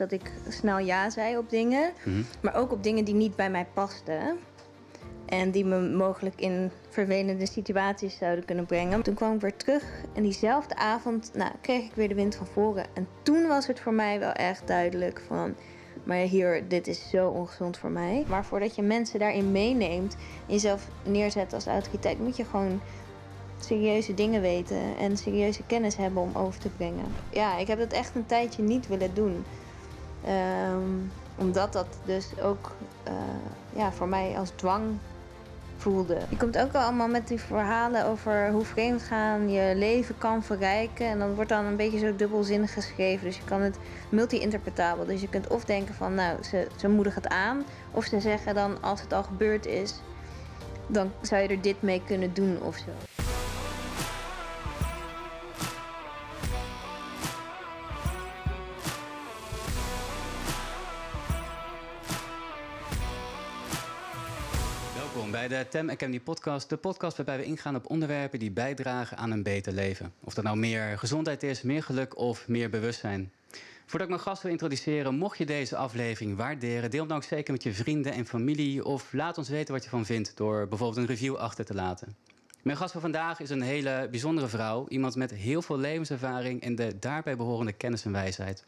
dat ik snel ja zei op dingen. Mhm. Maar ook op dingen die niet bij mij pasten. En die me mogelijk in vervelende situaties zouden kunnen brengen. Toen kwam ik weer terug en diezelfde avond nou, kreeg ik weer de wind van voren. En toen was het voor mij wel echt duidelijk van... Maar hier, dit is zo ongezond voor mij. Maar voordat je mensen daarin meeneemt en jezelf neerzet als autoriteit... moet je gewoon serieuze dingen weten en serieuze kennis hebben om over te brengen. Ja, ik heb dat echt een tijdje niet willen doen. Ehm, omdat dat dus ook eh, ja, voor mij als dwang voelde. Je komt ook allemaal met die verhalen over hoe vreemdgaan je leven kan verrijken. En dan wordt dan een beetje zo dubbelzinnig geschreven. Dus je kan het multi-interpretabel. Dus je kunt of denken van, nou, ze, ze moedigen het aan. Of ze zeggen dan, als het al gebeurd is, dan zou je er dit mee kunnen doen of zo. Bij de Tem Academy podcast. De podcast waarbij we ingaan op onderwerpen die bijdragen aan een beter leven. Of dat nou meer gezondheid is, meer geluk of meer bewustzijn. Voordat ik mijn gast wil introduceren, mocht je deze aflevering waarderen, deel hem dan ook zeker met je vrienden en familie. Of laat ons weten wat je van vindt door bijvoorbeeld een review achter te laten. Mijn gast van vandaag is een hele bijzondere vrouw. Iemand met heel veel levenservaring en de daarbij behorende kennis en wijsheid.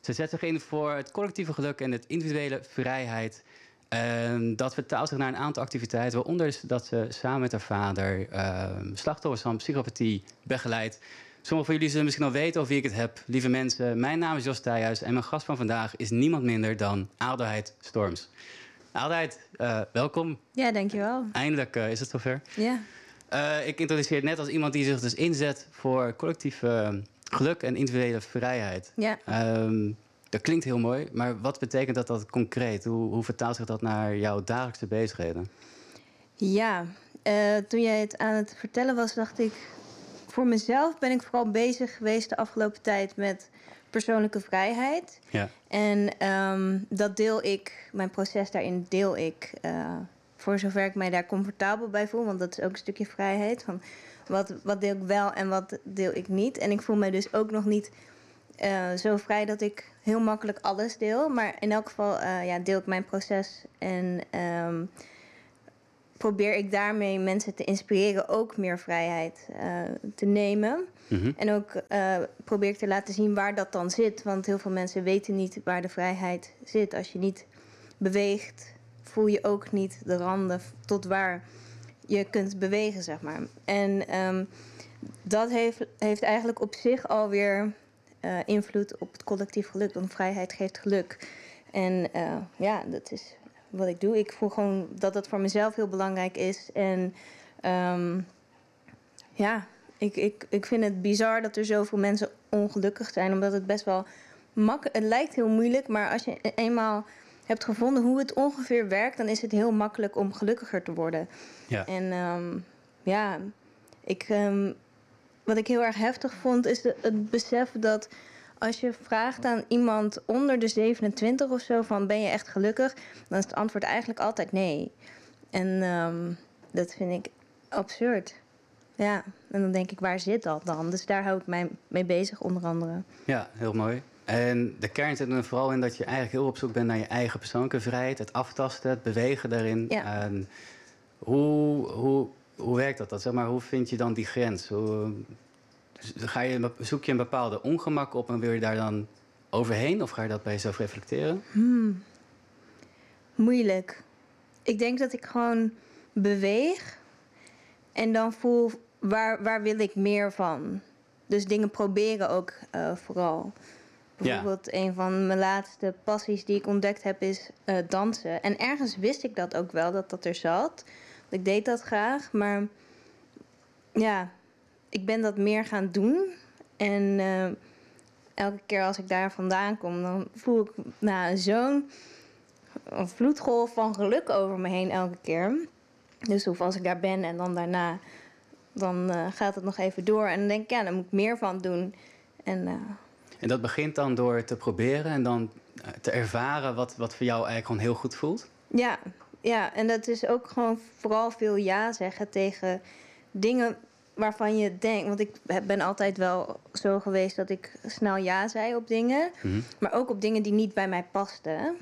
Ze zet zich in voor het collectieve geluk en het individuele vrijheid. En dat vertaalt zich naar een aantal activiteiten, waaronder is dat ze samen met haar vader uh, slachtoffers van psychopathie begeleidt. Sommigen van jullie zullen misschien al weten over wie ik het heb. Lieve mensen, mijn naam is Jos Thijhuis en mijn gast van vandaag is niemand minder dan Adelheid Storms. Adelheid, uh, welkom. Ja, dankjewel. Eindelijk uh, is het zover. Ja. Uh, ik introduceer het net als iemand die zich dus inzet voor collectief geluk en individuele vrijheid. Ja. Um, dat klinkt heel mooi, maar wat betekent dat, dat concreet? Hoe, hoe vertaalt zich dat naar jouw dagelijkse bezigheden? Ja, uh, toen jij het aan het vertellen was, dacht ik... voor mezelf ben ik vooral bezig geweest de afgelopen tijd met persoonlijke vrijheid. Ja. En um, dat deel ik, mijn proces daarin deel ik... Uh, voor zover ik mij daar comfortabel bij voel, want dat is ook een stukje vrijheid. Van wat, wat deel ik wel en wat deel ik niet. En ik voel mij dus ook nog niet uh, zo vrij dat ik heel makkelijk alles deel. Maar in elk geval uh, ja, deel ik mijn proces en um, probeer ik daarmee mensen te inspireren ook meer vrijheid uh, te nemen. Mhm. En ook probeer ik te laten zien waar dat dan zit. Want heel veel mensen weten niet waar de vrijheid zit. Als je niet beweegt, voel je ook niet de randen tot waar je kunt bewegen, zeg maar. En um, dat heeft, heeft eigenlijk op zich alweer uh, invloed op het collectief geluk. Want vrijheid geeft geluk. En uh, ja, dat is wat ik doe. Ik voel gewoon dat dat voor mezelf heel belangrijk is. En um, ja, ik, ik, ik vind het bizar dat er zoveel mensen ongelukkig zijn. Omdat het best wel makkelijk... Het lijkt heel moeilijk, maar als je eenmaal hebt gevonden hoe het ongeveer werkt... dan is het heel makkelijk om gelukkiger te worden. Ja. En um, ja, ik... Um, wat ik heel erg heftig vond, is de, het besef dat als je vraagt aan iemand onder de 27 of zo van ben je echt gelukkig, dan is het antwoord eigenlijk altijd nee. En um, dat vind ik absurd. Ja, en dan denk ik, waar zit dat dan? Dus daar hou ik mij mee bezig, onder andere. Ja, heel mooi. En de kern zit er vooral in dat je eigenlijk heel op zoek bent naar je eigen persoonlijke vrijheid, het aftasten, het bewegen daarin. Ja. En hoe, hoe, hoe werkt dat? dat zeg maar, hoe vind je dan die grens? Hoe, ga je, zoek je een bepaalde ongemak op en wil je daar dan overheen? Of ga je dat bij jezelf reflecteren? Hmm. Moeilijk. Ik denk dat ik gewoon beweeg en dan voel waar, waar wil ik meer van. Dus dingen proberen ook uh, vooral. Bijvoorbeeld ja. een van mijn laatste passies die ik ontdekt heb is uh, dansen. En ergens wist ik dat ook wel, dat dat er zat. Ik deed dat graag, maar ja, ik ben dat meer gaan doen. En uh, elke keer als ik daar vandaan kom, dan voel ik nou, zo'n vloedgolf van geluk over me heen elke keer. Dus of als ik daar ben en dan daarna, dan uh, gaat het nog even door. En dan denk ik, ja, daar moet ik meer van doen. En, uh, en dat begint dan door te proberen en dan te ervaren wat, wat voor jou eigenlijk gewoon heel goed voelt? Ja, ja, en dat is ook gewoon vooral veel ja zeggen tegen dingen waarvan je denkt, want ik ben altijd wel zo geweest dat ik snel ja zei op dingen, Mhm. maar ook op dingen die niet bij mij pasten.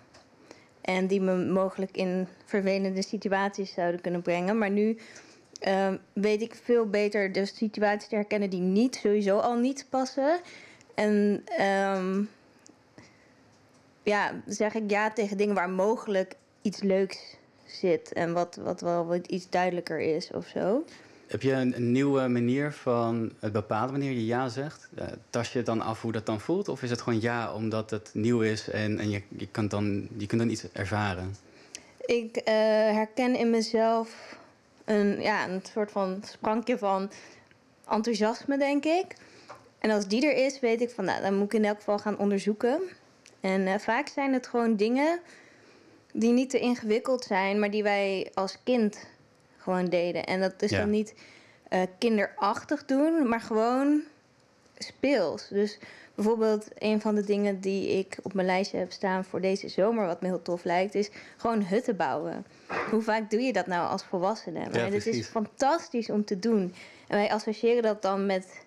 En die me mogelijk in vervelende situaties zouden kunnen brengen. Maar nu ehm, weet ik veel beter de situaties te herkennen die niet, sowieso al niet passen. En ehm, ja, zeg ik ja tegen dingen waar mogelijk iets leuks zit. En wat, wat wel wat iets duidelijker is of zo. Heb je een, een nieuwe manier van het bepalen wanneer je ja zegt? Eh tas je het dan af hoe dat dan voelt? Of is het gewoon ja omdat het nieuw is en, en je, je, kan dan, je kunt dan iets ervaren? Ik eh, herken in mezelf een, ja, een soort van sprankje van enthousiasme, denk ik. En als die er is, weet ik van, nou, dan moet ik in elk geval gaan onderzoeken. En eh, vaak zijn het gewoon dingen die niet te ingewikkeld zijn, maar die wij als kind gewoon deden. En dat is Ja. dan niet eh, kinderachtig doen, maar gewoon speels. Dus bijvoorbeeld een van de dingen die ik op mijn lijstje heb staan voor deze zomer, wat me heel tof lijkt, is gewoon hutten bouwen. Hoe vaak doe je dat nou als volwassene? Maar het is fantastisch om te doen. En wij associëren dat dan met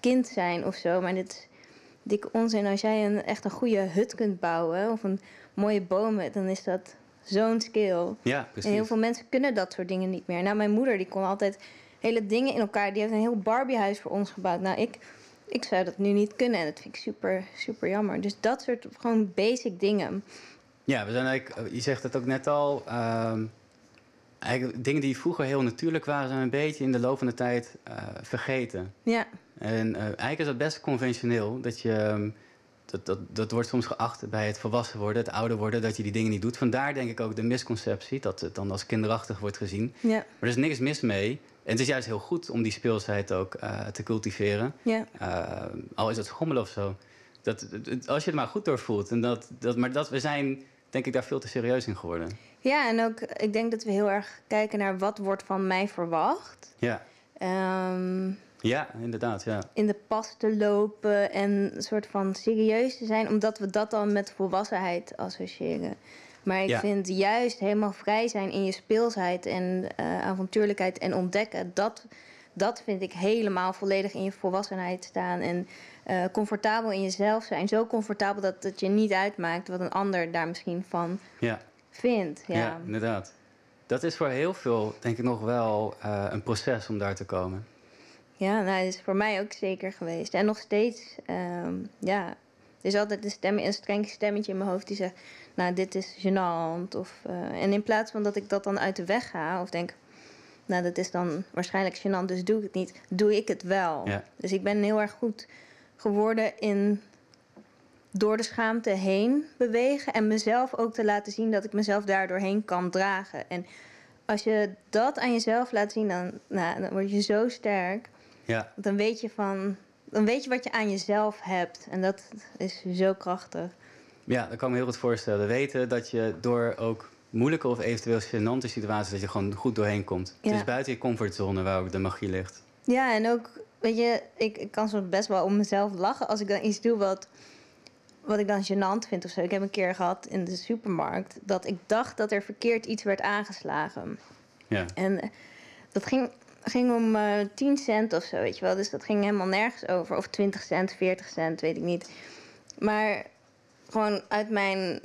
kind zijn of zo, maar dit is dikke onzin. Als jij een, echt een goede hut kunt bouwen of een mooie bomen, dan is dat zo'n skill. Ja, precies. En heel veel mensen kunnen dat soort dingen niet meer. Nou, mijn moeder die kon altijd hele dingen in elkaar. Die heeft een heel Barbiehuis voor ons gebouwd. Nou, ik, ik zou dat nu niet kunnen. En dat vind ik super, super jammer. Dus dat soort gewoon basic dingen. Ja, we zijn eigenlijk, je zegt het ook net al. ehm, eigenlijk dingen die vroeger heel natuurlijk waren, zijn een beetje in de loop van de tijd eh, vergeten. Ja, En eh, eigenlijk is dat best conventioneel. Dat je. ehm, dat, dat, dat wordt soms geacht bij het volwassen worden, het ouder worden, dat je die dingen niet doet. Vandaar denk ik ook de misconceptie dat het dan als kinderachtig wordt gezien. ja, Maar er is niks mis mee. En het is juist heel goed om die speelsheid ook eh, te cultiveren. ja. Eh, al is het schommelen of zo. Dat, als je het maar goed doorvoelt. En dat, dat, maar dat, we zijn, denk ik, daar veel te serieus in geworden. Ja, en ook, ik denk dat we heel erg kijken naar wat wordt van mij verwacht. Ja, Ehm, ja inderdaad. Ja. in de pas te lopen en een soort van serieus te zijn, omdat we dat dan met volwassenheid associëren. Maar ik Ja. vind juist helemaal vrij zijn in je speelsheid en eh, avontuurlijkheid en ontdekken, dat, dat vind ik helemaal volledig in je volwassenheid staan. En eh, comfortabel in jezelf zijn. Zo comfortabel dat het je niet uitmaakt wat een ander daar misschien van Ja, vindt. ja. Ja, inderdaad. Dat is voor heel veel, denk ik, nog wel eh, een proces om daar te komen. Ja, nou, dat is voor mij ook zeker geweest. En nog steeds, ehm, ja. Er is altijd een, stem, een streng stemmetje in mijn hoofd die zegt... nou, dit is gênant. Of, eh, en in plaats van dat ik dat dan uit de weg ga... of denk, nou, dat is dan waarschijnlijk gênant, dus doe ik het niet... doe ik het wel. Ja. Dus ik ben heel erg goed geworden in door de schaamte heen bewegen... en mezelf ook te laten zien dat ik mezelf daardoorheen kan dragen. En als je dat aan jezelf laat zien, dan, nou, dan word je zo sterk... Ja, Dan weet je van. Dan weet je wat je aan jezelf hebt. En dat is zo krachtig. ja, dat kan ik me heel goed voorstellen. Weten dat je door ook moeilijke of eventueel gênante situaties... dat je gewoon goed doorheen komt. Ja. Het is buiten je comfortzone waar ook de magie ligt. Ja, en ook, weet je, ik, ik kan soms best wel om mezelf lachen als ik dan iets doe wat, wat ik dan gênant vind of zo. Ik heb een keer gehad in de supermarkt dat ik dacht dat er verkeerd iets werd aangeslagen. Ja, En dat ging, ging om eh 10 cent of zo, weet je wel. Dus dat ging helemaal nergens over. Of 20 cent, 40 cent, weet ik niet. Maar gewoon uit mijn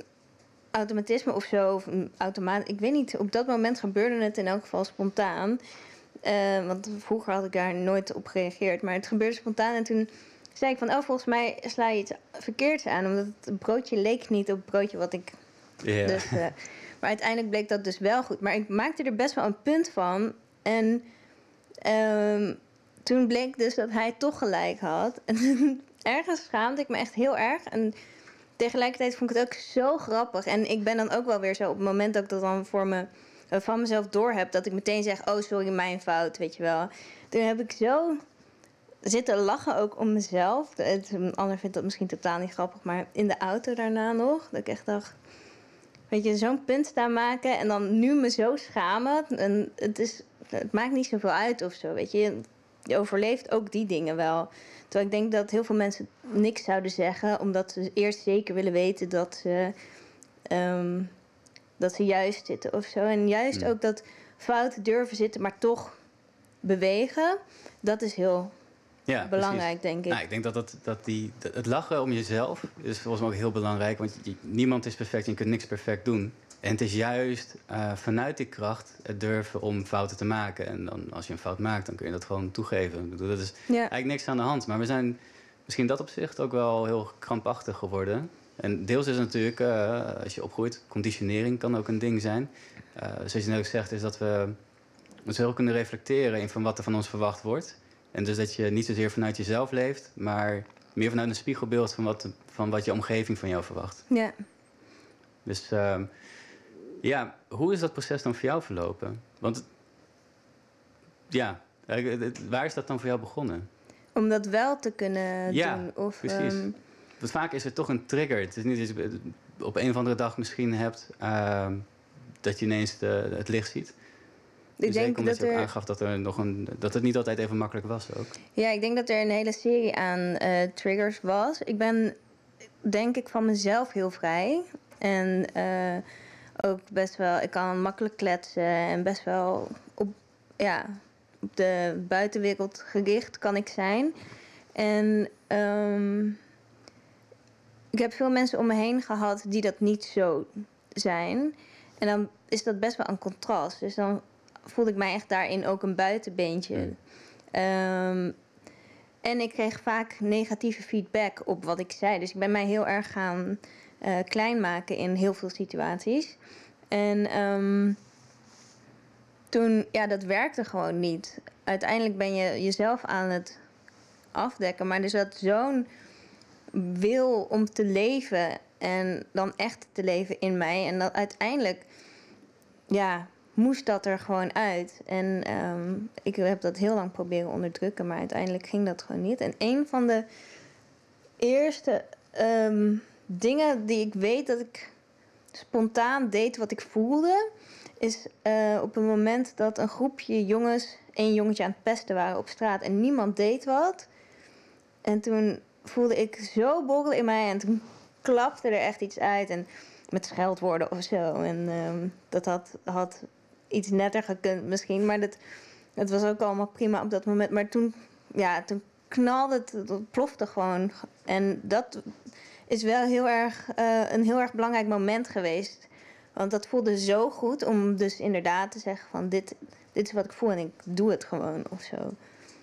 automatisme of zo, of automaat, ik weet niet. Op dat moment gebeurde het in elk geval spontaan. Eh, want vroeger had ik daar nooit op gereageerd. Maar het gebeurde spontaan. En toen zei ik van, oh, volgens mij sla je iets verkeerds aan. Omdat het broodje leek niet op het broodje wat ik ja. dus, eh, maar uiteindelijk bleek dat dus wel goed. Maar ik maakte er best wel een punt van. En ehm, toen bleek dus dat hij toch gelijk had. En ergens schaamde ik me echt heel erg. En tegelijkertijd vond ik het ook zo grappig. En ik ben dan ook wel weer zo op het moment dat ik dat dan voor me, eh, van mezelf door heb... dat ik meteen zeg, oh sorry, mijn fout, weet je wel. Toen heb ik zo zitten lachen ook om mezelf. Het, een ander vindt dat misschien totaal niet grappig, maar in de auto daarna nog. Dat ik echt dacht, weet je, zo'n punt staan maken en dan nu me zo schamen. En het, is, het maakt niet zoveel uit of zo, weet je. Je overleeft ook die dingen wel. Terwijl ik denk dat heel veel mensen niks zouden zeggen, omdat ze eerst zeker willen weten dat ze, ehm, dat ze juist zitten of zo. En juist Hmm. ook dat fouten durven zitten, maar toch bewegen, dat is heel Ja, belangrijk, precies. denk ik. Nou, ik denk dat, het, dat die, dat het lachen om jezelf is volgens mij ook heel belangrijk. Want je- niemand is perfect en je kunt niks perfect doen. En het is juist eh, vanuit die kracht het durven om fouten te maken. En dan, als je een fout maakt, dan kun je dat gewoon toegeven. Ik bedoel, dat is ja. eigenlijk niks aan de hand. Maar we zijn misschien dat opzicht ook wel heel krampachtig geworden. En deels is natuurlijk, eh, als je opgroeit, conditionering kan ook een ding zijn. Eh, zoals je net ook zegt, is dat we ons heel kunnen reflecteren in van wat er van ons verwacht wordt. En dus dat je niet zozeer vanuit jezelf leeft, maar meer vanuit een spiegelbeeld van wat, van wat je omgeving van jou verwacht. ja. Dus ehm, ja, hoe is dat proces dan voor jou verlopen? Want ja, waar is dat dan voor jou begonnen? Om dat wel te kunnen Ja, doen. Of, precies. ehm, Want vaak is er toch een trigger. Het is niet dat je op een of andere dag misschien hebt ehm, dat je ineens de, het licht ziet. ik denk dat je ook er, aangaf dat, er nog een, dat het niet altijd even makkelijk was ook. ja, ik denk dat er een hele serie aan eh, triggers was. Ik ben, denk ik, van mezelf heel vrij. En eh, ook best wel, ik kan makkelijk kletsen en best wel op, ja, op de buitenwereld gericht kan ik zijn. En ehm, ik heb veel mensen om me heen gehad die dat niet zo zijn. En dan is dat best wel een contrast. Dus dan voelde ik mij echt daarin ook een buitenbeentje. Mm. Ehm, en ik kreeg vaak negatieve feedback op wat ik zei. Dus ik ben mij heel erg gaan eh, klein maken in heel veel situaties. En ehm, toen, ja, dat werkte gewoon niet. Uiteindelijk ben je jezelf aan het afdekken. Maar er zat zo'n wil om te leven en dan echt te leven in mij. En dat uiteindelijk, ja, moest dat er gewoon uit. En ehm, ik heb dat heel lang proberen onderdrukken, maar uiteindelijk ging dat gewoon niet. En een van de eerste ehm, dingen die ik weet dat ik spontaan deed wat ik voelde, is eh, op een moment dat een groepje jongens één jongetje aan het pesten waren op straat en niemand deed wat. En toen voelde ik zo borrelen in mij en toen klapte er echt iets uit. En met scheldwoorden of zo. En ehm, dat had, had iets netter gekund misschien. Maar dat, het was ook allemaal prima op dat moment. Maar toen, ja, toen knalde het, het plofte gewoon. En dat is wel heel erg, eh, een heel erg belangrijk moment geweest. Want dat voelde zo goed om dus inderdaad te zeggen van dit, dit is wat ik voel en ik doe het gewoon of zo.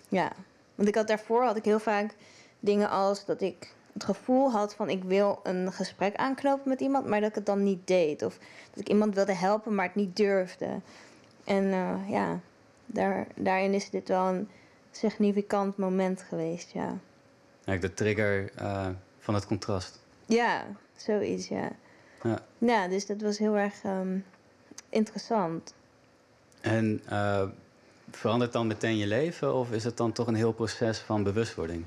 Ja, want ik had daarvoor had ik heel vaak dingen als dat ik het gevoel had van ik wil een gesprek aanknopen met iemand, maar dat ik het dan niet deed. Of dat ik iemand wilde helpen, maar het niet durfde. En eh, ja, daar, daarin is dit wel een significant moment geweest, ja. Eigenlijk de trigger eh, van het contrast. Ja, zoiets, ja. Ja. Ja, dus dat was heel erg ehm, interessant. En eh, verandert dan meteen je leven of is het dan toch een heel proces van bewustwording?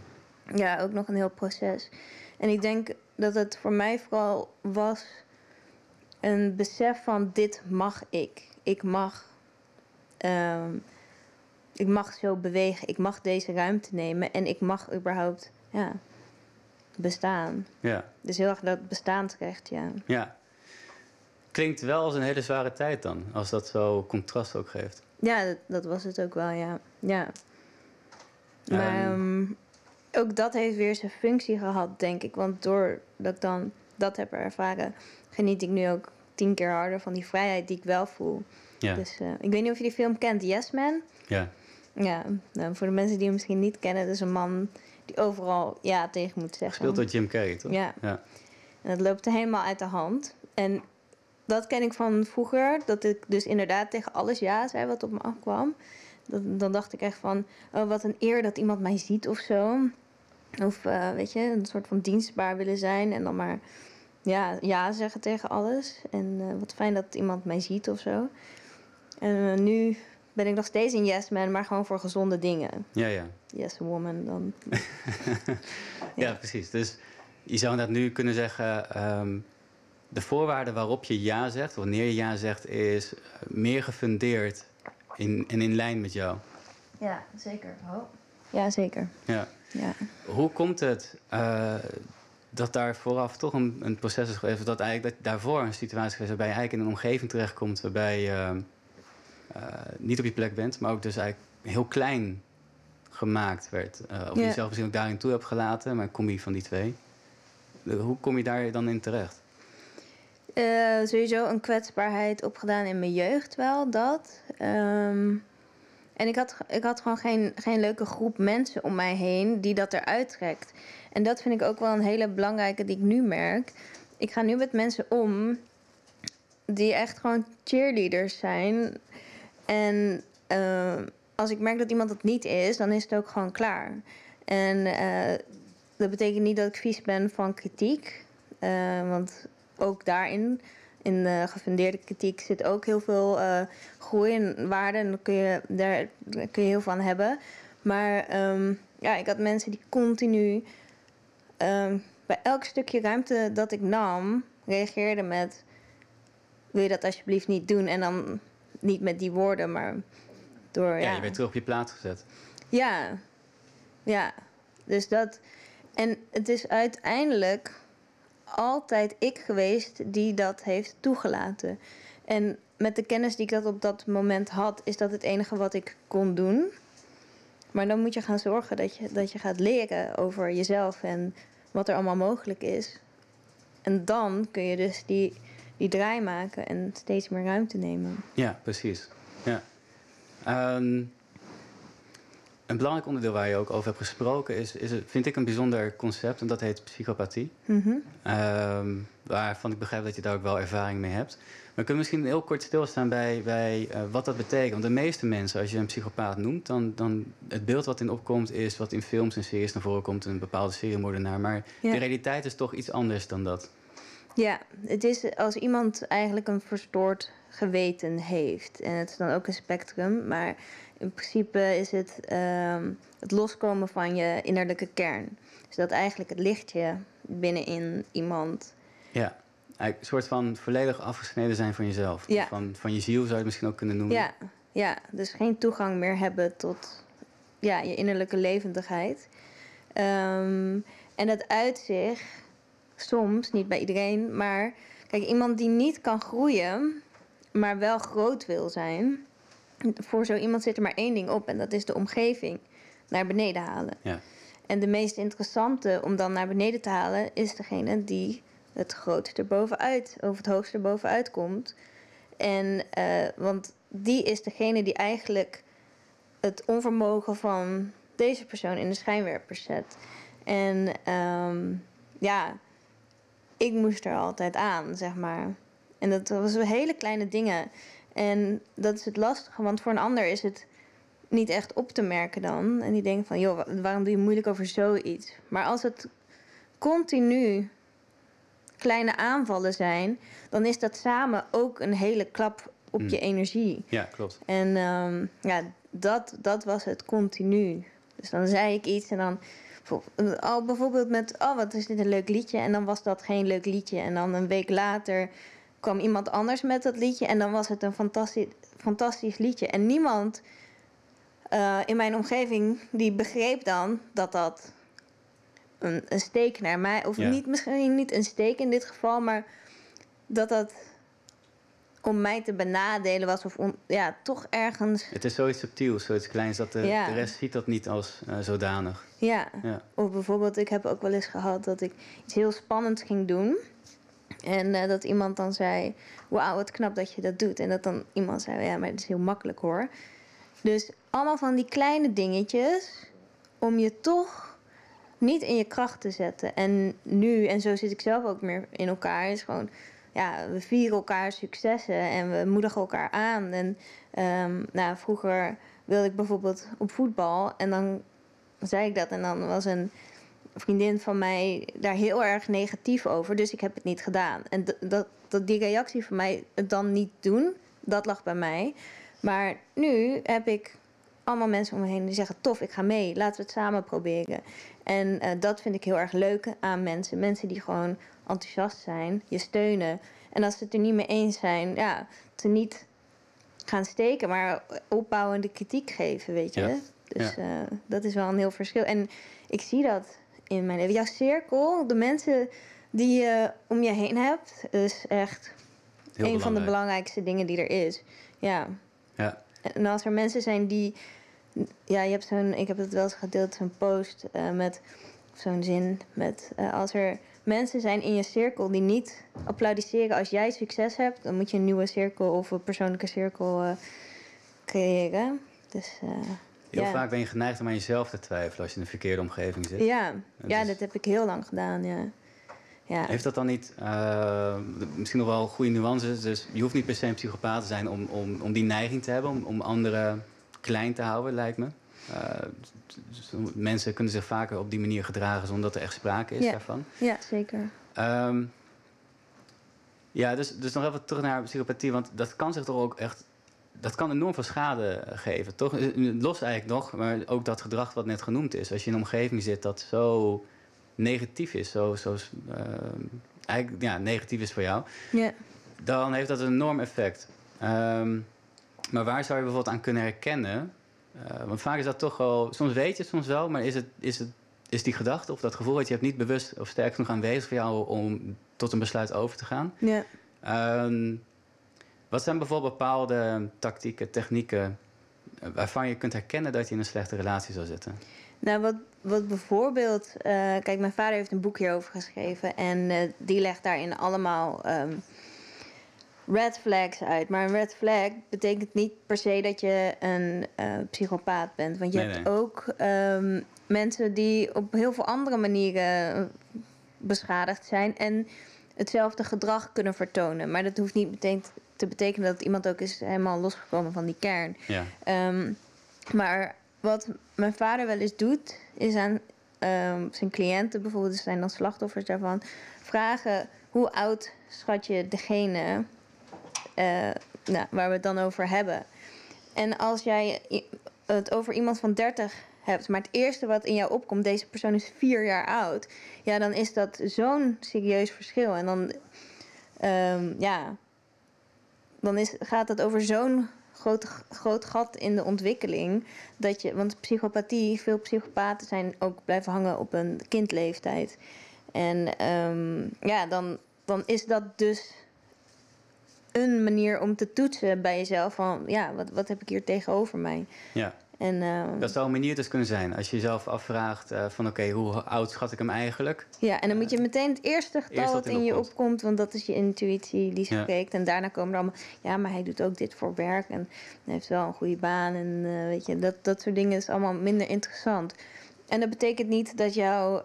Ja, ook nog een heel proces. En ik denk dat het voor mij vooral was een besef van dit mag ik. Ik mag, ehm, ik mag zo bewegen. Ik mag deze ruimte nemen en ik mag überhaupt ja, bestaan. Ja, Dus heel erg dat bestaansrecht, ja. ja. Klinkt wel als een hele zware tijd dan, als dat zo contrast ook geeft. Ja, dat, dat was het ook wel, ja. ja. Maar Ehm. ehm, ook dat heeft weer zijn functie gehad, denk ik. Want doordat ik dan dat heb ervaren, geniet ik nu ook tien keer harder van die vrijheid die ik wel voel. Ja, Dus eh, ik weet niet of je die film kent, Yes Man. ja. Ja, nou, voor de mensen die hem misschien niet kennen, dat is een man die overal ja tegen moet zeggen. Gespeeld door Jim Carrey, toch? Ja. ja. En dat loopt helemaal uit de hand. En dat ken ik van vroeger, dat ik dus inderdaad tegen alles ja zei wat op me afkwam. Dan, dan dacht ik echt van, oh, wat een eer dat iemand mij ziet of zo. Of eh, weet je, een soort van dienstbaar willen zijn en dan maar ja, ja zeggen tegen alles. En eh, wat fijn dat iemand mij ziet of zo. En eh, nu ben ik nog steeds een yes man, maar gewoon voor gezonde dingen. Ja, ja. Yes woman dan. Ja, precies. Dus je zou dat nu kunnen zeggen... ehm, de voorwaarden waarop je ja zegt, wanneer je ja zegt... is eh, meer gefundeerd in, en in lijn met jou. Ja, zeker. Ja, zeker. Ja. Ja. Hoe komt het eh, dat daar vooraf toch een, een proces is geweest... of dat eigenlijk dat daarvoor een situatie is geweest... waarbij je eigenlijk in een omgeving terechtkomt... waarbij je eh, niet op je plek bent... maar ook dus eigenlijk heel klein gemaakt werd. Uh, of je jezelf misschien ook daarin toe hebt gelaten, maar een combi van die twee. hoe kom je daar dan in terecht? Uh, sowieso een kwetsbaarheid opgedaan in mijn jeugd wel, dat. Um, en ik had, ik had gewoon geen, geen leuke groep mensen om mij heen die dat eruit trekt. En dat vind ik ook wel een hele belangrijke die ik nu merk. Ik ga nu met mensen om die echt gewoon cheerleaders zijn. En uh, als ik merk dat iemand dat niet is, dan is het ook gewoon klaar. En uh, dat betekent niet dat ik vies ben van kritiek. Uh, want ook daarin in de gefundeerde kritiek zit ook heel veel groei en waarde. En daar kun je, daar, kun je heel van hebben. Maar um, ja, ik had mensen die continu um, bij elk stukje ruimte dat ik nam, reageerden met: Wil je dat alsjeblieft niet doen? En dan niet met die woorden, maar door. Ja, ja je werd terug op je plaats gezet. Ja, ja. Dus dat. En het is uiteindelijk altijd ik geweest die dat heeft toegelaten. En met de kennis die ik dat op dat moment had, is dat het enige wat ik kon doen. Maar dan moet je gaan zorgen dat je, dat je gaat leren over jezelf en wat er allemaal mogelijk is. En dan kun je dus die, die draai maken en steeds meer ruimte nemen. Ja, precies. Ja. Um, een belangrijk onderdeel waar je ook over hebt gesproken is, is vind ik een bijzonder concept en dat heet psychopathie. Mm waarvan ik begrijp dat je daar ook wel ervaring mee hebt. Maar kunnen we misschien heel kort stilstaan bij, bij uh, wat dat betekent? Want de meeste mensen, als je een psychopaat noemt, dan, dan het beeld wat in opkomt is wat in films en series naar voren komt, een bepaalde seriemoordenaar. Maar de realiteit is toch iets anders dan dat. Ja, het is als iemand eigenlijk een verstoord geweten heeft. En het is dan ook een spectrum, maar in principe is het ehm, het loskomen van je innerlijke kern. Dus dat eigenlijk het lichtje binnenin iemand. Ja, een soort van volledig afgesneden zijn van jezelf. Ja. Van, van je ziel zou je het misschien ook kunnen noemen. Ja, ja, dus geen toegang meer hebben tot ja, je innerlijke levendigheid. Ehm, en dat uit zich soms, niet bij iedereen, maar kijk, iemand die niet kan groeien, maar wel groot wil zijn, voor zo iemand zit er maar één ding op en dat is de omgeving naar beneden halen. Ja. En de meest interessante om dan naar beneden te halen is degene die het grootste erbovenuit, of het hoogste erbovenuit komt. En, uh, want die is degene die eigenlijk het onvermogen van deze persoon in de schijnwerper zet. En um, ja, ik moest er altijd aan, zeg maar. En dat was hele kleine dingen. En dat is het lastige, want voor een ander is het niet echt op te merken dan. En die denkt van, joh, waarom doe je moeilijk over zoiets? Maar als het continu kleine aanvallen zijn, dan is dat samen ook een hele klap op je hmm. energie. Ja, klopt. En um, ja, dat, dat was het continu. Dus dan zei ik iets en dan al bijvoorbeeld met, oh wat is dit een leuk liedje. En dan was dat geen leuk liedje. En dan een week later kwam iemand anders met dat liedje en dan was het een fantastisch, fantastisch liedje. En niemand uh, in mijn omgeving die begreep dan dat dat een, een steek naar mij, of niet, misschien niet een steek in dit geval, maar dat dat om mij te benadelen was of om, ja, toch ergens. Het is zoiets subtiels, zoiets kleins dat de, de rest ziet dat niet als uh, zodanig. Ja. ja. Of bijvoorbeeld, ik heb ook wel eens gehad dat ik iets heel spannends ging doen. En uh, dat iemand dan zei: Wauw, wat knap dat je dat doet. En dat dan iemand zei: Ja, maar het is heel makkelijk hoor. Dus allemaal van die kleine dingetjes om je toch niet in je kracht te zetten. En nu, en zo zit ik zelf ook meer in elkaar, is gewoon. Ja, we vieren elkaar successen en we moedigen elkaar aan. En um, nou, vroeger wilde ik bijvoorbeeld op voetbal en dan zei ik dat en dan was een vriendin van mij daar heel erg negatief over. Dus ik heb het niet gedaan. En dat, dat, die reactie van mij het dan niet doen, dat lag bij mij. Maar nu heb ik allemaal mensen om me heen die zeggen: tof, ik ga mee, laten we het samen proberen. En uh, dat vind ik heel erg leuk aan mensen. Mensen die gewoon enthousiast zijn, je steunen. En als ze het er niet mee eens zijn, ja, ze niet gaan steken, maar opbouwende kritiek geven, weet je. Dus uh, dat is wel een heel verschil. En ik zie dat in mijn leven. Jouw cirkel, de mensen die je om je heen hebt, is echt Heel een van de belangrijkste dingen die er is. Ja. ja. En als er mensen zijn die Ja, je hebt zo'n, ik heb het wel eens gedeeld, zo'n post uh, met zo'n zin met uh, als er mensen zijn in je cirkel die niet applaudisseren als jij succes hebt, dan moet je een nieuwe cirkel of een persoonlijke cirkel uh, creëren. Dus, Heel ja. vaak ben je geneigd om aan jezelf te twijfelen als je in een verkeerde omgeving zit. Ja, ja dus... dat heb ik heel lang gedaan, ja. ja. Heeft dat dan niet, uh, misschien nog wel goede nuances, dus je hoeft niet per se een psychopaat te zijn om, om, om die neiging te hebben, om, om anderen klein te houden, lijkt me. Uh, mensen kunnen zich vaker op die manier gedragen zonder dat er echt sprake is ja. daarvan. Ja, zeker. Um, ja, dus, dus nog even terug naar psychopathie, want dat kan zich toch ook echt dat kan enorm veel schade geven, toch? Los eigenlijk nog, maar ook dat gedrag wat net genoemd is. Als je in een omgeving zit dat zo negatief is, zo, zo uh, eigenlijk ja, negatief is voor jou, yeah. dan heeft dat een enorm effect. Um, maar waar zou je bijvoorbeeld aan kunnen herkennen? Uh, want vaak is dat toch wel, soms weet je het soms wel, maar is, het, is, het, is die gedachte of dat gevoel dat je hebt niet bewust of sterk genoeg aanwezig voor jou om tot een besluit over te gaan? Ja. Yeah. Um, wat zijn bijvoorbeeld bepaalde tactieken, technieken eh, waarvan je kunt herkennen dat je in een slechte relatie zou zitten? Nou, wat, wat bijvoorbeeld. Uh, kijk, mijn vader heeft een boek hierover geschreven. En uh, die legt daarin allemaal um, red flags uit. Maar een red flag betekent niet per se dat je een uh, psychopaat bent. Want je nee, hebt nee. ook um, mensen die op heel veel andere manieren beschadigd zijn. En hetzelfde gedrag kunnen vertonen. Maar dat hoeft niet meteen te betekenen dat iemand ook is helemaal losgekomen van die kern. Ja. Um, maar wat mijn vader wel eens doet, is aan um, zijn cliënten, bijvoorbeeld, zijn dan slachtoffers daarvan, vragen hoe oud schat je degene nou, waar we het dan over hebben. En als jij het over iemand van 30 hebt, maar het eerste wat in jou opkomt, deze persoon is vier jaar oud, ja, dan is dat zo'n serieus verschil. En dan, um, ja, dan is, gaat het over zo'n groot, groot gat in de ontwikkeling. Dat je, want psychopathie, veel psychopaten zijn ook blijven hangen op een kindleeftijd. En um, ja, dan, dan is dat dus een manier om te toetsen bij jezelf van ja, wat, wat heb ik hier tegenover mij? Ja. En, uh, dat zou een manier dus kunnen zijn. Als je jezelf afvraagt uh, van oké, okay, hoe oud schat ik hem eigenlijk? Ja, en dan moet je meteen het eerste getal dat in je opkomt. Want dat is je intuïtie die spreekt. Ja. En daarna komen er allemaal... Ja, maar hij doet ook dit voor werk. En hij heeft wel een goede baan. En uh, weet je, dat, dat soort dingen is allemaal minder interessant. En dat betekent niet dat jouw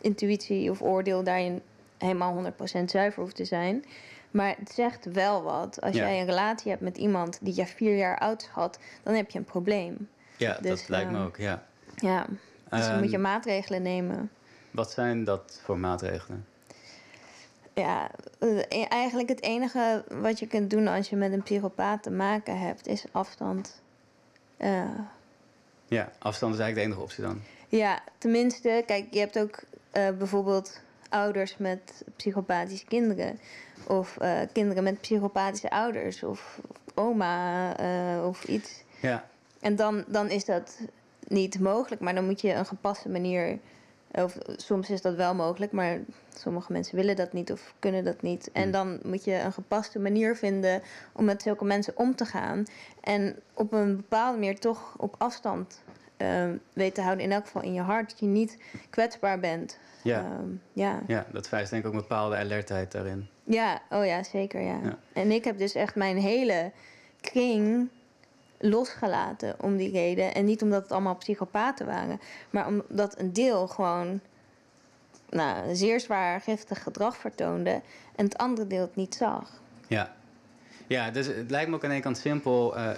intuïtie of oordeel daarin helemaal 100% zuiver hoeft te zijn. Maar het zegt wel wat. Als Ja. jij een relatie hebt met iemand die je vier jaar oud schat, dan heb je een probleem. Ja, Dus, dat lijkt me ehm, ook, ja. Ja, dus dan Ehm, moet je maatregelen nemen. Wat zijn dat voor maatregelen? Ja, eh, eigenlijk het enige wat je kunt doen als je met een psychopaat te maken hebt, is afstand. Eh, Ja, afstand is eigenlijk de enige optie dan. ja, tenminste, kijk, je hebt ook eh, bijvoorbeeld ouders met psychopathische kinderen. Of eh, kinderen met psychopathische ouders. Of, of oma eh, of iets. Ja, En dan, dan is dat niet mogelijk, maar dan moet je een gepaste manier. Of soms is dat wel mogelijk, maar sommige mensen willen dat niet of kunnen dat niet. En Hmm. dan moet je een gepaste manier vinden om met zulke mensen om te gaan. En op een bepaalde manier toch op afstand weten te houden. In elk geval in je hart, dat je niet kwetsbaar bent. ja. Ehm, ja. ja, dat vereist denk ik ook een bepaalde alertheid daarin. Ja, oh ja, zeker ja. Ja. En ik heb dus echt mijn hele kring losgelaten om die reden. En niet omdat het allemaal psychopaten waren, maar omdat een deel gewoon nou, zeer zwaar giftig gedrag vertoonde en het andere deel het niet zag. Ja. Ja, dus het lijkt me ook aan de kant simpel. Eh,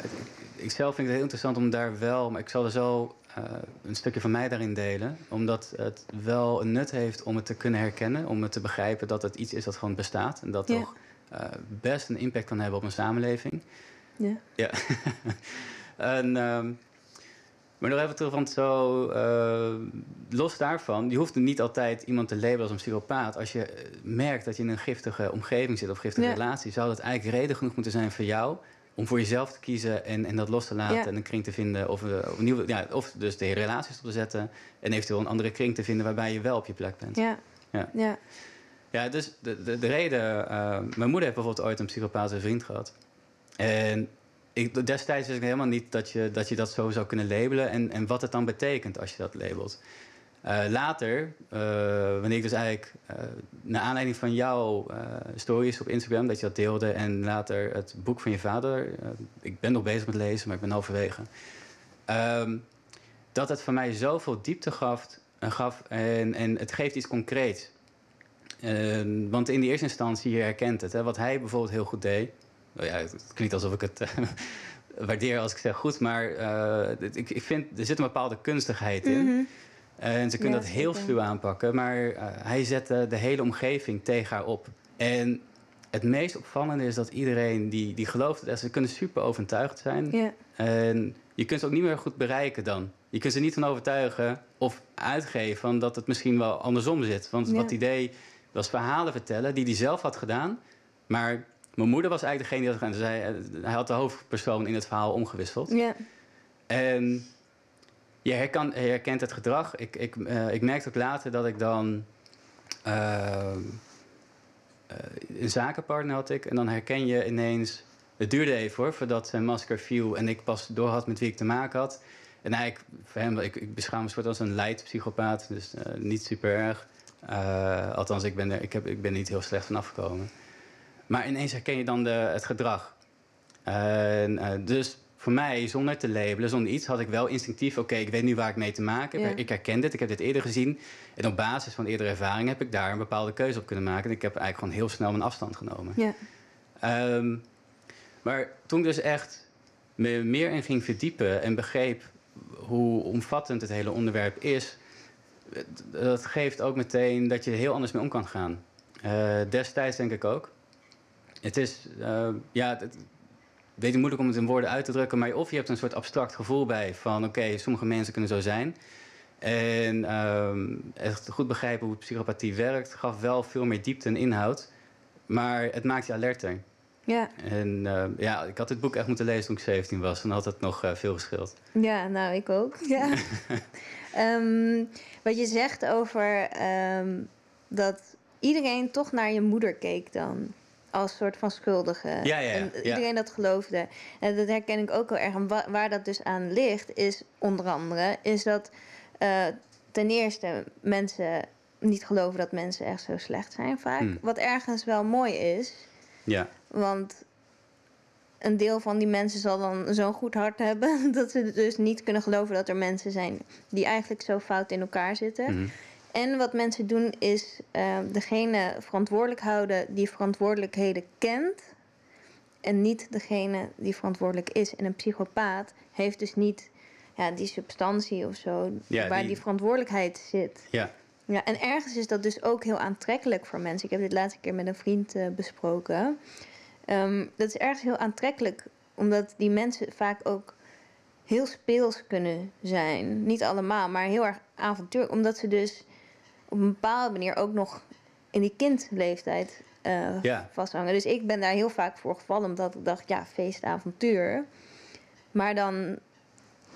ik, zelf vind het heel interessant om daar wel, maar ik zal er zo eh, een stukje van mij daarin delen. Omdat het wel een nut heeft om het te kunnen herkennen, om het te begrijpen dat het iets is dat gewoon bestaat. En dat Ja. toch eh, best een impact kan hebben op een samenleving. Ja. Ja. en, ehm, maar nog even terug, want zo eh, los daarvan, je hoeft niet altijd iemand te labelen als een psychopaat. Als je eh, merkt dat je in een giftige omgeving zit of giftige Ja. relatie, zou dat eigenlijk reden genoeg moeten zijn voor jou om voor jezelf te kiezen en, en dat los te laten Ja. en een kring te vinden. Of, eh, of, een nieuwe, ja, of dus de relaties op te zetten en eventueel een andere kring te vinden waarbij je wel op je plek bent. Ja. Ja. ja. Ja, dus de, de, de reden... mijn moeder heeft bijvoorbeeld ooit een psychopathische vriend gehad. En ik, destijds wist ik helemaal niet dat je, dat je dat zo zou kunnen labelen en, en wat het dan betekent als je dat labelt. Uh, later, uh, wanneer ik dus eigenlijk, uh, naar aanleiding van jouw stories op Instagram, dat je dat deelde, en later het boek van je vader, ik ben nog bezig met lezen, maar ik ben halverwege, ehm, dat het voor mij zoveel diepte gaf, gaf en, en het geeft iets concreets. want in die eerste instantie, je herkent het. Hè, wat hij bijvoorbeeld heel goed deed, nou ja, het klinkt alsof ik het waardeer als ik zeg goed, maar ik, ik vind er zit een bepaalde kunstigheid in. Mm -hmm. En ze kunnen dat heel veel aanpakken, maar uh, hij zette de hele omgeving tegen haar op. En het meest opvallende is dat iedereen die, die gelooft dat ze kunnen super overtuigd zijn. Ja. En je kunt ze ook niet meer goed bereiken dan. Je kunt ze niet van overtuigen of uitgeven van dat het misschien wel andersom zit. Want wat idee was verhalen vertellen die hij zelf had gedaan. Maar mijn moeder was eigenlijk degene die had gedaan. Dus hij, had de hoofdpersoon in het verhaal omgewisseld. Ja. En je, herkan, je herkent het gedrag. Ik, ik, uh, ik merkte ook later dat ik dan... Uh, een zakenpartner had ik. En dan herken je ineens... Het duurde even hoor, voordat zijn masker viel... en ik pas door had met wie ik te maken had. En eigenlijk, voor hem, ik, ik beschouw me soort als een leidpsychopaat. Dus uh, niet super erg. Uh, althans, ik ben, er, ik, heb, ik ben niet heel slecht van afgekomen. Maar ineens herken je dan de, het gedrag. En, dus voor mij, zonder te labelen, zonder iets, had ik wel instinctief... oké, okay, ik weet nu waar ik mee te maken heb. Ja. Ik herken dit, ik heb dit eerder gezien. En op basis van eerdere ervaring heb ik daar een bepaalde keuze op kunnen maken. En ik heb eigenlijk gewoon heel snel mijn afstand genomen. Ja. Um, maar toen ik dus echt me meer in ging verdiepen... en begreep hoe omvattend het hele onderwerp is... dat geeft ook meteen dat je er heel anders mee om kan gaan. Uh, destijds denk ik ook. Het is, uh, ja... Het, weet ik moeilijk om het in woorden uit te drukken, maar of je hebt een soort abstract gevoel bij van oké, sommige mensen kunnen zo zijn. En um, echt goed begrijpen hoe psychopathie werkt, gaf wel veel meer diepte en inhoud. Maar het maakt je alerter. Ja. En uh, ja, ik had dit boek echt moeten lezen toen ik 17 was. Dan had het nog uh, veel geschild. Ja, nou, ik ook. Ja. um, wat je zegt over um, dat iedereen toch naar je moeder keek dan als soort van schuldige. Ja, ja, en iedereen dat geloofde. En dat herken ik ook wel erg. En wa waar dat dus aan ligt, is onder andere... is dat uh, ten eerste mensen niet geloven dat mensen echt zo slecht zijn vaak. Hmm. Wat ergens wel mooi is. Ja. Want een deel van die mensen zal dan zo'n goed hart hebben... dat ze dus niet kunnen geloven dat er mensen zijn... die eigenlijk zo fout in elkaar zitten... Mm. En wat mensen doen is uh, degene verantwoordelijk houden die verantwoordelijkheden kent. En niet degene die verantwoordelijk is. En een psychopaat heeft dus niet ja, die substantie of zo ja, waar die... die... verantwoordelijkheid zit. Ja. Ja, en ergens is dat dus ook heel aantrekkelijk voor mensen. Ik heb dit laatste keer met een vriend uh, besproken. Um, dat is ergens heel aantrekkelijk, omdat die mensen vaak ook heel speels kunnen zijn. Niet allemaal, maar heel erg avontuur. Omdat ze dus op een bepaalde manier ook nog in die kindleeftijd uh, ja. vasthangen. Dus ik ben daar heel vaak voor gevallen, omdat ik dacht, ja, feestavontuur. Maar dan,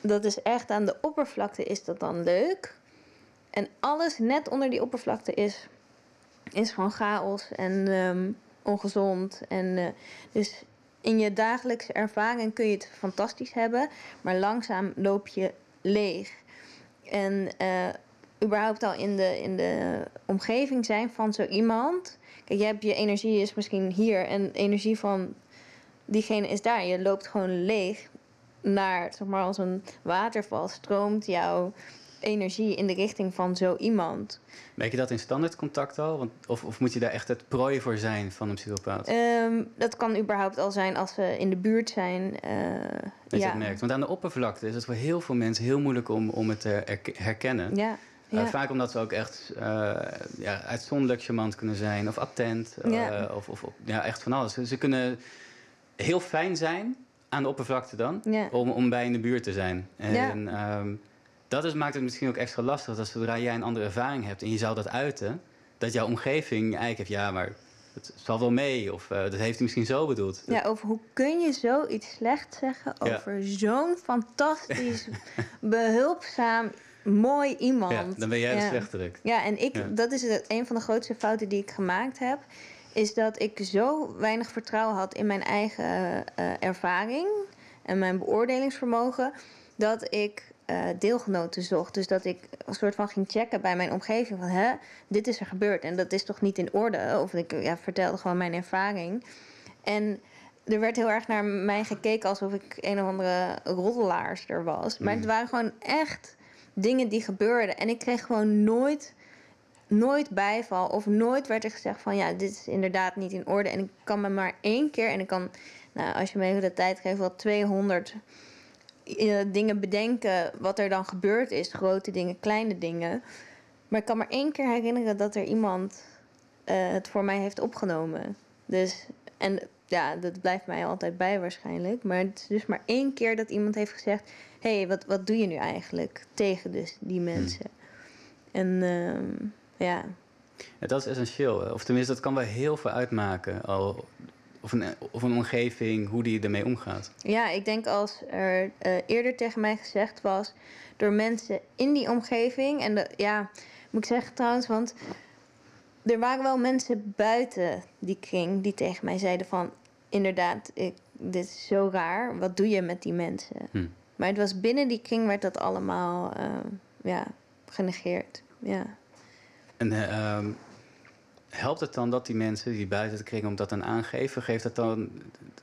dat is echt aan de oppervlakte is dat dan leuk. En alles net onder die oppervlakte is, is gewoon chaos en um, ongezond. En uh, dus in je dagelijkse ervaring kun je het fantastisch hebben, maar langzaam loop je leeg. En uh, überhaupt al in de, in de omgeving zijn van zo iemand. Kijk, je hebt je energie is misschien hier en energie van diegene is daar. Je loopt gewoon leeg naar, zeg maar, als een waterval stroomt jouw energie in de richting van zo iemand. Merk je dat in standaard contact al? Want, of, of moet je daar echt het prooi voor zijn van een psychopaat? Um, dat kan überhaupt al zijn als ze in de buurt zijn. Uh, dat ja. je het merkt. Want aan de oppervlakte is het voor heel veel mensen heel moeilijk om, om het te herkennen. Ja. Ja. Uh, vaak omdat ze ook echt uh, ja, uitzonderlijk charmant kunnen zijn of attent. Ja. of, of, ja, echt van alles. Ze kunnen heel fijn zijn aan de oppervlakte dan, Ja. om, om bij in de buurt te zijn. Ja. En ehm, dat is, maakt het misschien ook extra lastig dat zodra jij een andere ervaring hebt en je zou dat uiten, dat jouw omgeving eigenlijk heeft, ja, maar het zal wel mee. Of uh, dat heeft hij misschien zo bedoeld. Ja, over hoe kun je zoiets slecht zeggen Ja. over zo'n fantastisch, behulpzaam, mooi iemand. Ja, dan ben jij de slechterik. Ja, en ik, dat is het, een van de grootste fouten die ik gemaakt heb. Is dat ik zo weinig vertrouwen had in mijn eigen eh, ervaring. en mijn beoordelingsvermogen dat ik uh, deelgenoten zocht. Dus dat ik een soort van ging checken bij mijn omgeving van hè, dit is er gebeurd en dat is toch niet in orde. Of ik ja, vertelde gewoon mijn ervaring. En er werd heel erg naar mij gekeken alsof ik een of andere roddelaarster was. Maar het mm. waren gewoon echt dingen die gebeurden. En ik kreeg gewoon nooit, nooit bijval. Of nooit werd er gezegd van ja, dit is inderdaad niet in orde. En ik kan me maar één keer, en ik kan, nou, als je me even de tijd geeft, wel 200 uh, eh, dingen bedenken wat er dan gebeurd is. Grote dingen, kleine dingen. Maar ik kan me één keer herinneren dat er iemand uh, het voor mij heeft opgenomen. Dus, en ja, dat blijft mij altijd bij waarschijnlijk. Maar het is dus maar één keer dat iemand heeft gezegd: hé, hey, wat, wat doe je nu eigenlijk tegen dus die hmm. mensen? En uh, ja. ja. Dat is essentieel. Of tenminste, dat kan wel heel veel uitmaken. Al, of, een, of een omgeving, hoe die ermee omgaat. Ja, ik denk als er uh, eerder tegen mij gezegd was door mensen in die omgeving. En de, ja, moet ik zeggen trouwens, want er waren wel mensen buiten die kring die tegen mij zeiden van... inderdaad, ik, dit is zo raar, wat doe je met die mensen? Hm. Maar het was binnen die kring werd dat allemaal uh, ja, genegeerd. Ja. En uh, helpt het dan dat die mensen die buiten de kring om dat dan aangeven? Geeft dat dan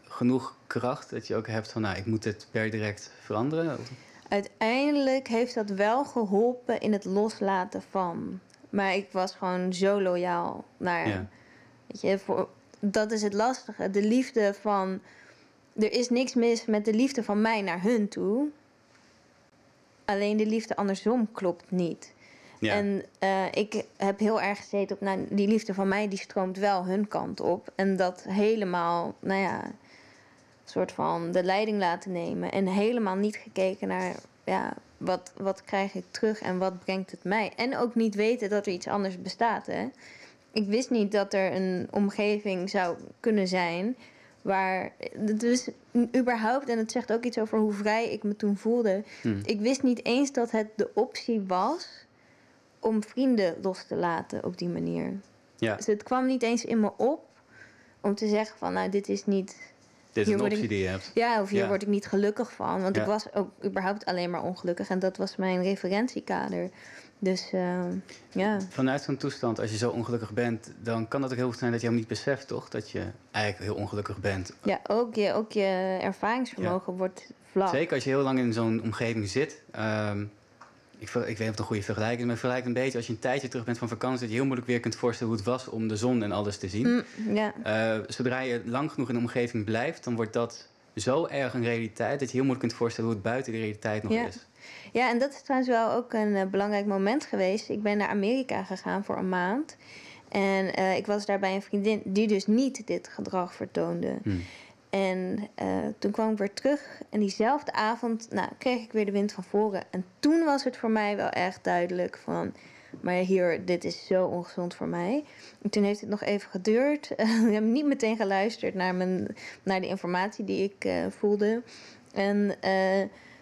genoeg kracht dat je ook hebt van... nou, ik moet het per direct veranderen? Uiteindelijk heeft dat wel geholpen in het loslaten van... Maar ik was gewoon zo loyaal naar. Ja. Weet je, voor, dat is het lastige. De liefde van. Er is niks mis met de liefde van mij naar hun toe. Alleen de liefde andersom klopt niet. Ja. En uh, ik heb heel erg gezeten op, nou, die liefde van mij die stroomt wel hun kant op. En dat helemaal, nou ja, een soort van de leiding laten nemen. En helemaal niet gekeken naar, ja, wat, wat krijg ik terug en wat brengt het mij? En ook niet weten dat er iets anders bestaat. Hè? Ik wist niet dat er een omgeving zou kunnen zijn waar. Dus überhaupt, en het zegt ook iets over hoe vrij ik me toen voelde. Hmm. Ik wist niet eens dat het de optie was om vrienden los te laten op die manier. Ja. Dus het kwam niet eens in me op om te zeggen van nou, dit is niet dit is een optie die je hebt. Ja, of hier word ik niet gelukkig van. Want ik was ook überhaupt alleen maar ongelukkig. En dat was mijn referentiekader. Dus uh, ja. Vanuit zo'n toestand, als je zo ongelukkig bent... dan kan het ook heel goed zijn dat je hem niet beseft, toch? Dat je eigenlijk heel ongelukkig bent. Ja, ook je, ook je ervaringsvermogen wordt vlak. Zeker als je heel lang in zo'n omgeving zit... Um, ik, ik weet niet of het een goede vergelijking is, maar vergelijk een beetje als je een tijdje terug bent van vakantie, dat je heel moeilijk weer kunt voorstellen hoe het was om de zon en alles te zien. Mm, uh, zodra je lang genoeg in de omgeving blijft, dan wordt dat zo erg een realiteit dat je heel moeilijk kunt voorstellen hoe het buiten de realiteit nog is. Ja, en dat is trouwens wel ook een uh, belangrijk moment geweest. Ik ben naar Amerika gegaan voor een maand. En uh, ik was daar bij een vriendin die dus niet dit gedrag vertoonde. Hmm. En uh, toen kwam ik weer terug. En diezelfde avond nou, kreeg ik weer de wind van voren. En toen was het voor mij wel echt duidelijk van... Maar hier, dit is zo ongezond voor mij. En toen heeft het nog even geduurd. ik heb niet meteen geluisterd naar, mijn, naar de informatie die ik voelde. En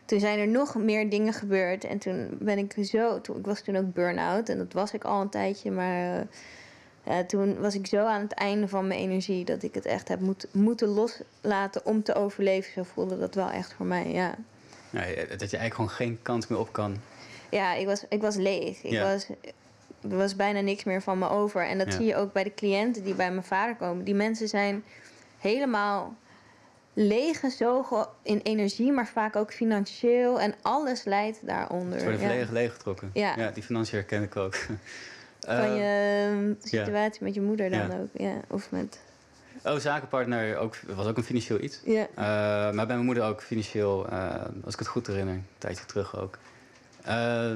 toen zijn er nog meer dingen gebeurd. En toen ben ik zo... Toen, ik was toen ook burn-out. En dat was ik al een tijdje. Maar uh, toen was ik zo aan het einde van mijn energie dat ik het echt heb moet, moeten loslaten om te overleven. Zo voelde dat wel echt voor mij, ja. ja dat je eigenlijk gewoon geen kans meer op kan. Ja, ik was, ik was leeg. Ik was, er was bijna niks meer van me over. En dat zie je ook bij de cliënten die bij mijn vader komen. Die mensen zijn helemaal leeggezogen in energie, maar vaak ook financieel. En alles leidt daaronder. Ze worden volledig leeggetrokken. Ja. ja, die financiën herken ik ook. Van je ehm, situatie met je moeder dan ook, ja. Of met... Oh, zakenpartner ook, was ook een financieel iets. Ja. Uh, maar bij mijn moeder ook financieel, uh, als ik het goed herinner, een tijdje terug ook. Uh,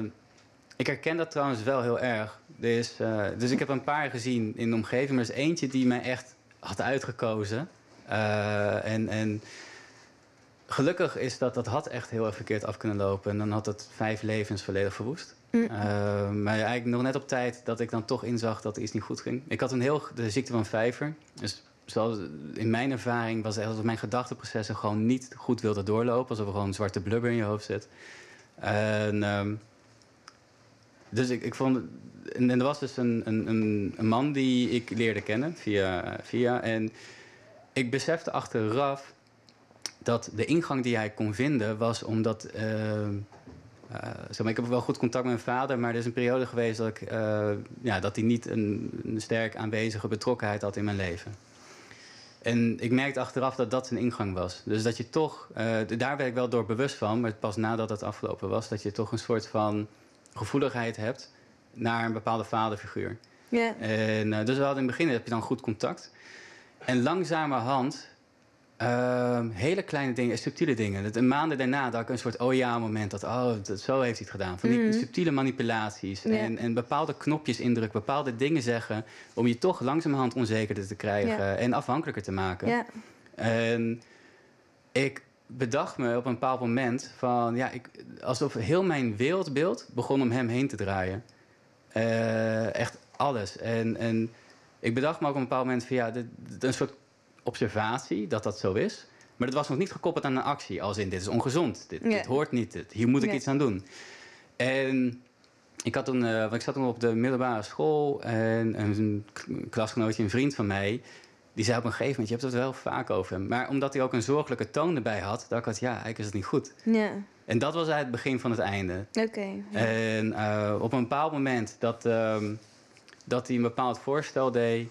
ik herken dat trouwens wel heel erg. Dus, dus ik heb een paar gezien in de omgeving, maar er is eentje die mij echt had uitgekozen. En, en gelukkig is dat, dat had echt heel erg verkeerd af kunnen lopen. En dan had het vijf levens volledig verwoest. Mm. Uh, maar eigenlijk nog net op tijd dat ik dan toch inzag dat er iets niet goed ging. Ik had een heel de ziekte van vijver. Dus zoals in mijn ervaring was het dat mijn gedachteprocessen gewoon niet goed wilden doorlopen. Alsof er gewoon een zwarte blubber in je hoofd zit. En, um, dus ik, ik vond. En, er was dus een, een, een, man die ik leerde kennen via, via. En ik besefte achteraf dat de ingang die hij kon vinden was omdat. eh, zeg maar, ik heb wel goed contact met mijn vader, maar er is een periode geweest dat, ik, eh, ja, dat hij niet een, een sterk aanwezige betrokkenheid had in mijn leven. En ik merkte achteraf dat dat zijn ingang was. Dus dat je toch, daar werd ik wel door bewust van, maar pas nadat het afgelopen was, dat je toch een soort van gevoeligheid hebt naar een bepaalde vaderfiguur. Ja. En dus wel in het begin heb je dan goed contact. En langzamerhand, ehm, hele kleine dingen, subtiele dingen. Dat een maanden daarna dat ik een soort oh ja moment had. Oh, dat, zo heeft hij het gedaan. Van die Mhm. subtiele manipulaties. Ja. En, en bepaalde knopjes indrukken, bepaalde dingen zeggen. Om je toch langzamerhand onzekerder te krijgen Ja. en afhankelijker te maken. Ja. En ik bedacht me op een bepaald moment van ja, ik, alsof heel mijn wereldbeeld begon om hem heen te draaien. Eh, echt alles. En, en ik bedacht me ook op een bepaald moment van ja, dit, dit- een soort observatie dat dat zo is. Maar dat was nog niet gekoppeld aan een actie. Als in, dit is ongezond. Dit, Ja. dit hoort niet. Dit, hier moet ik Ja. iets aan doen. En ik, had toen, eh, want ik zat toen op de middelbare school. En een klasgenootje, een vriend van mij... die zei op een gegeven moment... je hebt het wel vaak over hem. Maar omdat hij ook een zorgelijke toon erbij had... dacht ik, had, ja, eigenlijk is het niet goed. Ja. En dat was eigenlijk het begin van het einde. Oké. En eh, op een bepaald moment dat, ehm, dat hij een bepaald voorstel deed.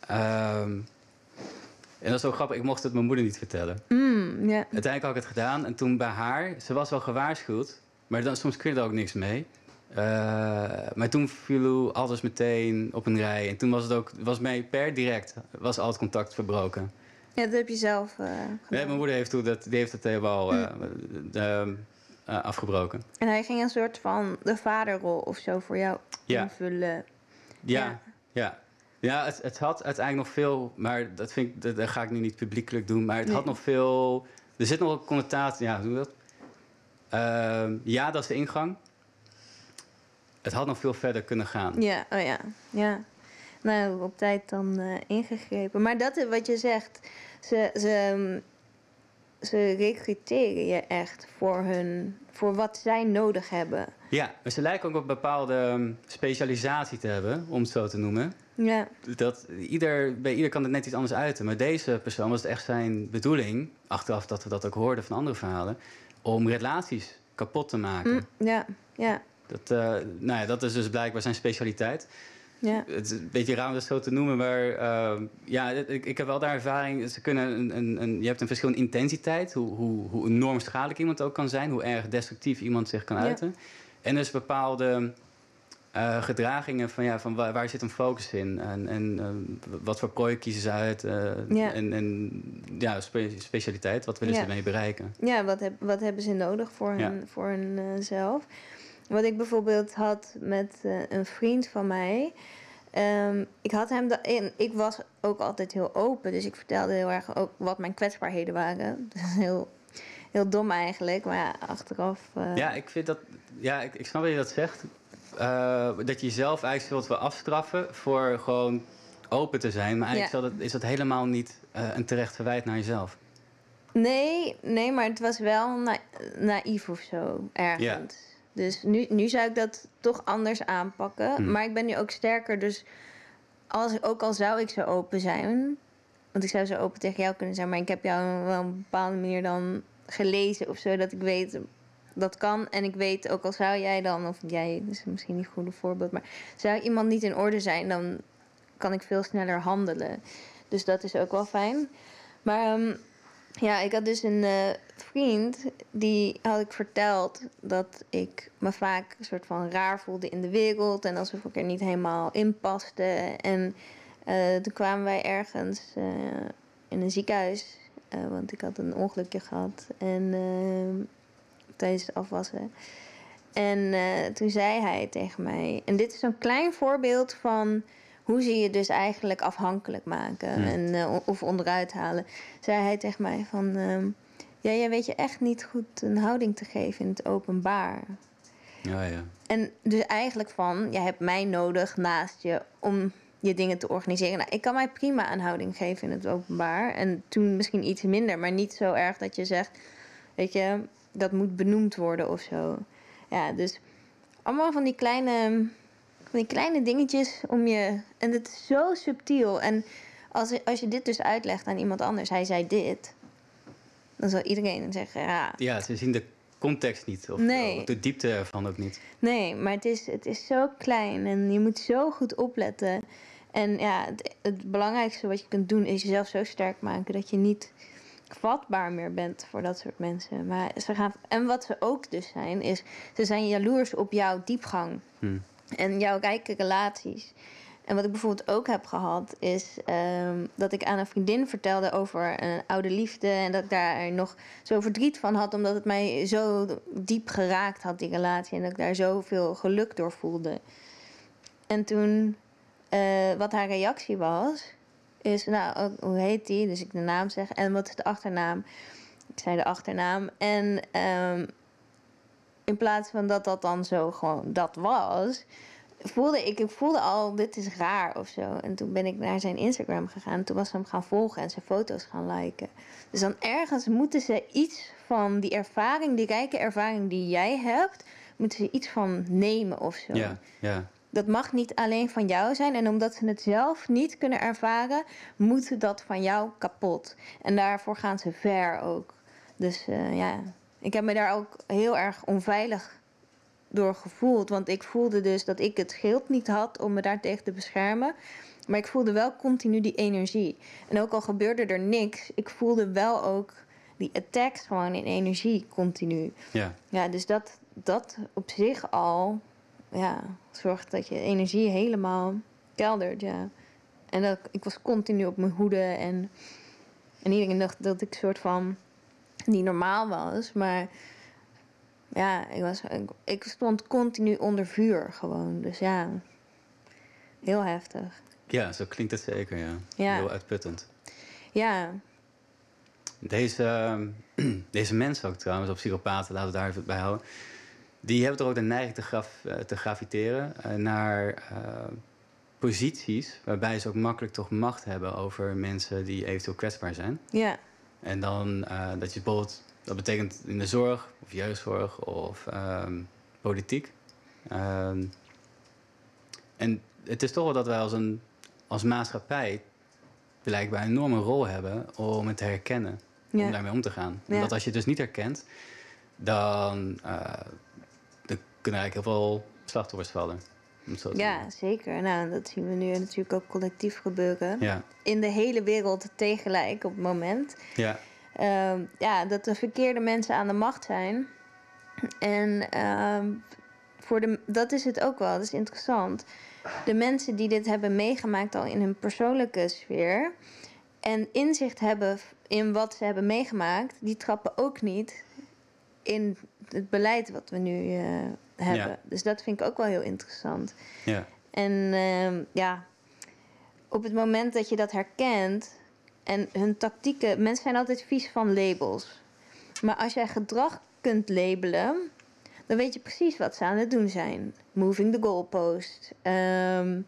ehm, en dat is ook grappig, ik mocht het mijn moeder niet vertellen. Mm. Uiteindelijk had ik het gedaan en toen bij haar, ze was wel gewaarschuwd, maar dan, soms kun je er ook niks mee. Eh, maar toen viel alles meteen op een rij. En toen was het ook, was mij per direct, was al het contact verbroken. ja, dat heb je zelf eh, gedaan. Nee, mijn moeder heeft, toen dat, die heeft het helemaal eh, eh, eh, afgebroken. En hij ging een soort van de vaderrol of zo voor jou Ja. invullen. Ja, Ja. ja. het, het had uiteindelijk nog veel, maar dat, vind ik, dat, dat ga ik nu niet publiekelijk doen. Maar het had nog veel. Er zit nog een connotatie. Ja, hoe dat? Ehm, ja, dat is de ingang. Het had nog veel verder kunnen gaan. Ja, oh ja. Ja. Nou, op tijd dan eh, ingegrepen. Maar dat is wat je zegt. Ze, ze, ze recruteren je echt voor, hun, voor wat zij nodig hebben. Ja, maar ze lijken ook op een bepaalde ehm, specialisatie te hebben, om het zo te noemen. Ja, Dat ieder, bij ieder kan het net iets anders uiten. Maar deze persoon was het echt zijn bedoeling, achteraf dat we dat ook hoorden van andere verhalen, om relaties kapot te maken. Mm, ja, ja, Dat, eh, nou ja, dat is dus blijkbaar zijn specialiteit. ja. Het is een beetje raar om dat zo te noemen, maar eh, ja, ik, ik heb wel daar ervaring. Ze kunnen een, een, een, je hebt een verschil in intensiteit, hoe, hoe, hoe enorm schadelijk iemand ook kan zijn, hoe erg destructief iemand zich kan Ja. En dus bepaalde eh, gedragingen van, ja, van waar, waar zit een focus in en, en eh, wat voor prooi kiezen ze uit eh, Ja. en, en ja, spe- specialiteit, wat willen Ja. ze ermee bereiken? Ja, wat, heb, wat hebben ze nodig voor, Ja. hun, voor hunzelf? wat ik bijvoorbeeld had met een vriend van mij. ehm, ik had hem en ik was ook altijd heel open, dus ik vertelde heel erg ook wat mijn kwetsbaarheden waren. Dat is heel, heel dom eigenlijk, maar ja, achteraf. Ja, ik vind dat. Ja, ik, ik snap dat je dat zegt. Eh, dat je jezelf eigenlijk wilt wil afstraffen voor gewoon open te zijn. Maar eigenlijk Ja. is, dat, is dat helemaal niet eh, een terecht verwijt naar jezelf. Nee, nee, maar het was wel na naïef of zo, ergens. Dus nu, nu zou ik dat toch anders aanpakken. Hmm. Maar ik ben nu ook sterker, dus als, ook al zou ik zo open zijn... want ik zou zo open tegen jou kunnen zijn... maar ik heb jou wel op een bepaalde manier dan gelezen of zo... dat ik weet dat kan. En ik weet, ook al zou jij dan... of jij, is misschien niet een goede voorbeeld... maar zou iemand niet in orde zijn... dan kan ik veel sneller handelen. Dus dat is ook wel fijn. Maar... ehm, ja, ik had dus een eh, vriend, die had ik verteld dat ik me vaak een soort van raar voelde in de wereld en alsof ik er niet helemaal in paste. En eh, toen kwamen wij ergens eh, in een ziekenhuis, want ik had een ongelukje gehad en eh, tijdens het afwassen. En eh, toen zei hij tegen mij, en dit is zo'n klein voorbeeld van hoe ze je dus eigenlijk afhankelijk maken en, eh, of onderuit halen. Zei hij tegen mij van, ehm, ja, jij weet je echt niet goed een houding te geven in het openbaar. Ja, ja. En dus eigenlijk van, je hebt mij nodig naast je om je dingen te organiseren. Nou, ik kan mij prima een houding geven in het openbaar. En toen misschien iets minder, maar niet zo erg dat je zegt, weet je, dat moet benoemd worden of zo. Ja, dus allemaal van die kleine, van die kleine dingetjes om je. En het is zo subtiel. En als, als je dit dus uitlegt aan iemand anders, hij zei dit. dan zal iedereen zeggen, ja... Ja, ze zien de context niet. Of, Nee. de diepte ervan ook niet. Nee, maar het is, het is zo klein en je moet zo goed opletten. En ja, het, het belangrijkste wat je kunt doen is jezelf zo sterk maken dat je niet vatbaar meer bent voor dat soort mensen. Maar ze gaan, en wat ze ook dus zijn, is ze zijn jaloers op jouw diepgang Hm. en jouw rijke relaties. En wat ik bijvoorbeeld ook heb gehad, is ehm, dat ik aan een vriendin vertelde over een oude liefde. En dat ik daar nog zo verdriet van had, omdat het mij zo diep geraakt had, die relatie. En dat ik daar zoveel geluk door voelde. En toen, eh, wat haar reactie was, is, nou, hoe heet die? Dus ik de naam zeg. En wat is de achternaam? Ik zei de achternaam. En ehm, in plaats van dat dat dan zo gewoon dat was, voelde ik, ik voelde al, dit is raar of zo. En toen ben ik naar zijn Instagram gegaan. Toen was ze hem gaan volgen en zijn foto's gaan liken. Dus dan ergens moeten ze iets van die ervaring, die rijke ervaring die jij hebt, moeten ze iets van nemen of zo. Ja, ja. Dat mag niet alleen van jou zijn. En omdat ze het zelf niet kunnen ervaren, moet dat van jou kapot. En daarvoor gaan ze ver ook. Dus eh, ja, ik heb me daar ook heel erg onveilig door gevoeld. Want ik voelde dus dat ik het schild niet had om me daartegen te beschermen. Maar ik voelde wel continu die energie. En ook al gebeurde er niks, ik voelde wel ook die attacks gewoon in energie continu. ja. Ja, dus dat, dat op zich al ja, zorgt dat je energie helemaal keldert. Ja. En dat, ik was continu op mijn hoede en, en iedereen dacht dat ik soort van niet normaal was. Maar ja, ik, was, ik, ik stond continu onder vuur gewoon. Dus ja, heel heftig. Ja, zo klinkt het zeker, ja. Ja. Heel uitputtend. Ja, Deze, ehm, deze mensen ook trouwens, op psychopaten, laten we daar even bij houden. Die hebben toch ook de neiging te, graf, eh, te graviteren eh, naar eh, posities waarbij ze ook makkelijk toch macht hebben over mensen die eventueel kwetsbaar zijn. ja, En dan dat je bijvoorbeeld, dat betekent in de zorg of jeugdzorg of ehm, politiek. Ehm, en het is toch wel dat wij als, een, als maatschappij blijkbaar een enorme rol hebben om het te herkennen. ja. Om daarmee om te gaan. Ja. Omdat als je het dus niet herkent, dan, dan kunnen eigenlijk heel veel slachtoffers vallen. ja, zeker. Nou, dat zien we nu natuurlijk ook collectief gebeuren. Ja, In de hele wereld tegelijk op het moment. ja, Ehm, ja, dat de verkeerde mensen aan de macht zijn. En ehm, voor de, dat is het ook wel, dat is interessant. De mensen die dit hebben meegemaakt al in hun persoonlijke sfeer... en inzicht hebben in wat ze hebben meegemaakt... die trappen ook niet in het beleid wat we nu eh, hebben. Ja. Dus dat vind ik ook wel heel interessant. ja, En ehm, ja, op het moment dat je dat herkent en hun tactieken, mensen zijn altijd vies van labels. Maar als jij gedrag kunt labelen, dan weet je precies wat ze aan het doen zijn. Moving the goalpost. Ehm,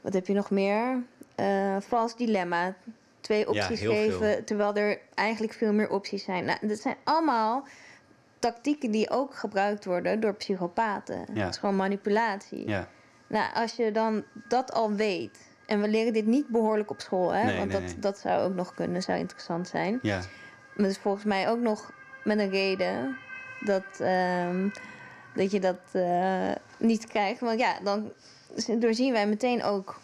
wat heb je nog meer? Eh vals dilemma. Twee opties geven, veel. terwijl er eigenlijk veel meer opties zijn. Nou, dat zijn allemaal tactieken die ook gebruikt worden door psychopaten. Ja. Dat is gewoon manipulatie. ja, Nou, als je dan dat al weet. En we leren dit niet behoorlijk op school, hè? Nee, Want nee, dat, nee. dat zou ook nog kunnen, zou interessant zijn. ja, Maar is volgens mij ook nog met een reden dat, ehm, dat je dat eh, niet krijgt. Want ja, dan doorzien wij meteen ook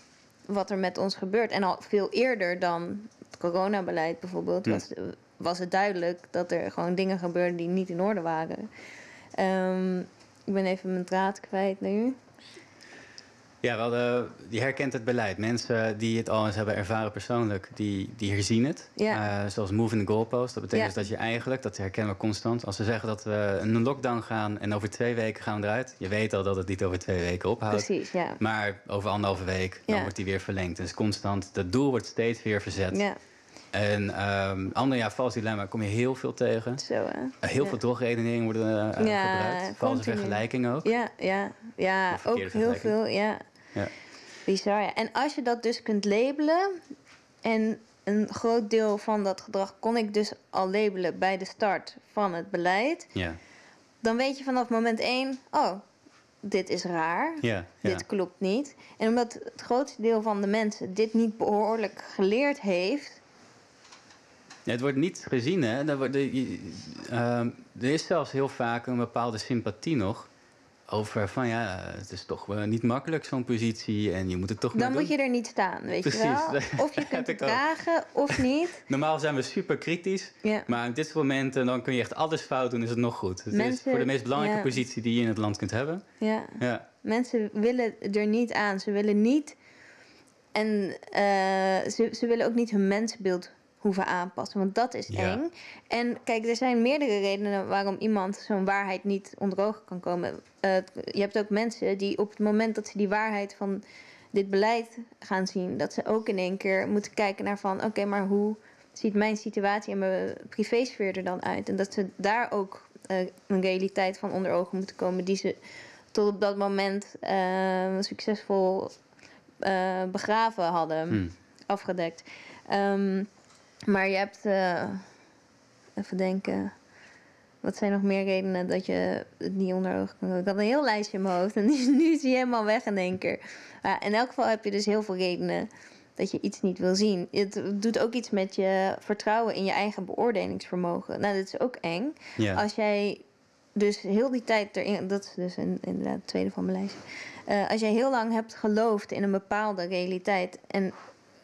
wat er met ons gebeurt. En al veel eerder dan het coronabeleid bijvoorbeeld, Hm. was, was het duidelijk dat er gewoon dingen gebeurden die niet in orde waren. Ehm, ik ben even mijn draad kwijt nu. Ja, wel de, die herkent het beleid. Mensen die het al eens hebben ervaren persoonlijk, die, die herzien het. Ja. Eh, zoals moving the goalpost. Dat betekent Ja. dus dat je eigenlijk, dat herkennen we constant... als we zeggen dat we in een lockdown gaan en over twee weken gaan we eruit... je weet al dat het niet over twee weken ophoudt. Precies, ja. Maar over anderhalve week, dan wordt die weer verlengd. Dus constant, dat doel wordt steeds weer verzet. En ehm ander ja, vals dilemma kom je heel veel tegen. zo hè. Uh, heel Ja. veel drogredeneringen worden eh, Ja, gebruikt. Valse vergelijkingen ook. Ja, ja, ja ook heel veel, ja. Ja. Bizar, ja. En als je dat dus kunt labelen... en een groot deel van dat gedrag kon ik dus al labelen... bij de start van het beleid... Ja, dan weet je vanaf moment één... oh, dit is raar, ja, ja. dit klopt niet. En omdat het grootste deel van de mensen dit niet behoorlijk geleerd heeft... Het wordt niet gezien, hè? Er, wordt, uh, er is zelfs heel vaak een bepaalde sympathie nog over van ja, het is toch niet makkelijk zo'n positie en je moet het toch Dan moet je er niet staan, weet je wel. Of je kunt het dragen of niet. Normaal zijn we super kritisch, ja. maar in dit moment dan kun je echt alles fout doen, is het nog goed. Het is voor de meest belangrijke positie die je in het land kunt hebben. Ja. ja. Mensen willen er niet aan. Ze willen niet en uh, ze, ze willen ook niet hun mensbeeld hoeven aanpassen. Want dat is eng. En kijk, er zijn meerdere redenen waarom iemand zo'n waarheid niet onder ogen kan komen. Uh, je hebt ook mensen die op het moment dat ze die waarheid van dit beleid gaan zien, dat ze ook in één keer moeten kijken naar van oké, maar hoe ziet mijn situatie en mijn privésfeer er dan uit? En dat ze daar ook uh, een realiteit van onder ogen moeten komen die ze tot op dat moment uh, succesvol begraven hadden, hmm. afgedekt. Um, maar je hebt, uh, even denken, wat zijn nog meer redenen dat je het niet onder ogen kan Ik had een heel lijstje in mijn hoofd en nu is hij helemaal weg in één keer. Uh, in elk geval heb je dus heel veel redenen dat je iets niet wil zien. Het doet ook iets met je vertrouwen in je eigen beoordelingsvermogen. Nou, dat is ook eng. Als jij dus heel die tijd erin, dat is dus inderdaad het tweede van mijn lijstje. Uh, als jij heel lang hebt geloofd in een bepaalde realiteit en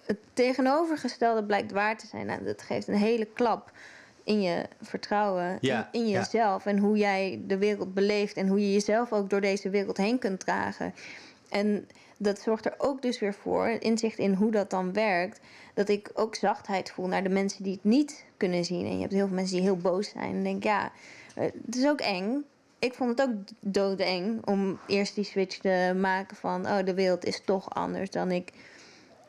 het tegenovergestelde blijkt waar te zijn. Nou, dat geeft een hele klap in je vertrouwen, in, in, jezelf en hoe jij de wereld beleeft en hoe je jezelf ook door deze wereld heen kunt dragen. En dat zorgt er ook dus weer voor, inzicht in hoe dat dan werkt, dat ik ook zachtheid voel naar de mensen die het niet kunnen zien. En je hebt heel veel mensen die heel boos zijn en denk ja, eh, het is ook eng. Ik vond het ook doodeng om eerst die switch te maken van, oh, de wereld is toch anders dan ik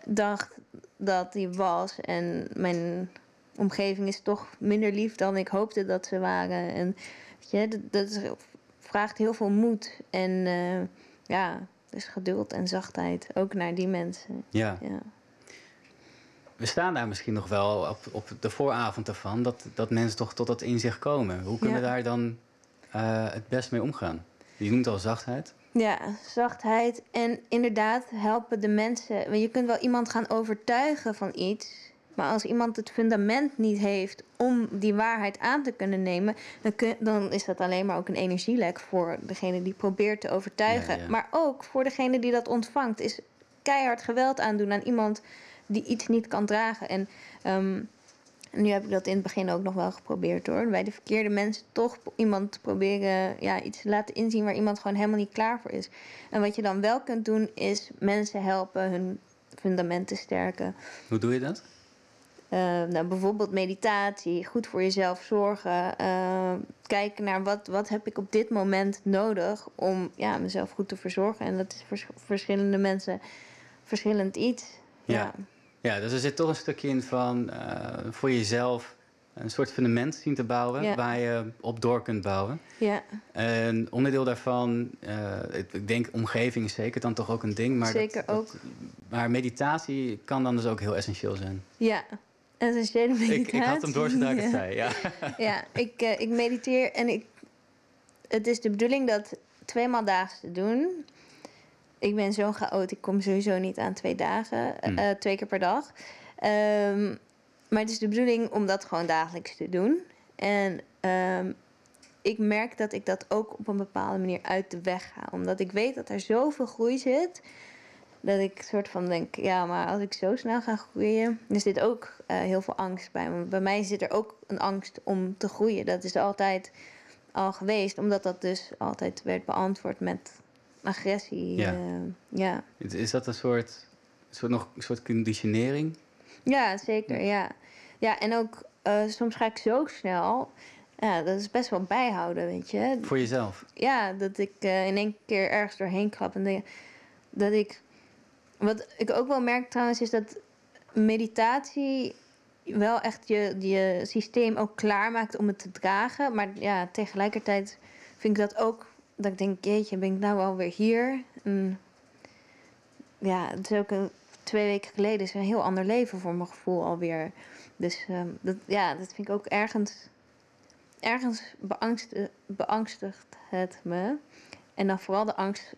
dacht dat die was. En mijn omgeving is toch minder lief dan ik hoopte dat ze waren. En weet je, dat, dat vraagt heel veel moed. En uh, ja, dus geduld en zachtheid ook naar die mensen. Ja. ja. We staan daar misschien nog wel op, op de vooravond ervan, dat, dat mensen toch tot dat inzicht komen. Hoe kunnen we daar dan uh, het best mee omgaan? Je noemt al zachtheid. Ja, zachtheid. En inderdaad helpen de mensen. Je kunt wel iemand gaan overtuigen van iets. Maar als iemand het fundament niet heeft om die waarheid aan te kunnen nemen, dan, kun, dan is dat alleen maar ook een energielek voor degene die probeert te overtuigen. Maar ook voor degene die dat ontvangt. Is keihard geweld aandoen aan iemand die iets niet kan dragen. En um, nu heb ik dat in het begin ook nog wel geprobeerd hoor. Bij de verkeerde mensen toch iemand proberen ja, iets te laten inzien waar iemand gewoon helemaal niet klaar voor is. En wat je dan wel kunt doen, is mensen helpen hun fundamenten sterken. Hoe doe je dat? Uh, nou, bijvoorbeeld meditatie, goed voor jezelf zorgen. Uh, kijken naar wat, wat heb ik op dit moment nodig om ja, mezelf goed te verzorgen. En dat is voor verschillende mensen verschillend iets. ja. Ja, dus er zit toch een stukje in van uh, voor jezelf een soort fundament zien te bouwen waar je op door kunt bouwen. Ja. En onderdeel daarvan, uh, ik denk omgeving is zeker dan toch ook een ding. Maar zeker dat, ook. maar meditatie kan dan dus ook heel essentieel zijn. Ja, essentiële meditatie. Ik, ik had hem door zodat ik het zei, ja. ja, ik, uh, ik mediteer en ik, het is de bedoeling dat tweemaal daags te doen ik ben zo'n chaot, ik kom sowieso niet aan twee dagen, hmm. eh, twee keer per dag. Ehm, maar het is de bedoeling om dat gewoon dagelijks te doen. En um, ik merk dat ik dat ook op een bepaalde manier uit de weg ga. Omdat ik weet dat er zoveel groei zit. Dat ik soort van denk, ja, maar als ik zo snel ga groeien, er zit ook uh, heel veel angst bij. Want bij mij zit er ook een angst om te groeien. Dat is altijd al geweest, omdat dat dus altijd werd beantwoord met agressie. Ja. Uh, ja. Is dat een soort, soort, nog, een soort conditionering? Ja, zeker. Ja, ja en ook uh, soms ga ik zo snel. Ja, dat is best wel bijhouden, weet je. Voor jezelf? Ja, dat ik uh, in één keer ergens doorheen klap. En dat ik. Wat ik ook wel merk trouwens, is dat meditatie wel echt je, je systeem ook klaarmaakt om het te dragen. Maar ja, tegelijkertijd vind ik dat ook dat ik denk, jeetje, ben ik nou alweer hier? En ja, het is ook een, twee weken geleden is een heel ander leven voor mijn gevoel alweer. Dus um, dat, ja, dat vind ik ook ergens, ergens beangst, beangstigt het me. En dan vooral de angst,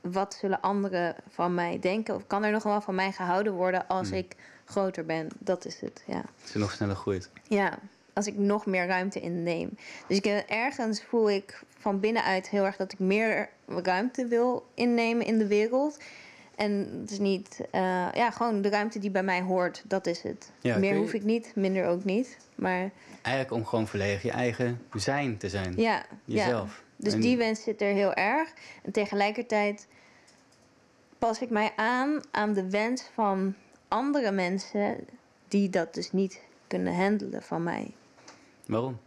wat zullen anderen van mij denken? Of kan er nog wel van mij gehouden worden als hmm. ik groter ben. Dat is het, ja. Je nog sneller groeit. Ja, als ik nog meer ruimte inneem. Dus ik, eh, ergens voel ik van binnenuit heel erg dat ik meer ruimte wil innemen in de wereld. En het is niet, eh, ja, gewoon de ruimte die bij mij hoort, dat is het. Ja, meer je- hoef ik niet, minder ook niet. Maar Eigenlijk om gewoon volledig je eigen zijn te zijn. ja, ja. Jezelf. Dus En- die wens zit er heel erg. En tegelijkertijd pas ik mij aan aan de wens van andere mensen die dat dus niet kunnen handelen van mij. Waarom?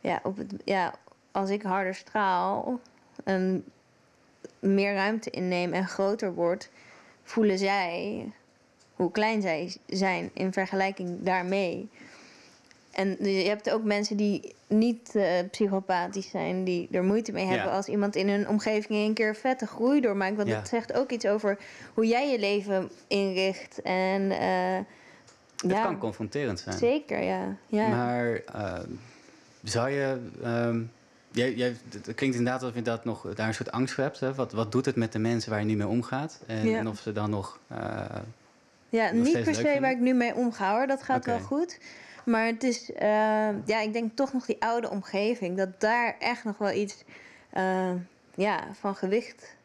Ja, op het, ja als ik harder straal en meer ruimte inneem en groter word, voelen zij hoe klein zij zijn in vergelijking daarmee. En je hebt ook mensen die niet eh, psychopathisch zijn, die er moeite mee hebben Ja. als iemand in hun omgeving een keer vette groei doormaakt. Want Ja. dat zegt ook iets over hoe jij je leven inricht. En eh, ja, kan confronterend zijn. zeker, ja. ja. Maar eh, zou je. ehm, jij, jij, het klinkt inderdaad alsof je dat nog, daar een soort angst voor hebt. Hè? Wat, wat doet het met de mensen waar je nu mee omgaat? En, Ja. en of ze dan nog. eh, Ja, nog niet per se waar ik nu mee omga hoor. Dat gaat wel goed. Maar het is, eh, ja, ik denk toch nog die oude omgeving. Dat daar echt nog wel iets eh, ja, van gewicht.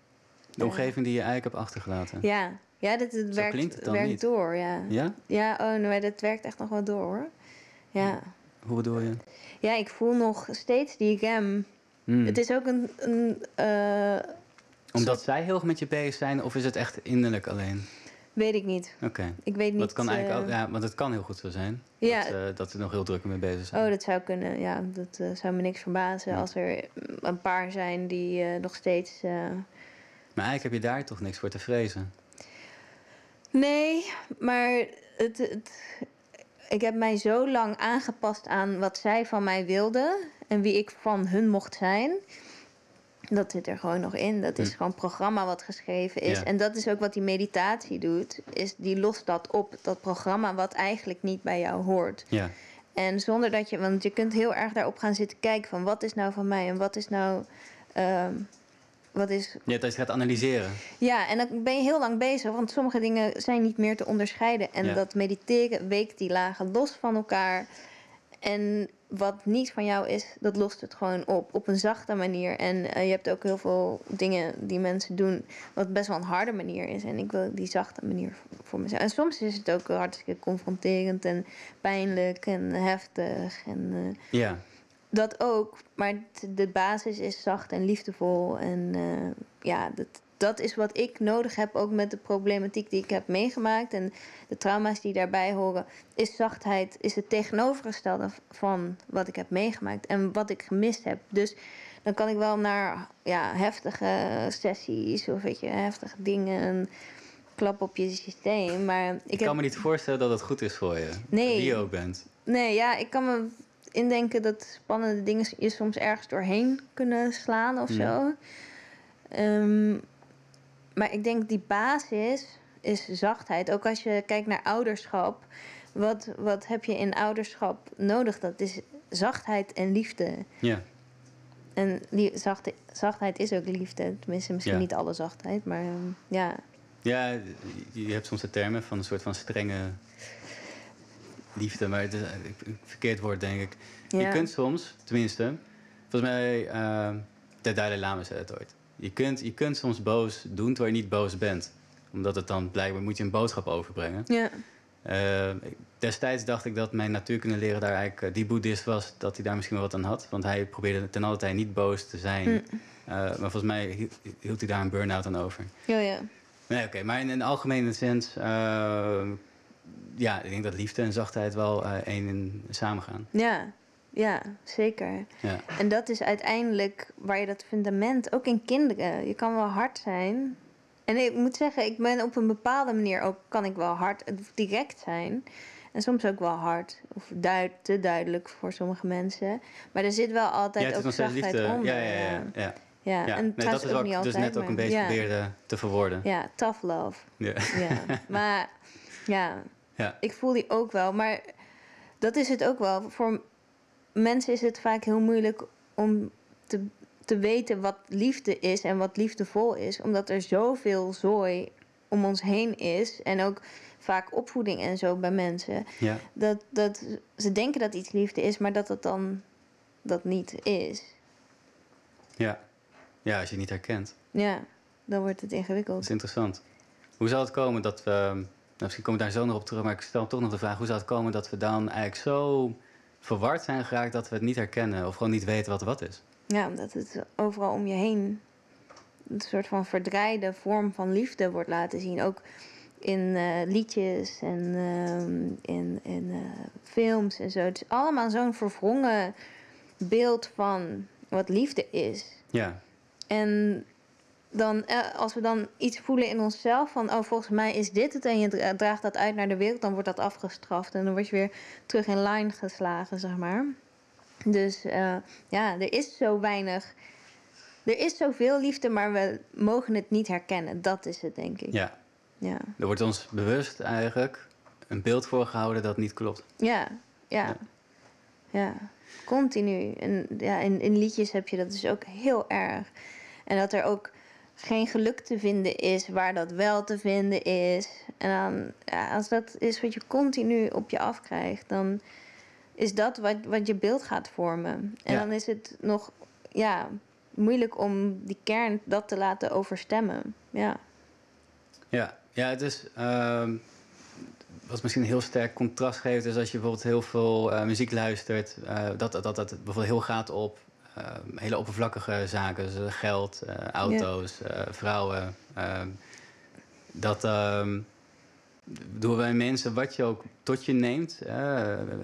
de omgeving die je eigenlijk hebt achtergelaten. Ja, ja dat het Zo werkt, het werkt niet. door. Ja, Ja? ja oh, nee, dat werkt echt nog wel door hoor. Ja. Hoe bedoel je? ja, ik voel nog steeds die rem. Hmm. Het is ook een. een eh, Omdat zij heel erg met je bezig zijn, of is het echt innerlijk alleen? weet ik niet. Oké. Ik weet niet. Dat kan eigenlijk ook, ja, want het kan heel goed zo zijn. ja. Dat, eh, dat ze er nog heel druk mee bezig zijn. Oh, dat zou kunnen. Ja, dat zou me niks verbazen Ja. als er mm, een paar zijn die nog steeds. Maar eigenlijk heb je daar toch niks voor te vrezen. Nee, maar het, het, ik heb mij zo lang aangepast aan wat zij van mij wilden en wie ik van hun mocht zijn. Dat zit er gewoon nog in. Dat is Hm. gewoon programma wat geschreven is. Ja. En dat is ook wat die meditatie doet. Is die lost dat op, dat programma wat eigenlijk niet bij jou hoort. Ja. En zonder dat je, want je kunt heel erg daarop gaan zitten kijken van wat is nou van mij en wat is nou, ehm, wat is ja, dat je gaat analyseren. ja, en dan ben je heel lang bezig, want sommige dingen zijn niet meer te onderscheiden. En Ja. dat mediteren weekt die lagen los van elkaar. En wat niet van jou is, dat lost het gewoon op, op een zachte manier. En eh, je hebt ook heel veel dingen die mensen doen, wat best wel een harde manier is. En ik wil die zachte manier voor- voor mezelf. En soms is het ook hartstikke confronterend en pijnlijk en heftig. En, eh, Ja. Dat ook, maar de basis is zacht en liefdevol. En eh, ja, dat, dat is wat ik nodig heb, ook met de problematiek die ik heb meegemaakt en de trauma's die daarbij horen. Is zachtheid, is het tegenovergestelde van wat ik heb meegemaakt en wat ik gemist heb. Dus dan kan ik wel naar ja, heftige sessies of weet je, heftige dingen. en klap op je systeem. Maar ik, Ik heb kan me niet voorstellen dat het goed is voor je. Nee. Wie je ook bent. Nee, ja, ik kan me indenken dat spannende dingen je soms ergens doorheen kunnen slaan of zo. Ehm, maar ik denk die basis is zachtheid. Ook als je kijkt naar ouderschap. Wat, wat heb je in ouderschap nodig? Dat is zachtheid en liefde. Ja. En die zachte, zachtheid is ook liefde. Tenminste, misschien Ja. niet alle zachtheid, maar ehm, ja. Ja, je hebt soms de termen van een soort van strenge liefde, maar het is een verkeerd woord, denk ik. ja. Je kunt soms, tenminste, volgens mij, uh, de Dalai Lama zei het ooit. Je kunt, je kunt soms boos doen terwijl je niet boos bent. Omdat het dan blijkbaar moet je een boodschap overbrengen. Ja, ik- destijds dacht ik dat mijn natuurkunde leren daar eigenlijk eh, die boeddhist was, dat hij daar misschien wel wat aan had. Want hij probeerde ten alle tijde niet boos te zijn. Hm. Eh, maar volgens mij hield, hij daar een burn-out aan over. ja, ja. Nee, oké, maar in een algemene zin, eh, ja, ik denk dat liefde en zachtheid wel eh één in samen gaan. Ja, ja, zeker. Ja. En dat is uiteindelijk waar je dat fundament, ook in kinderen, je kan wel hard zijn. En ik moet zeggen, ik ben op een bepaalde manier ook, kan ik wel hard, of direct zijn. En soms ook wel hard, of duid, te duidelijk voor sommige mensen. Maar er zit wel altijd ook zachtheid liefde. onder. Ja, ja, ja. ja. Ja, ja. en nee, dat is ook ook niet dus net ook een beetje probeerde te verwoorden. Ja, tough love. Ja. Ja, maar ja, Ja. ik voel die ook wel. Maar dat is het ook wel. Voor mensen is het vaak heel moeilijk om te, te weten wat liefde is en wat liefdevol is. Omdat er zoveel zooi om ons heen is. En ook vaak opvoeding en zo bij mensen. Ja. Dat, dat ze denken dat iets liefde is, maar dat het dan dat niet is. Ja. ja, als je het niet herkent. Ja, dan wordt het Dat ingewikkeld. is interessant. Hoe zou het komen dat we... Nou, misschien komen we daar zo nog op terug, maar ik stel toch nog de vraag... hoe zou het komen dat we dan eigenlijk zo verward zijn geraakt... dat we het niet herkennen of gewoon niet weten wat wat is? Ja, omdat het overal om je heen een soort van verdraaide vorm van liefde wordt laten zien. Ook in eh, liedjes en ehm, in, in eh, films en zo. Het is allemaal zo'n verwrongen beeld van wat liefde is. Ja, En dan, eh, als we dan iets voelen in onszelf van, oh, volgens mij is dit het en je dra- draagt dat uit naar de wereld, dan wordt dat afgestraft en dan word je weer terug in line geslagen, zeg maar. Dus eh, ja, er is zo weinig, er is zoveel liefde, maar we mogen het niet herkennen. Dat is het, denk ik. ja. Ja, Er wordt ons bewust eigenlijk een beeld voorgehouden dat niet klopt. ja, ja. Ja. ja. Continu. En ja, in, in liedjes heb je dat dus ook heel erg. En dat er ook geen geluk te vinden is waar dat wel te vinden is. En dan, ja, als dat is wat je continu op je afkrijgt, dan is dat wat, wat je beeld gaat vormen. En Ja. dan is het nog ja, moeilijk om die kern dat te laten overstemmen. Ja, Ja, ja het is. ehm, wat misschien een heel sterk contrast geeft, is als je bijvoorbeeld heel veel eh, muziek luistert, eh, dat, dat, dat het bijvoorbeeld heel gaat op hele oppervlakkige zaken, dus eh, geld, eh, auto's, eh, vrouwen. ehm, dat ehm, door bij mensen, wat je ook tot je neemt,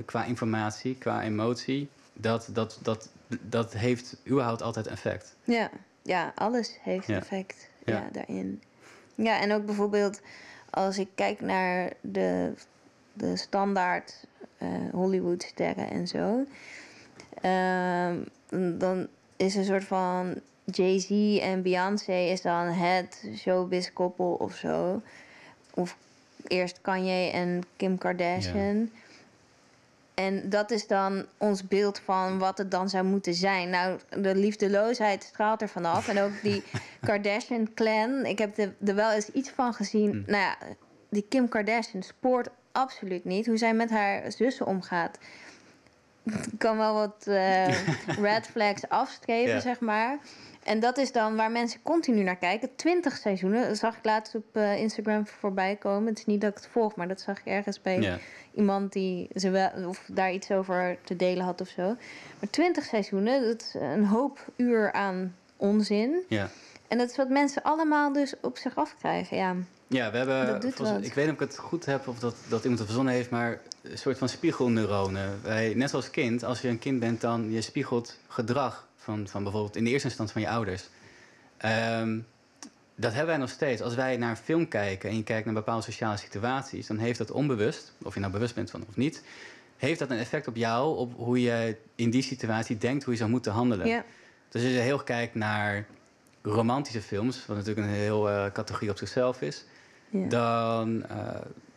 qua informatie, qua emotie, dat, dat, dat, dat heeft überhaupt altijd effect. ja, ja alles heeft Ja. effect Ja. ja. daarin. Ja, en ook bijvoorbeeld als ik kijk naar de, de standaard Hollywood-sterren en zo. ehm, dan is een soort van Jay-Z en Beyoncé is dan het showbiz-koppel of zo. Of eerst Kanye en Kim Kardashian. En dat is dan ons beeld van wat het dan zou moeten zijn. Nou, de liefdeloosheid straalt er vanaf. En ook die Kardashian-clan. Ik heb er er wel eens iets van gezien. Hm. Nou ja, die Kim Kardashian spoort absoluut niet hoe zij met haar zussen omgaat. Kan wel wat eh, red flags afstreven, zeg maar. En dat is dan waar mensen continu naar kijken. Twintig seizoenen. Dat zag ik laatst op eh, Instagram voorbij komen. Het is niet dat ik het volg, maar dat zag ik ergens bij iemand die ze wel, of daar iets over te delen had of zo. Maar twintig seizoenen, dat is een hoop uur aan onzin. ja. En dat is wat mensen allemaal dus op zich afkrijgen. Ja, Ja, we hebben. Dat doet volgens- wat. ik weet niet of ik het goed heb of dat, dat iemand het verzonnen heeft, maar een soort van spiegelneuronen. Wij, net zoals kind, als je een kind bent, dan je spiegelt gedrag van, van bijvoorbeeld in de eerste instantie van je ouders. Ehm, dat hebben wij nog steeds. Als wij naar een film kijken en je kijkt naar bepaalde sociale situaties, dan heeft dat onbewust, of je nou bewust bent van of niet, heeft dat een effect op jou, op hoe je in die situatie denkt, hoe je zou moeten handelen. ja, Dus als je heel kijkt naar romantische films, wat natuurlijk een heel eh, categorie op zichzelf is, ja. dan, eh,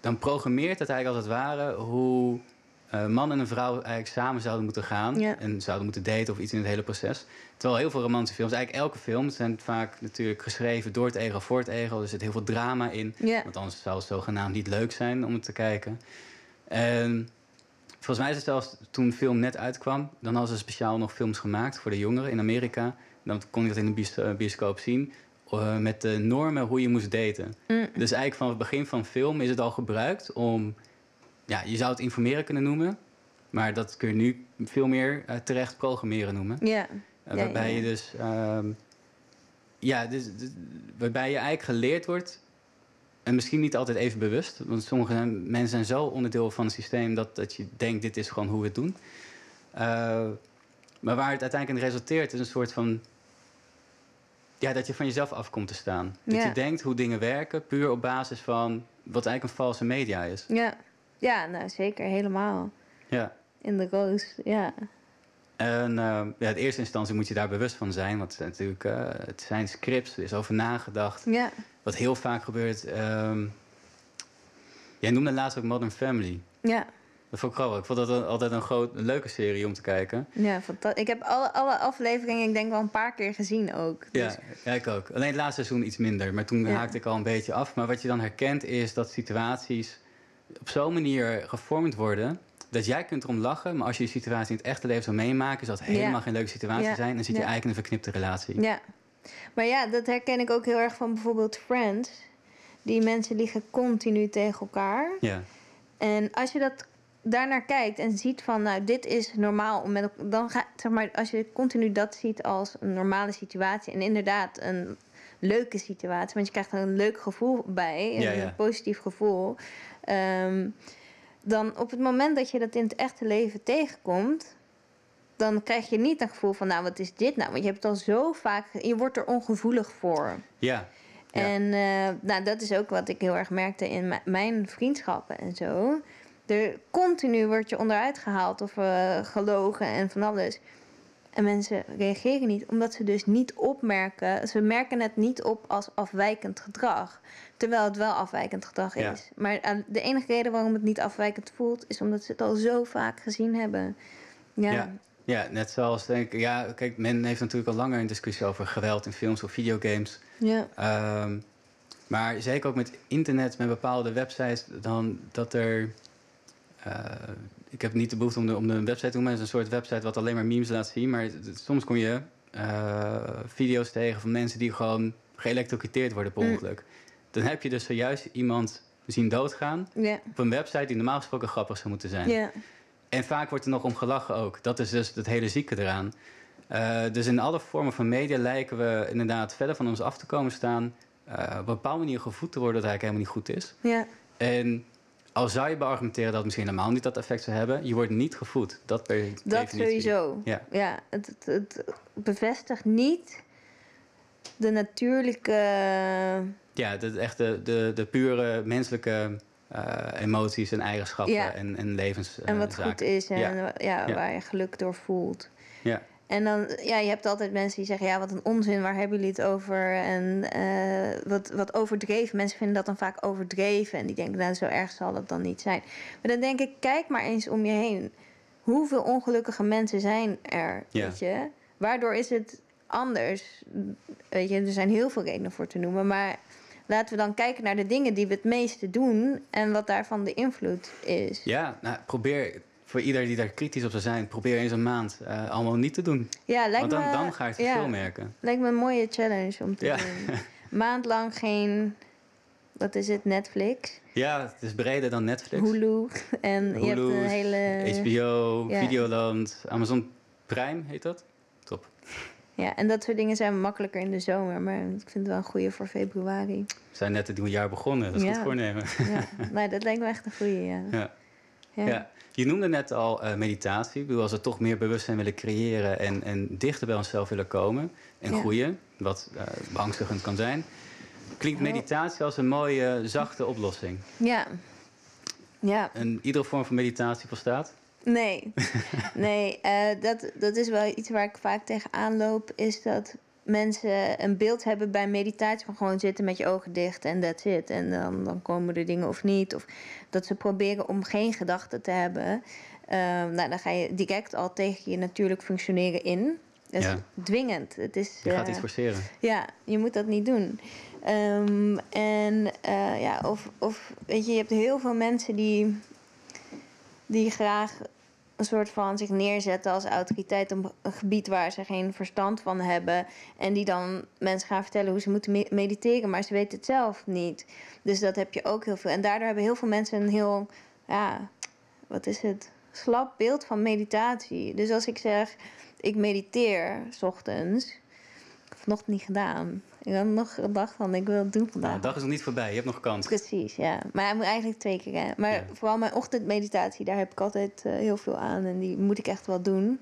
dan programmeert het eigenlijk als het ware hoe eh, man en een vrouw eigenlijk samen zouden moeten gaan Ja. en zouden moeten daten of iets in het hele proces. Terwijl heel veel romantische films, eigenlijk elke film, zijn vaak natuurlijk geschreven door het ego voor het ego. Er zit heel veel drama in. ja. Want anders zou het zogenaamd niet leuk zijn om het te kijken. En volgens mij is het zelfs toen de film net uitkwam, dan hadden ze speciaal nog films gemaakt voor de jongeren in Amerika. Dan kon je dat in de eh, bioscoop zien. eh, met de normen hoe je moest daten. Mm. Dus eigenlijk van het begin van film is het al gebruikt om. Ja, je zou het informeren kunnen noemen. Maar dat kun je nu veel meer eh, terecht programmeren noemen. ja. Uh, waarbij ja, je dus, ehm, ja, dus, dus- waarbij je eigenlijk geleerd wordt, en misschien niet altijd even bewust, want sommige zijn- mensen zijn zo onderdeel van het systeem dat, dat je denkt, dit is gewoon hoe we het doen. Maar waar het uiteindelijk in resulteert, is een soort van, ja, dat je van jezelf af komt te staan. Dat Ja. je denkt hoe dingen werken, puur op basis van wat eigenlijk een valse media is. Ja, ja nou zeker, helemaal. Ja. In de roos, ja. En eh, ja, in eerste instantie moet je daar bewust van zijn. Want het, zijn natuurlijk, eh, het zijn scripts, er is over nagedacht. Ja, Wat heel vaak gebeurt. ehm, jij noemde laatst ook Modern Family. ja. Dat vond ik grappig. Ik vond dat een- altijd een, groot, een leuke serie om te kijken. Ja, fantastisch. Ik heb alle, alle afleveringen, ik denk wel een paar keer gezien ook. Dus, Ja, ja, ik ook. Alleen het laatste seizoen iets minder. Maar toen Ja. haakte ik al een beetje af. Maar wat je dan herkent is dat situaties op zo'n manier gevormd worden dat jij kunt erom lachen, maar als je die situatie in het echte leven zou meemaken, zou het helemaal Ja. geen leuke situatie Ja. zijn. Dan zit je eigenlijk in een verknipte relatie. Ja. Maar ja, dat herken ik ook heel erg van bijvoorbeeld Friends. Die mensen liegen continu tegen elkaar. Ja. En als je dat daarnaar kijkt en ziet van, nou, dit is normaal met dan ga, zeg maar, als je continu dat ziet als een normale situatie en inderdaad een leuke situatie, want je krijgt er een leuk gevoel bij, een Ja, ja. positief gevoel, ehm, dan op het moment dat je dat in het echte leven tegenkomt, dan krijg je niet een gevoel van, nou, wat is dit nou? Want je hebt het al zo vaak, je wordt er ongevoelig voor. Ja. Ja. En eh, nou, dat is ook wat ik heel erg merkte in mijn vriendschappen en zo. Er continu word je onderuit gehaald of eh, gelogen en van alles. En mensen reageren niet, omdat ze dus niet opmerken. Ze merken het niet op als afwijkend gedrag. Terwijl het wel afwijkend gedrag Ja. is. Maar eh, de enige reden waarom het niet afwijkend voelt, is omdat ze het al zo vaak gezien hebben. Ja, Ja. Ja, net zoals denk ik, ja, kijk, men heeft natuurlijk al langer een discussie over geweld in films of videogames. ja, Ehm, maar zeker ook met internet, met bepaalde websites, dan dat er. Eh, ik heb niet de behoefte om de, om de website te noemen, het is een soort website wat alleen maar memes laat zien. Maar soms kom je eh, video's tegen van mensen die gewoon geëlectrocuteerd worden per Mm. ongeluk. Dan heb je dus zojuist iemand zien doodgaan op een website die normaal gesproken grappig zou moeten zijn. En vaak wordt er nog om gelachen ook. Dat is dus het hele zieke eraan. Eh, dus in alle vormen van media lijken we inderdaad verder van ons af te komen staan. op een bepaalde manier gevoed te worden dat eigenlijk helemaal niet goed is. ja. En al zou je beargumenteren dat het misschien helemaal niet dat effect zou hebben, je wordt niet gevoed. Dat per Dat definitie. sowieso. Ja. Ja, het, het, het bevestigt niet de natuurlijke. Ja, de, echt de, de, de pure menselijke eh, emoties en eigenschappen Ja. en, en levens. en wat eh, goed is en ja, Ja. waar je geluk door voelt. Ja. En dan, ja, je hebt altijd mensen die zeggen: ja, wat een onzin, waar hebben jullie het over? En eh, wat, wat overdreven. Mensen vinden dat dan vaak overdreven. En die denken, nou, zo erg zal het dan niet zijn. Maar dan denk ik, kijk maar eens om je heen. Hoeveel ongelukkige mensen zijn er? Ja. Weet je? Waardoor is het anders? Weet je, er zijn heel veel redenen voor te noemen. Maar laten we dan kijken naar de dingen die we het meeste doen. En wat daarvan de invloed is. Ja, nou, probeer voor ieder die daar kritisch op zou zijn, probeer eens een maand eh, allemaal niet te doen. Ja, lijkt Want dan, me, dan ga je het ja. verschil merken. Lijkt me een mooie challenge om te Ja. doen. Maandlang geen, wat is het, Netflix, Ja, het is breder dan Netflix. Hulu. En je hebt een hele... HBO, ja. Videoland, Amazon Prime heet dat. Top. Ja, en dat soort dingen zijn makkelijker in de zomer. Maar ik vind het wel een goede voor februari. We zijn net het nieuwe jaar begonnen, dat is goed voornemen. Ja, nee, dat lijkt me echt een goede, ja. Ja. Je noemde net al eh, meditatie. Ik bedoel, als we toch meer bewustzijn willen creëren en, en dichter bij onszelf willen komen en Ja. groeien, wat eh, beangstigend kan zijn, klinkt meditatie als een mooie, zachte oplossing. Ja. Ja, En iedere vorm van meditatie volstaat? nee. nee, eh, dat, dat is wel iets waar ik vaak tegenaan loop. Is dat mensen een beeld hebben bij meditatie van gewoon zitten met je ogen dicht en that's it. En dan, dan komen er dingen of niet. Of dat ze proberen om geen gedachten te hebben. Ehm, nou, dan ga je direct al tegen je natuurlijk functioneren in. Dat is Ja. dwingend. Het is, Je gaat eh, iets forceren. Ja, je moet dat niet doen. Ehm, en eh, ja, of, of weet je, je hebt heel veel mensen die, die graag een soort van zich neerzetten als autoriteit op een gebied waar ze geen verstand van hebben. En die dan mensen gaan vertellen hoe ze moeten me- mediteren, maar ze weten het zelf niet. Dus dat heb je ook heel veel. En daardoor hebben heel veel mensen een heel, ja, wat is het? Slap beeld van meditatie. Dus als ik zeg, ik mediteer 's ochtends. Nog niet gedaan. Ik had nog gedacht van, ik wil het doen vandaag. Nou, de dag is nog niet voorbij, je hebt nog kans. Precies, ja. Maar hij moet eigenlijk twee keer. Hè. Maar Ja. vooral mijn ochtendmeditatie, daar heb ik altijd eh, heel veel aan. En die moet ik echt wel doen.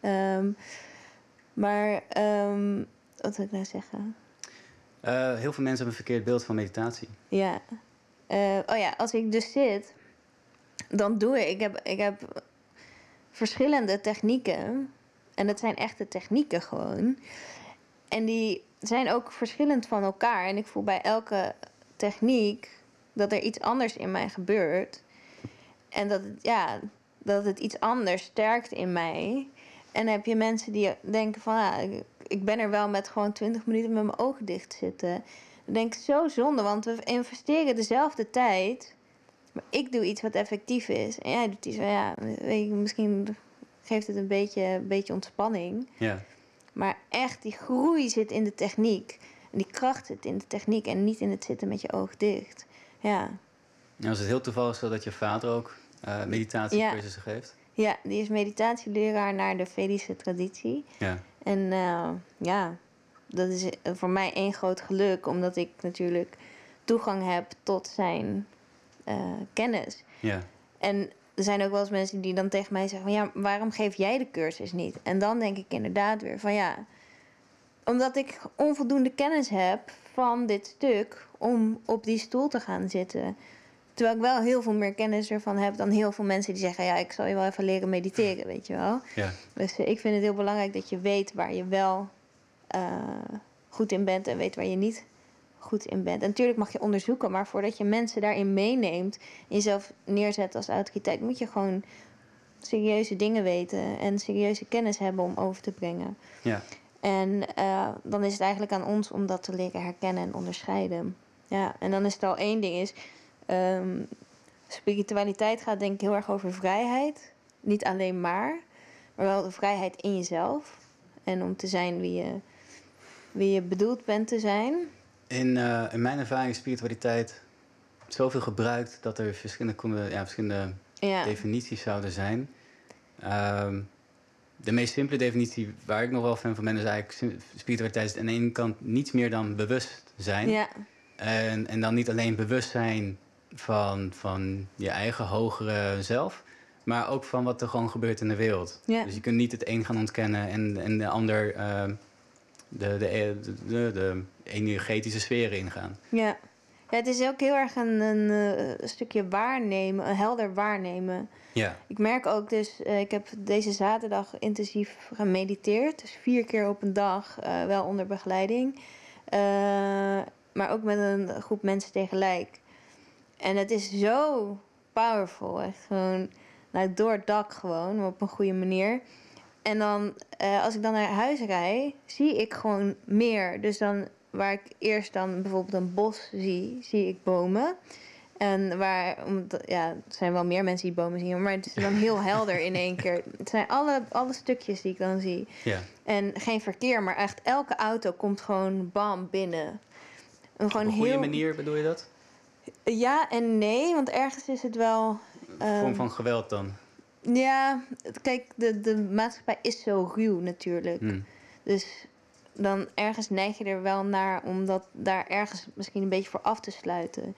Ehm, maar, ehm, wat wil ik nou zeggen? Eh, heel veel mensen hebben een verkeerd beeld van meditatie. Ja. Eh, oh ja, als ik dus zit, dan doe ik. Ik heb, ik heb verschillende technieken. En dat zijn echte technieken gewoon. En die zijn ook verschillend van elkaar. En ik voel bij elke techniek dat er iets anders in mij gebeurt. En dat het, ja, dat het iets anders sterkt in mij. En dan heb je mensen die denken van... Ah, ik, ben er wel met gewoon 20 minuten met mijn ogen dicht zitten. Dan denk zo zonde, want we investeren dezelfde tijd Maar ik doe iets wat effectief is. En jij doet iets van, ja, weet misschien geeft het een beetje, een beetje ontspanning. Ja. Maar echt, die groei zit in de techniek. En die kracht zit in de techniek en niet in het zitten met je oog dicht. Ja, Nou is het heel toevallig zo dat je vader ook eh meditatiecursussen geeft. ja die is meditatieleraar naar de Vedische traditie. Ja. En eh, ja, dat is voor mij één groot geluk, omdat ik natuurlijk toegang heb tot zijn eh, kennis. Ja. En er zijn ook wel eens mensen die dan tegen mij zeggen: van, Ja, waarom geef jij de cursus niet? En dan denk ik inderdaad weer van ja, omdat ik onvoldoende kennis heb van dit stuk om op die stoel te gaan zitten. Terwijl ik wel heel veel meer kennis ervan heb dan heel veel mensen die zeggen: Ja, ik zal je wel even leren mediteren, weet je wel. Ja. Dus eh, ik vind het heel belangrijk dat je weet waar je wel eh, goed in bent en weet waar je niet goed in bent. En natuurlijk mag je onderzoeken, maar voordat je mensen daarin meeneemt en jezelf neerzet als autoriteit, moet je gewoon serieuze dingen weten en serieuze kennis hebben om over te brengen. Ja. En eh, dan is het eigenlijk aan ons om dat te leren herkennen en onderscheiden. Ja, en dan is het al één ding is. ehm, spiritualiteit gaat denk ik heel erg over vrijheid. Niet alleen maar, maar wel de vrijheid in jezelf. En om te zijn wie je, wie je bedoeld bent te zijn. In, eh, in mijn ervaring is spiritualiteit zoveel gebruikt dat er verschillende, ja, verschillende Ja, definities zouden zijn. Ehm, de meest simpele definitie waar ik nog wel fan van ben, is eigenlijk spiritualiteit is aan de ene kant niets meer dan bewustzijn. ja, En, en dan niet alleen bewustzijn van, van je eigen hogere zelf, maar ook van wat er gewoon gebeurt in de wereld. Ja. Dus je kunt niet het een gaan ontkennen en, en de ander ehm, de, de, de, de, de energetische sferen ingaan. ja. Ja, het is ook heel erg een, een eh, stukje waarnemen, een helder waarnemen. Ja, Ik merk ook dus, eh, ik heb deze zaterdag intensief gemediteerd. Dus vier keer op een dag, eh, wel onder begeleiding. Maar ook met een groep mensen tegelijk. En het is zo powerful. Echt gewoon nou, door het dak gewoon, maar op een goede manier. En dan, eh, als ik dan naar huis rijd, zie ik gewoon meer. Dus dan, waar ik eerst dan bijvoorbeeld een bos zie, zie ik bomen. En waar, omdat, ja, er zijn wel meer mensen die bomen zien, maar het is dan heel helder in één keer. Het zijn alle, alle stukjes die ik dan zie. ja. En geen verkeer, maar echt elke auto komt gewoon bam binnen. En Op gewoon een goede heel... manier bedoel je dat? Ja en nee, want ergens is het wel. Een vorm Ehm, van geweld dan? Ja, kijk, de, de maatschappij is zo ruw natuurlijk. Hm. Dus dan ergens neig je er wel naar om dat daar ergens misschien een beetje voor af te sluiten.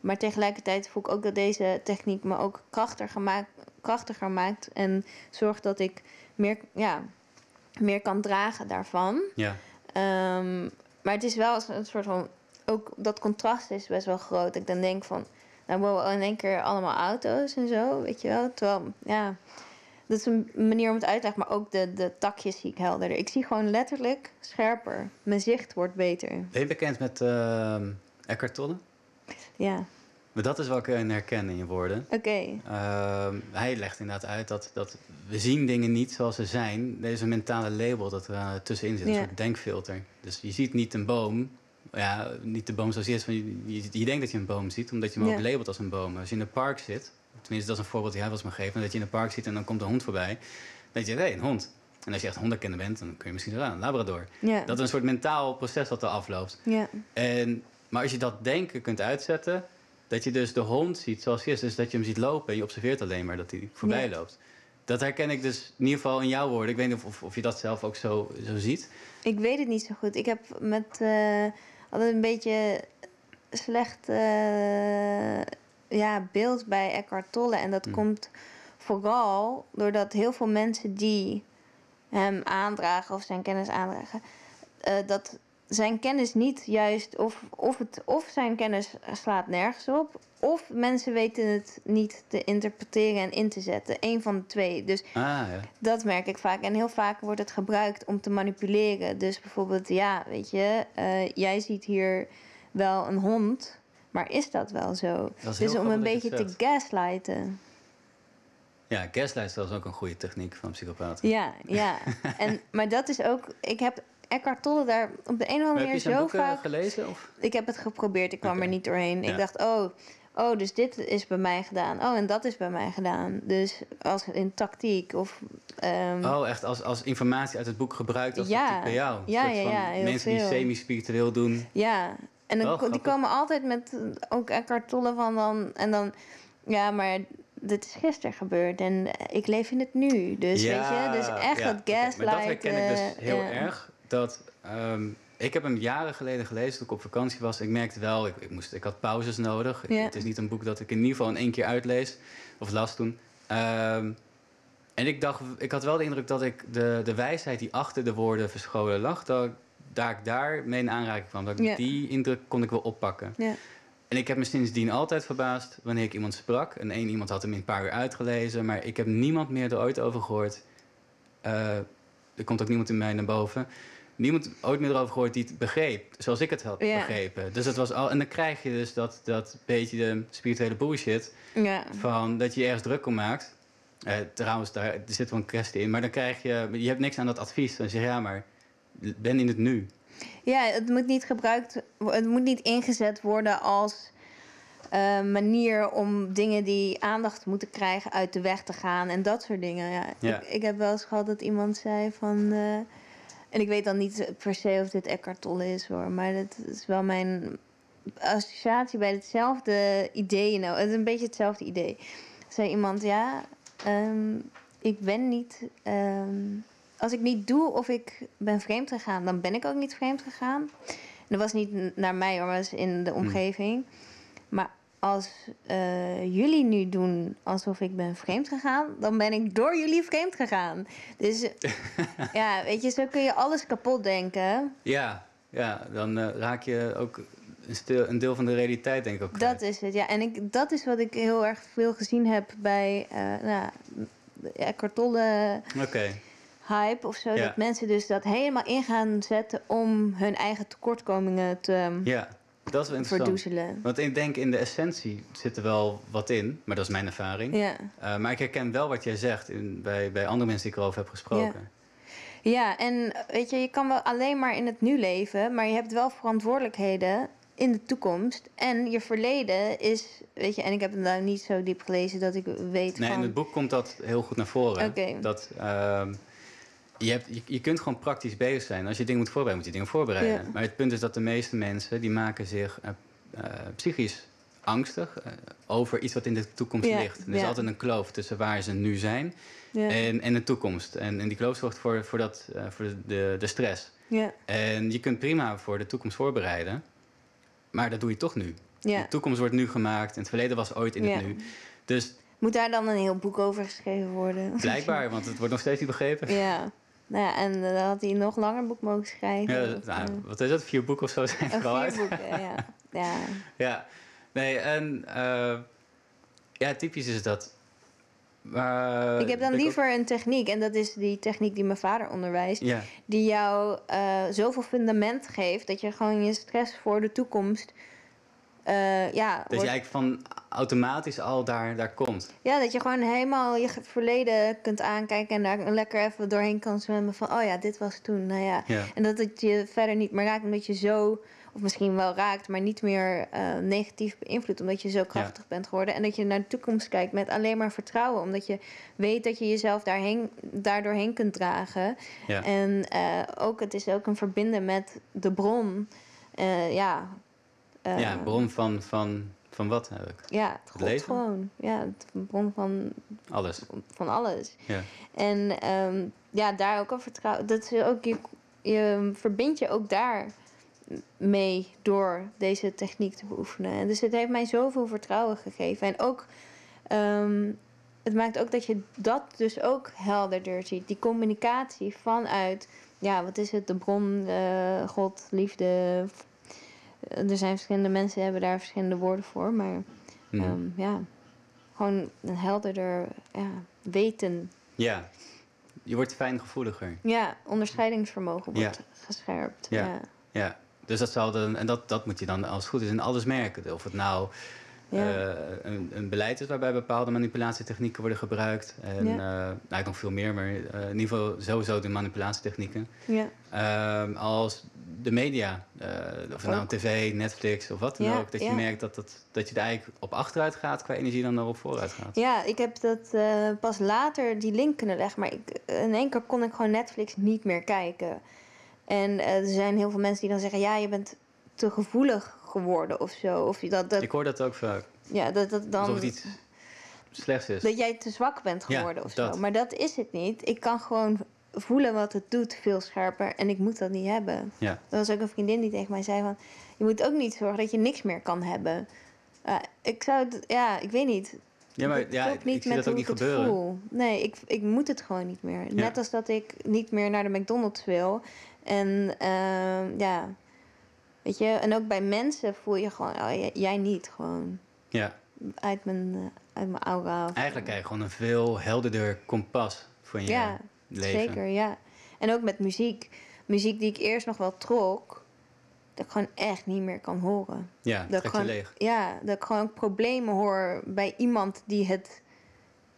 Maar tegelijkertijd voel ik ook dat deze techniek me ook krachtiger maakt, krachtiger maakt en zorgt dat ik meer, ja, meer kan dragen daarvan. Ja, Ehm, maar het is wel een soort van. Ook dat contrast is best wel groot. Ik dan denk van. Nou, wow, in één keer allemaal auto's en zo, weet je wel. Terwijl, ja. Dat is een manier om het uit te leggen. Maar ook de, de takjes zie ik helderder. Ik zie gewoon letterlijk scherper. Mijn zicht wordt beter. ben je bekend met ehm Eckhart Tolle? Ja, Maar dat is wat ik herken in je woorden. oké. Ehm, hij legt inderdaad uit dat, dat we zien dingen niet zoals ze zijn. Er is een mentale label dat er eh, tussenin zit, een Ja. soort denkfilter. Dus je ziet niet een boom, ja, niet de boom zoals die is. Je, je, je denkt dat je een boom ziet, omdat je hem Ja. ook labelt als een boom. Als je in een park zit, tenminste dat is een voorbeeld die hij was me geven, dat je in een park zit en dan komt een hond voorbij. Dan denk je, hé, een hond. En als je echt hondenkenner bent, dan kun je misschien ah, een labrador. Ja. Dat is een soort mentaal proces dat er afloopt. ja. En, maar als je dat denken kunt uitzetten, dat je dus de hond ziet zoals hij is, dus dat je hem ziet lopen en je observeert alleen maar dat hij voorbij loopt. Dat herken ik dus in ieder geval in jouw woorden. Ik weet niet of, of, of je dat zelf ook zo, zo ziet. Ik weet het niet zo goed. Ik heb met eh, altijd een beetje slecht eh, ja, beeld bij Eckhart Tolle. En dat Hmm. komt vooral doordat heel veel mensen die hem aandragen of zijn kennis aandragen, eh, dat zijn kennis niet juist, of, of, het, of zijn kennis slaat nergens op, of mensen weten het niet te interpreteren en in te zetten. Eén van de twee. Dus Ah, ja. dat merk ik vaak. En heel vaak wordt het gebruikt om te manipuleren. Dus bijvoorbeeld, ja, weet je, eh, jij ziet hier wel een hond, maar is dat wel zo? Dat Dus om een beetje te gaslighten. Ja, gaslight is ook een goede techniek van psychopaten. Ja, ja. en, maar dat is ook, ik heb Eckhart Tolle daar op de een of andere manier zo boeken vaak... gelezen? Of? Ik heb het geprobeerd, ik kwam er niet doorheen. Ja. Ik dacht, oh, oh, dus dit is bij mij gedaan. Oh, en dat is bij mij gedaan. Dus als in tactiek of... ehm, Oh, echt als, als informatie uit het boek gebruikt als Ja. bij jou. Een Ja, ja, ja, heel mensen die semi-spiritueel doen. Ja, en dan, die komen altijd met eh, ook Eckhart Tolle van dan... En dan, ja, maar dit is gisteren gebeurd en eh, ik leef in het nu. Dus weet je, dus echt ja, dat gaslight... Maar dat herken ik dus heel ja. erg. Dat, ehm, ik heb hem jaren geleden gelezen toen ik op vakantie was. Ik merkte wel, ik, ik, moest, ik had pauzes nodig. Ik-. Het is niet een boek dat ik in ieder geval in één keer uitlees. Of las toen. Ehm, en ik dacht, ik had wel de indruk dat ik de, de wijsheid die achter de woorden verscholen lag... dat daar ik daarmee in aanraking kwam. Dat ik Ja. die indruk kon ik wel oppakken. Ja. En ik heb me sindsdien altijd verbaasd wanneer ik iemand sprak. En één iemand had hem in een paar uur uitgelezen, maar ik heb niemand meer er ooit over gehoord. Eh, er komt ook niemand in mij naar boven. Niemand ooit meer erover gehoord die het begreep, zoals ik het had Ja. begrepen. Dus dat was al, en dan krijg je dus dat, dat beetje de spirituele bullshit Ja. van dat je je ergens druk om maakt. Eh, trouwens, daar er zit wel een kwestie in, maar dan krijg je, je hebt niks aan dat advies. Dan zeg je ja, maar ben in het nu. Ja, het moet niet gebruikt, het moet niet ingezet worden als eh, manier om dingen die aandacht moeten krijgen uit de weg te gaan en dat soort dingen. Ja. Ja. Ik, ik heb wel eens gehad dat iemand zei van. eh, en ik weet dan niet per se of dit Eckhart Tolle is hoor, maar dat is wel mijn associatie bij hetzelfde idee. Nou, het is een beetje hetzelfde idee. Zei iemand, ja, ehm, ik ben niet. ehm, als ik niet doe of ik ben vreemd gegaan, dan ben ik ook niet vreemd gegaan. En dat was niet naar mij maar was in de omgeving. Maar als eh, jullie nu doen alsof ik ben vreemd gegaan, dan ben ik door jullie vreemd gegaan. Dus ja, weet je, zo kun je alles kapot denken. Ja, ja dan eh, raak je ook een, stil, een deel van de realiteit denk ik ook kwijt. Dat is het, ja. En ik, dat is wat ik heel erg veel gezien heb bij eh nou, Tolle Oké, hype of zo. Ja. Dat mensen dus dat helemaal in gaan zetten om hun eigen tekortkomingen te ja, dat is wel interessant. verdoezelen. Want ik denk in de essentie zit er wel wat in, maar dat is mijn ervaring. Ja. Eh, maar ik herken wel wat jij zegt in, bij, bij andere mensen die ik erover heb gesproken. ja, en weet je, je kan wel alleen maar in het nu leven, maar je hebt wel verantwoordelijkheden in de toekomst. En je verleden is, weet je, en ik heb het nou niet zo diep gelezen dat ik weet Nee, van... in het boek komt dat heel goed naar voren. Oké. Dat, ehm, je, hebt, je, je kunt gewoon praktisch bezig zijn. Als je dingen moet voorbereiden, moet je dingen voorbereiden. Ja. Maar het punt is dat de meeste mensen... die maken zich eh, eh, psychisch angstig eh, over iets wat in de toekomst Ja, ligt. Er is ja. altijd een kloof tussen waar ze nu zijn en, en de toekomst. En, en die kloof zorgt voor, voor, dat, voor de, de, stress. ja, En je kunt prima voor de toekomst voorbereiden... maar dat doe je toch nu. De toekomst wordt nu gemaakt en het verleden was ooit in het nu. Dus Moet daar dan een heel boek over geschreven worden? blijkbaar, want het wordt nog steeds niet begrepen. Ja. Nou ja, en eh, dan had hij een nog langer boek mogen schrijven. Ja, Of, nou, eh, wat is het? Vier boeken of zo zijn oh, er al uit. vier boeken, ja. ja. Ja, nee, en eh, ja, typisch is dat. Maar ik heb dan ook- liever een techniek, en dat is die techniek die mijn vader onderwijst, Ja, die jou eh, zoveel fundament geeft dat je gewoon je stress voor de toekomst. ja, dat je eigenlijk van automatisch al daar, daar komt. ja, dat je gewoon helemaal je verleden kunt aankijken en daar lekker even doorheen kan zwemmen van, oh ja, dit was toen, nou ja. Ja, En dat het je verder niet meer raakt, omdat je zo, of misschien wel raakt, maar niet meer eh, negatief beïnvloedt, omdat je zo krachtig bent geworden. En dat je naar de toekomst kijkt met alleen maar vertrouwen, omdat je weet dat je jezelf daarheen, daardoorheen kunt dragen. ja. En eh, ook, het is ook een verbinden met de bron. Eh, ja. ja, bron van, van, van wat heb ik? Ja, het God gewoon. Ja, het bron van, Alles. van alles. Ja, En ehm, ja, daar ook een vertrouwen. Dat is ook je, je verbindt je ook daar mee door deze techniek te beoefenen. En dus het heeft mij zoveel vertrouwen gegeven. En ook, ehm, het maakt ook dat je dat dus ook helderder ziet. Die communicatie vanuit, ja, wat is het? De bron, eh, God, liefde. Er zijn verschillende mensen die hebben daar verschillende woorden voor. Maar Mhm. ehm, ja, gewoon een helderder ja, weten ja. je wordt fijngevoeliger. Ja, onderscheidingsvermogen wordt gescherpt. Ja. Ja. Ja, dus dat zal dan, en dat, dat moet je dan als het goed is in alles merken. Of het nou Ja. eh, een, een beleid is waarbij bepaalde manipulatietechnieken worden gebruikt. En Ja. eh, eigenlijk nog veel meer, maar eh, in ieder geval sowieso de manipulatietechnieken. Ja. Ehm, als de media, of het nou tv, Netflix of wat dan Ja, ook, dat je merkt dat, dat, dat je er eigenlijk op achteruit gaat qua energie dan erop vooruit gaat. Ja, ik heb dat pas later die link kunnen leggen. Maar ik, in één keer kon ik gewoon Netflix niet meer kijken. En er zijn heel veel mensen die dan zeggen... ja, je bent te gevoelig geworden of zo. Of je dat, dat, Ik hoor dat ook vaak, ja, dat, dat dan... alsof het iets slechts is. Dat jij te zwak bent Ja, geworden of dat. zo. Maar dat is het niet. Ik kan gewoon voelen wat het doet veel scherper. En ik moet dat niet hebben. Ja. Er was ook een vriendin die tegen mij zei van... je moet ook niet zorgen dat je niks meer kan hebben. Uh, ik zou het... Ja, ik weet niet. Ja, maar ja, klopt niet ik zie dat ook niet ik gebeuren. voel. Nee, ik, ik moet het gewoon niet meer. Net als dat ik niet meer naar de McDonald's wil. En ehm, ja, weet je, en ook bij mensen voel je gewoon, oh, jij, niet gewoon Ja, uit mijn, eh, uit mijn aura. eigenlijk krijg je gewoon een veel helderder kompas voor je ja, leven. zeker, ja. En ook met muziek. Muziek die ik eerst nog wel trok, dat ik gewoon echt niet meer kan horen. Ja, Dat je gewoon, leeg. Ja, dat ik gewoon problemen hoor bij iemand die het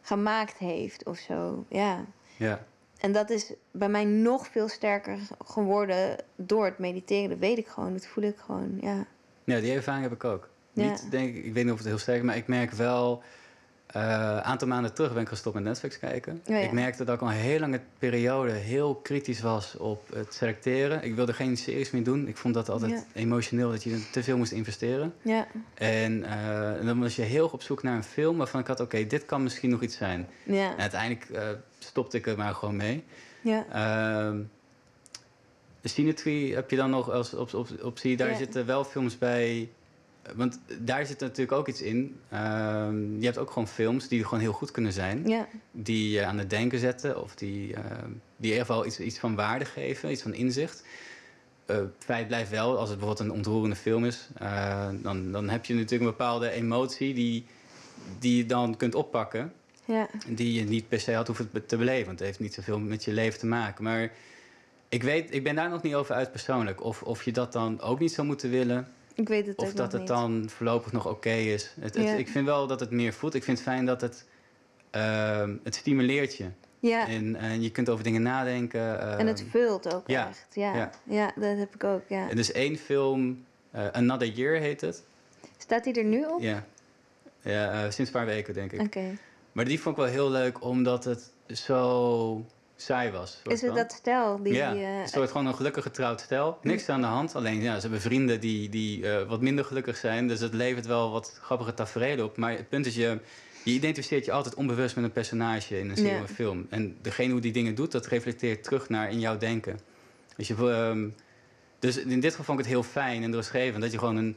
gemaakt heeft of zo. Ja. Ja. En dat is bij mij nog veel sterker geworden door het mediteren. Dat weet ik gewoon, dat voel ik gewoon, ja. ja, die ervaring heb ik ook. Ja. Niet, denk, ik ik weet niet of het heel sterk is, maar ik merk wel... eh, Een aantal maanden terug ben ik gestopt met Netflix kijken. Oh ja. Ik merkte dat ik al een heel lange periode heel kritisch was op het selecteren. Ik wilde geen series meer doen. Ik vond dat altijd Ja. emotioneel, dat je te veel moest investeren. Ja, En, eh, en dan was je heel op zoek naar een film waarvan ik had... oké, dit kan misschien nog iets zijn. ja, En uiteindelijk eh, stopte ik er maar gewoon mee. ja. Ehm de Cinetree heb je dan nog als op, op, optie. Daar zitten wel films bij. Want daar zit natuurlijk ook iets in. Ehm, je hebt ook gewoon films die gewoon heel goed kunnen zijn. ja. Die je aan het denken zetten. Of die, ehm, die in ieder geval iets, iets van waarde geven. Iets van inzicht. Het feit blijft wel, als het bijvoorbeeld een ontroerende film is. eh, dan, dan heb je natuurlijk een bepaalde emotie die, die je dan kunt oppakken ja. die je niet per se had hoeven te beleven. Want het heeft niet zoveel met je leven te maken. Maar ik, weet, ik ben daar nog niet over uit persoonlijk. Of, of je dat dan ook niet zou moeten willen. Ik weet het Of ook dat het niet. dan voorlopig nog oké is. Het, het- Ja. ik vind wel dat het meer voedt. Ik vind het fijn dat het, ehm, het stimuleert je. Ja, En, en je kunt over dingen nadenken. en het ehm, vult ook ja, echt. Ja. ja. Ja. dat heb ik ook, ja. Er is één film, eh, Another Year heet het. Staat hij er nu op? Ja, ja eh, sinds een paar weken denk ik. Oké. Maar die vond ik wel heel leuk omdat het zo saai was. Is het dat stel die... ja, een soort gewoon een gelukkig getrouwd stel. Niks aan de hand. Alleen ja, ze hebben vrienden die, die eh, wat minder gelukkig zijn. Dus het levert wel wat grappige tafereelen op. Maar het punt is, je, je identificeert je altijd onbewust met een personage in een serie Ja. of film. En degene hoe die dingen doet, dat reflecteert terug naar in jouw denken. Dus, je, ehm, dus in dit geval vond ik het heel fijn en doorschreven dat je gewoon een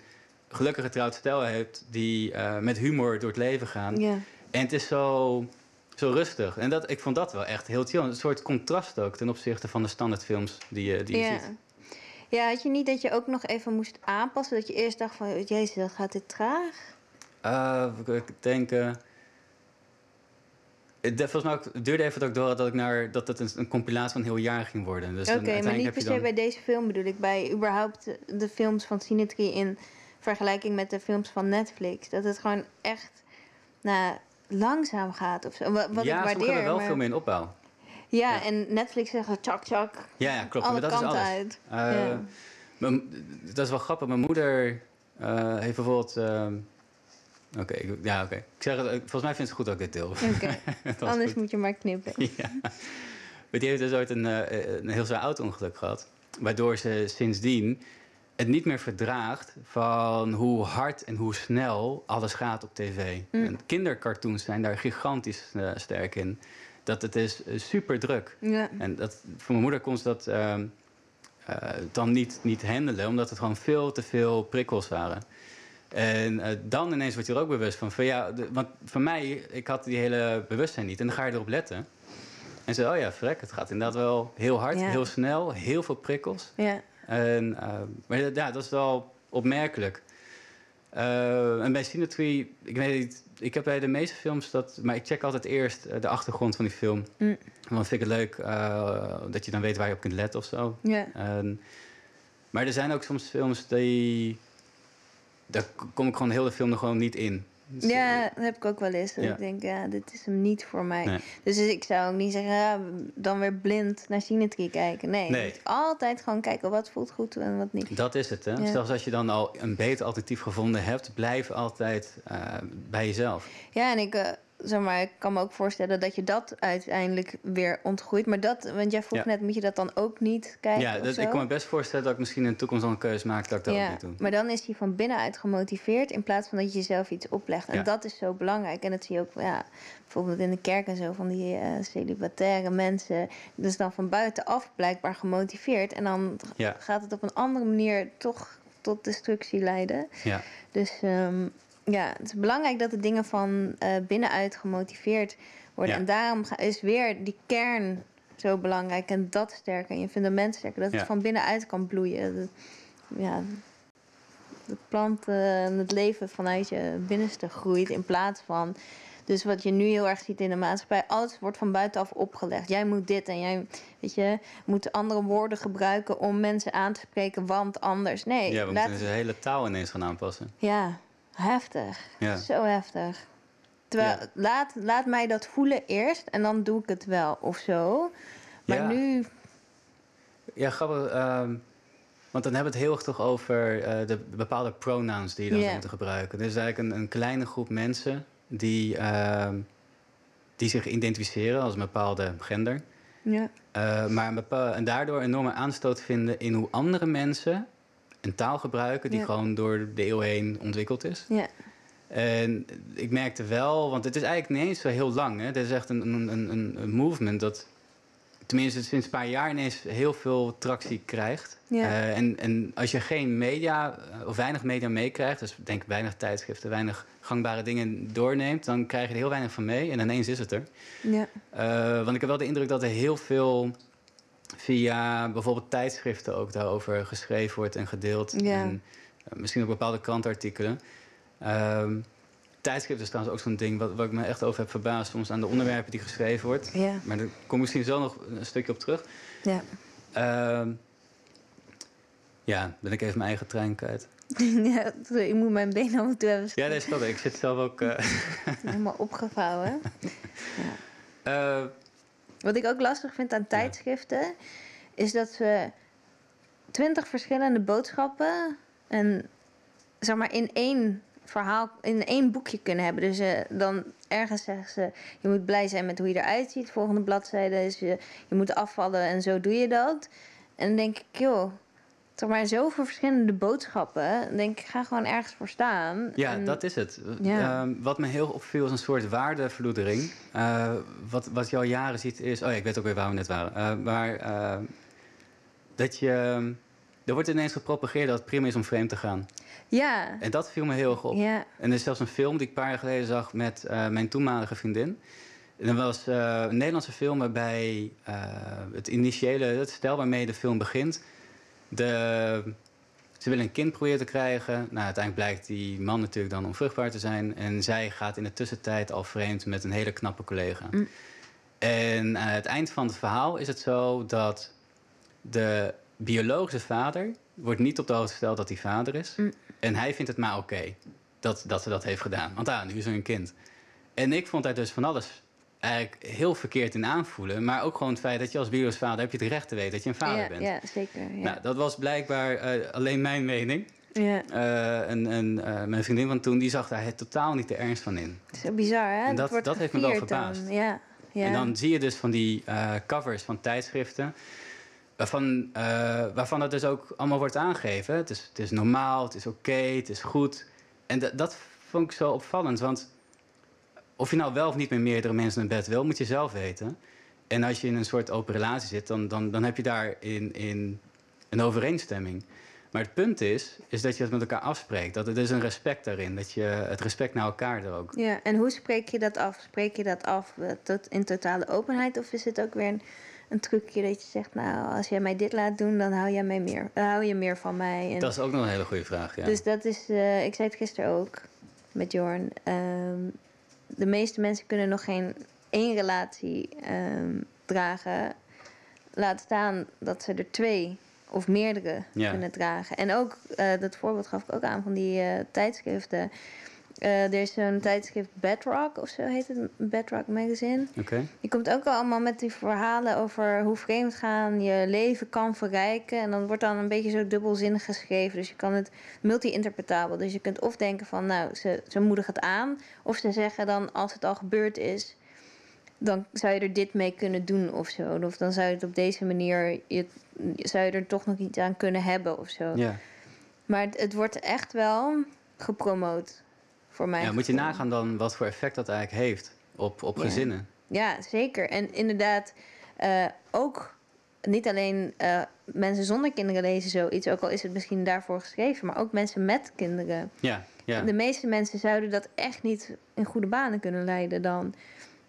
gelukkig getrouwd stel hebt die eh, met humor door het leven gaan. ja. En het is zo, zo rustig. En dat, ik vond dat wel echt heel chill. Een soort contrast ook ten opzichte van de standaardfilms die je, die je ja. ziet. Ja, had je niet dat je ook nog even moest aanpassen? Dat je eerst dacht van, jezus, dat gaat dit traag? Uh, ik denk... het, de- volgens mij ook, duurde even dat ik door had dat, ik naar, dat het een, een compilatie van heel jaar ging worden. Dus Oké, maar niet per se dan- bij deze film bedoel ik. Bij überhaupt de, films van Cinetree in vergelijking met de films van Netflix. Dat het gewoon echt nou, langzaam gaat of zo. Wat, wat ja, ik waardeer. hebben wel maar- veel meer in opbouw. Ja, Ja. en Netflix zegt tjak tjak. Ja, ja klopt. Alle maar dat is alles. uit. Eh, Ja. mijn- dat is wel grappig. Mijn moeder eh, heeft bijvoorbeeld... ehm, Oké, ja, oké. Ik zeg het, ik- volgens mij vindt ze goed dat ik dit deel. Was anders goed. moet je maar knippen. Ja. Maar die heeft dus ooit een, eh, een heel zwaar auto-ongeluk gehad. Waardoor ze sindsdien het niet meer verdraagt van hoe hard en hoe snel alles gaat op tv. Mm. En kindercartoons zijn daar gigantisch eh, sterk in. Dat het is eh, super druk. Ja, En dat, voor mijn moeder kon ze dat ehm, eh, dan niet, niet handelen, omdat het gewoon veel te veel prikkels waren. En dan ineens word je er ook bewust van. van ja, de- want voor mij, ik had die hele bewustzijn niet. En dan ga je erop letten. En zo, oh ja, vrek, het gaat inderdaad wel heel hard, Ja. heel snel, heel veel prikkels. ja, En, eh, maar ja, dat is wel opmerkelijk. Eh, en bij Cinetree, ik weet niet, ik heb bij de meeste films dat, maar ik check altijd eerst eh, de achtergrond van die film. Mm. Want vind ik het leuk eh, dat je dan weet waar je op kunt letten of zo. maar er zijn ook soms films die daar kom ik gewoon heel de film er gewoon niet in. Dus, ja, dat heb ik ook wel eens. Dat ik denk, ja, dit is hem niet voor mij. Dus ik zou ook niet zeggen, ja, dan weer blind naar Symmetry kijken. Nee, nee. altijd gewoon kijken wat voelt goed en wat niet. Dat is het, hè? Zelfs als je dan al een beter alternatief gevonden hebt, blijf altijd uh, bij jezelf. Ja, en ik... Uh, zeg maar, ik kan me ook voorstellen dat je dat uiteindelijk weer ontgroeit. Maar dat, want jij vroeg net, moet je dat dan ook niet kijken? Ja, dat, ik kan me best voorstellen dat ik misschien in de toekomst al een keuze maak dat ik dat ook niet doe. Maar dan is hij van binnenuit gemotiveerd in plaats van dat je jezelf iets oplegt. En dat is zo belangrijk. En dat zie je ook ja, bijvoorbeeld in de kerk en zo van die uh, celibataire mensen. Dus dan van buitenaf blijkbaar gemotiveerd. En dan gaat het op een andere manier toch tot destructie leiden. Ja. Dus. Um, ja, het is belangrijk dat de dingen van uh, binnenuit gemotiveerd worden. En daarom is weer die kern zo belangrijk en dat sterker en je fundament sterker. Dat het van binnenuit kan bloeien. ja, de plant en het leven vanuit je binnenste groeit in plaats van. Dus wat je nu heel erg ziet in de maatschappij, alles wordt van buitenaf opgelegd. Jij moet dit en jij, weet je, moet andere woorden gebruiken om mensen aan te spreken, want anders. Nee. Ja, we moeten dus de hele taal ineens gaan aanpassen. Ja, Heftig. Zo heftig. Terwijl, laat, laat mij dat voelen eerst en dan doe ik het wel of zo. Maar nu. Ja, grappig. Ehm, want dan hebben we het heel erg toch over uh, de bepaalde pronouns die je dan yeah. moet gebruiken. Er is eigenlijk een, een, kleine groep mensen die, uh, die zich identificeren als een bepaalde gender. Ja. Uh, maar een bepaalde, en daardoor enorme aanstoot vinden in hoe andere mensen een taal gebruiken die gewoon door de eeuw heen ontwikkeld is. Ja. En ik merkte wel, want het is eigenlijk niet eens zo heel lang. Hè? Het is echt een, een, een, een movement dat tenminste sinds een paar jaar ineens heel veel tractie krijgt. Ja. Uh, en, en als je geen media eh, of weinig media meekrijgt, dus denk weinig tijdschriften, weinig gangbare dingen doorneemt, dan krijg je er heel weinig van mee en ineens is het er. Ja. Uh, want ik heb wel de indruk dat er heel veel via bijvoorbeeld tijdschriften ook daarover geschreven wordt en gedeeld. Ja. En uh, misschien ook bepaalde krantartikelen. Um, tijdschriften is trouwens ook zo'n ding wat, wat ik me echt over heb verbaasd. Soms aan de onderwerpen die geschreven wordt. Ja. Maar daar kom ik misschien zo nog een stukje op terug. Ja. Uh, ja, ben ik even mijn eigen trein kwijt. ja, ik moet mijn been af en toe hebben. Ja, dat is wel. Ik zit zelf ook... Uh... Helemaal opgevouwen. ja. Uh, wat ik ook lastig vind aan tijdschriften, is dat ze twintig verschillende boodschappen en zeg maar in één verhaal, in één boekje kunnen hebben. Dus uh, dan ergens zeggen ze, je moet blij zijn met hoe je eruit ziet. Volgende bladzijde is je, je moet afvallen en zo doe je dat. En dan denk ik, joh, toch maar zoveel verschillende boodschappen. Denk ik, ga gewoon ergens voor staan. Ja, dat is het. Ja. Uh, wat me heel opviel is een soort waardeverloedering. Uh, wat, wat je al jaren ziet is... Oh ja, ik weet ook weer waar we net waren. Uh, maar dat je... Er wordt ineens gepropageerd dat het prima is om vreemd te gaan. Ja. En dat viel me heel erg op. Ja. En er is zelfs een film die ik een paar jaar geleden zag met mijn toenmalige vriendin. En dat was een Nederlandse film waarbij het initiële, het stel waarmee de film begint de, ze willen een kind proberen te krijgen. Nou, uiteindelijk blijkt die man natuurlijk dan onvruchtbaar te zijn. En zij gaat in de tussentijd al vreemd met een hele knappe collega. Mm. En aan het eind van het verhaal is het zo dat de biologische vader wordt niet op de hoogte gesteld dat hij vader is. Mm. En hij vindt het maar oké dat, dat ze dat heeft gedaan. Want ah, nu is er een kind. En ik vond daar dus van alles eigenlijk heel verkeerd in aanvoelen. Maar ook gewoon het feit dat je als biologisch vader heb je het recht te weten dat je een vader ja, bent. Ja, zeker. Ja. Nou, dat was blijkbaar uh, alleen mijn mening. Ja. Uh, en en uh, mijn vriendin van toen die zag daar het totaal niet de ernst van in. Zo bizar, hè? En dat, dat, dat heeft me wel verbaasd. Dan. Ja. Ja. En dan zie je dus van die covers van tijdschriften. Waarvan, waarvan het dus ook allemaal wordt aangegeven. Het is, het is normaal, het is oké, okay, het is goed. En dat vond ik zo opvallend. Want of je nou wel of niet met meerdere mensen in bed wil, moet je zelf weten. En als je in een soort open relatie zit, dan, dan, dan heb je daar in, in een overeenstemming. Maar het punt is, is dat je het met elkaar afspreekt. Dat er is een respect daarin. Dat je het respect naar elkaar er ook. Ja, en hoe spreek je dat af? Spreek je dat af eh, tot in totale openheid? Of is het ook weer een, een trucje dat je zegt, nou, als jij mij dit laat doen, dan hou, jij mij meer, uh, hou je meer van mij. En dat is ook nog een hele goede vraag, ja. Dus dat is, uh, ik zei het gisteren ook met Jorn. Um, de meeste mensen kunnen nog geen één relatie um, dragen. Laat staan dat ze er twee of meerdere Ja. kunnen dragen. En ook, eh, dat voorbeeld gaf ik ook aan van die eh, tijdschriften. Eh, er is zo'n tijdschrift Bedrock of zo heet het, Bedrock Magazine. Oké. Die komt ook allemaal met die verhalen over hoe vreemdgaan je leven kan verrijken. En dan wordt dan een beetje zo dubbelzinnig geschreven. Dus je kan het multi-interpretabel. Dus je kunt of denken van, nou, ze, ze moedigen het aan. Of ze zeggen dan, als het al gebeurd is, dan zou je er dit mee kunnen doen of zo. Of dan zou je het op deze manier, je, zou je er toch nog iets aan kunnen hebben of zo. Ja. Maar het, het wordt echt wel gepromoot voor mij. ja, moet je nagaan dan wat voor effect dat eigenlijk heeft op, op Ja. gezinnen. Ja, zeker. En inderdaad, eh, ook niet alleen eh, mensen zonder kinderen lezen zoiets, ook al is het misschien daarvoor geschreven, maar ook mensen met kinderen. Ja, ja. De meeste mensen zouden dat echt niet in goede banen kunnen leiden dan.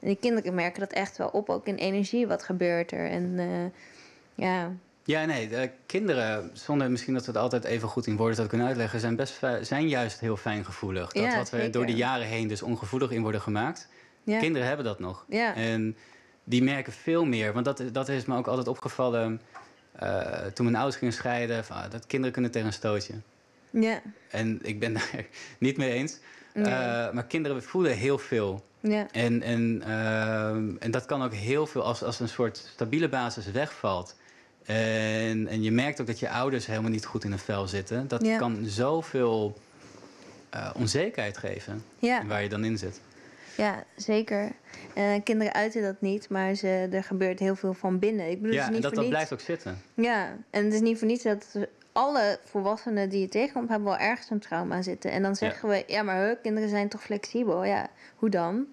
En die kinderen merken dat echt wel op, ook in energie, wat gebeurt er. En eh, ja, Ja, nee, de kinderen, zonder misschien dat we het altijd even goed in woorden zouden kunnen uitleggen, zijn, best, zijn juist heel fijngevoelig. Dat Ja, wat we zeker. door de jaren heen dus ongevoelig in worden gemaakt. ja, Kinderen hebben dat nog. ja, En die merken veel meer. Want dat, dat is me ook altijd opgevallen eh, toen mijn ouders gingen scheiden. Van, ah, dat kinderen kunnen tegen een stootje. ja, En ik ben daar niet mee eens. nee, Eh, maar kinderen voelen heel veel. ja, En, en, ehm, en dat kan ook heel veel als, als een soort stabiele basis wegvalt. En, en je merkt ook dat je ouders helemaal niet goed in een vel zitten. Dat Ja. kan zoveel eh, onzekerheid geven ja. waar je dan in zit. Ja, zeker. Eh, kinderen uiten dat niet, maar ze, er gebeurt heel veel van binnen. Ik bedoel, Ja, het en is niet dat, dat blijft ook zitten. Ja, en het is niet voor niets dat alle volwassenen die je tegenkomt, hebben wel ergens een trauma zitten. En dan zeggen we, ja, maar kinderen zijn toch flexibel? Ja, hoe dan?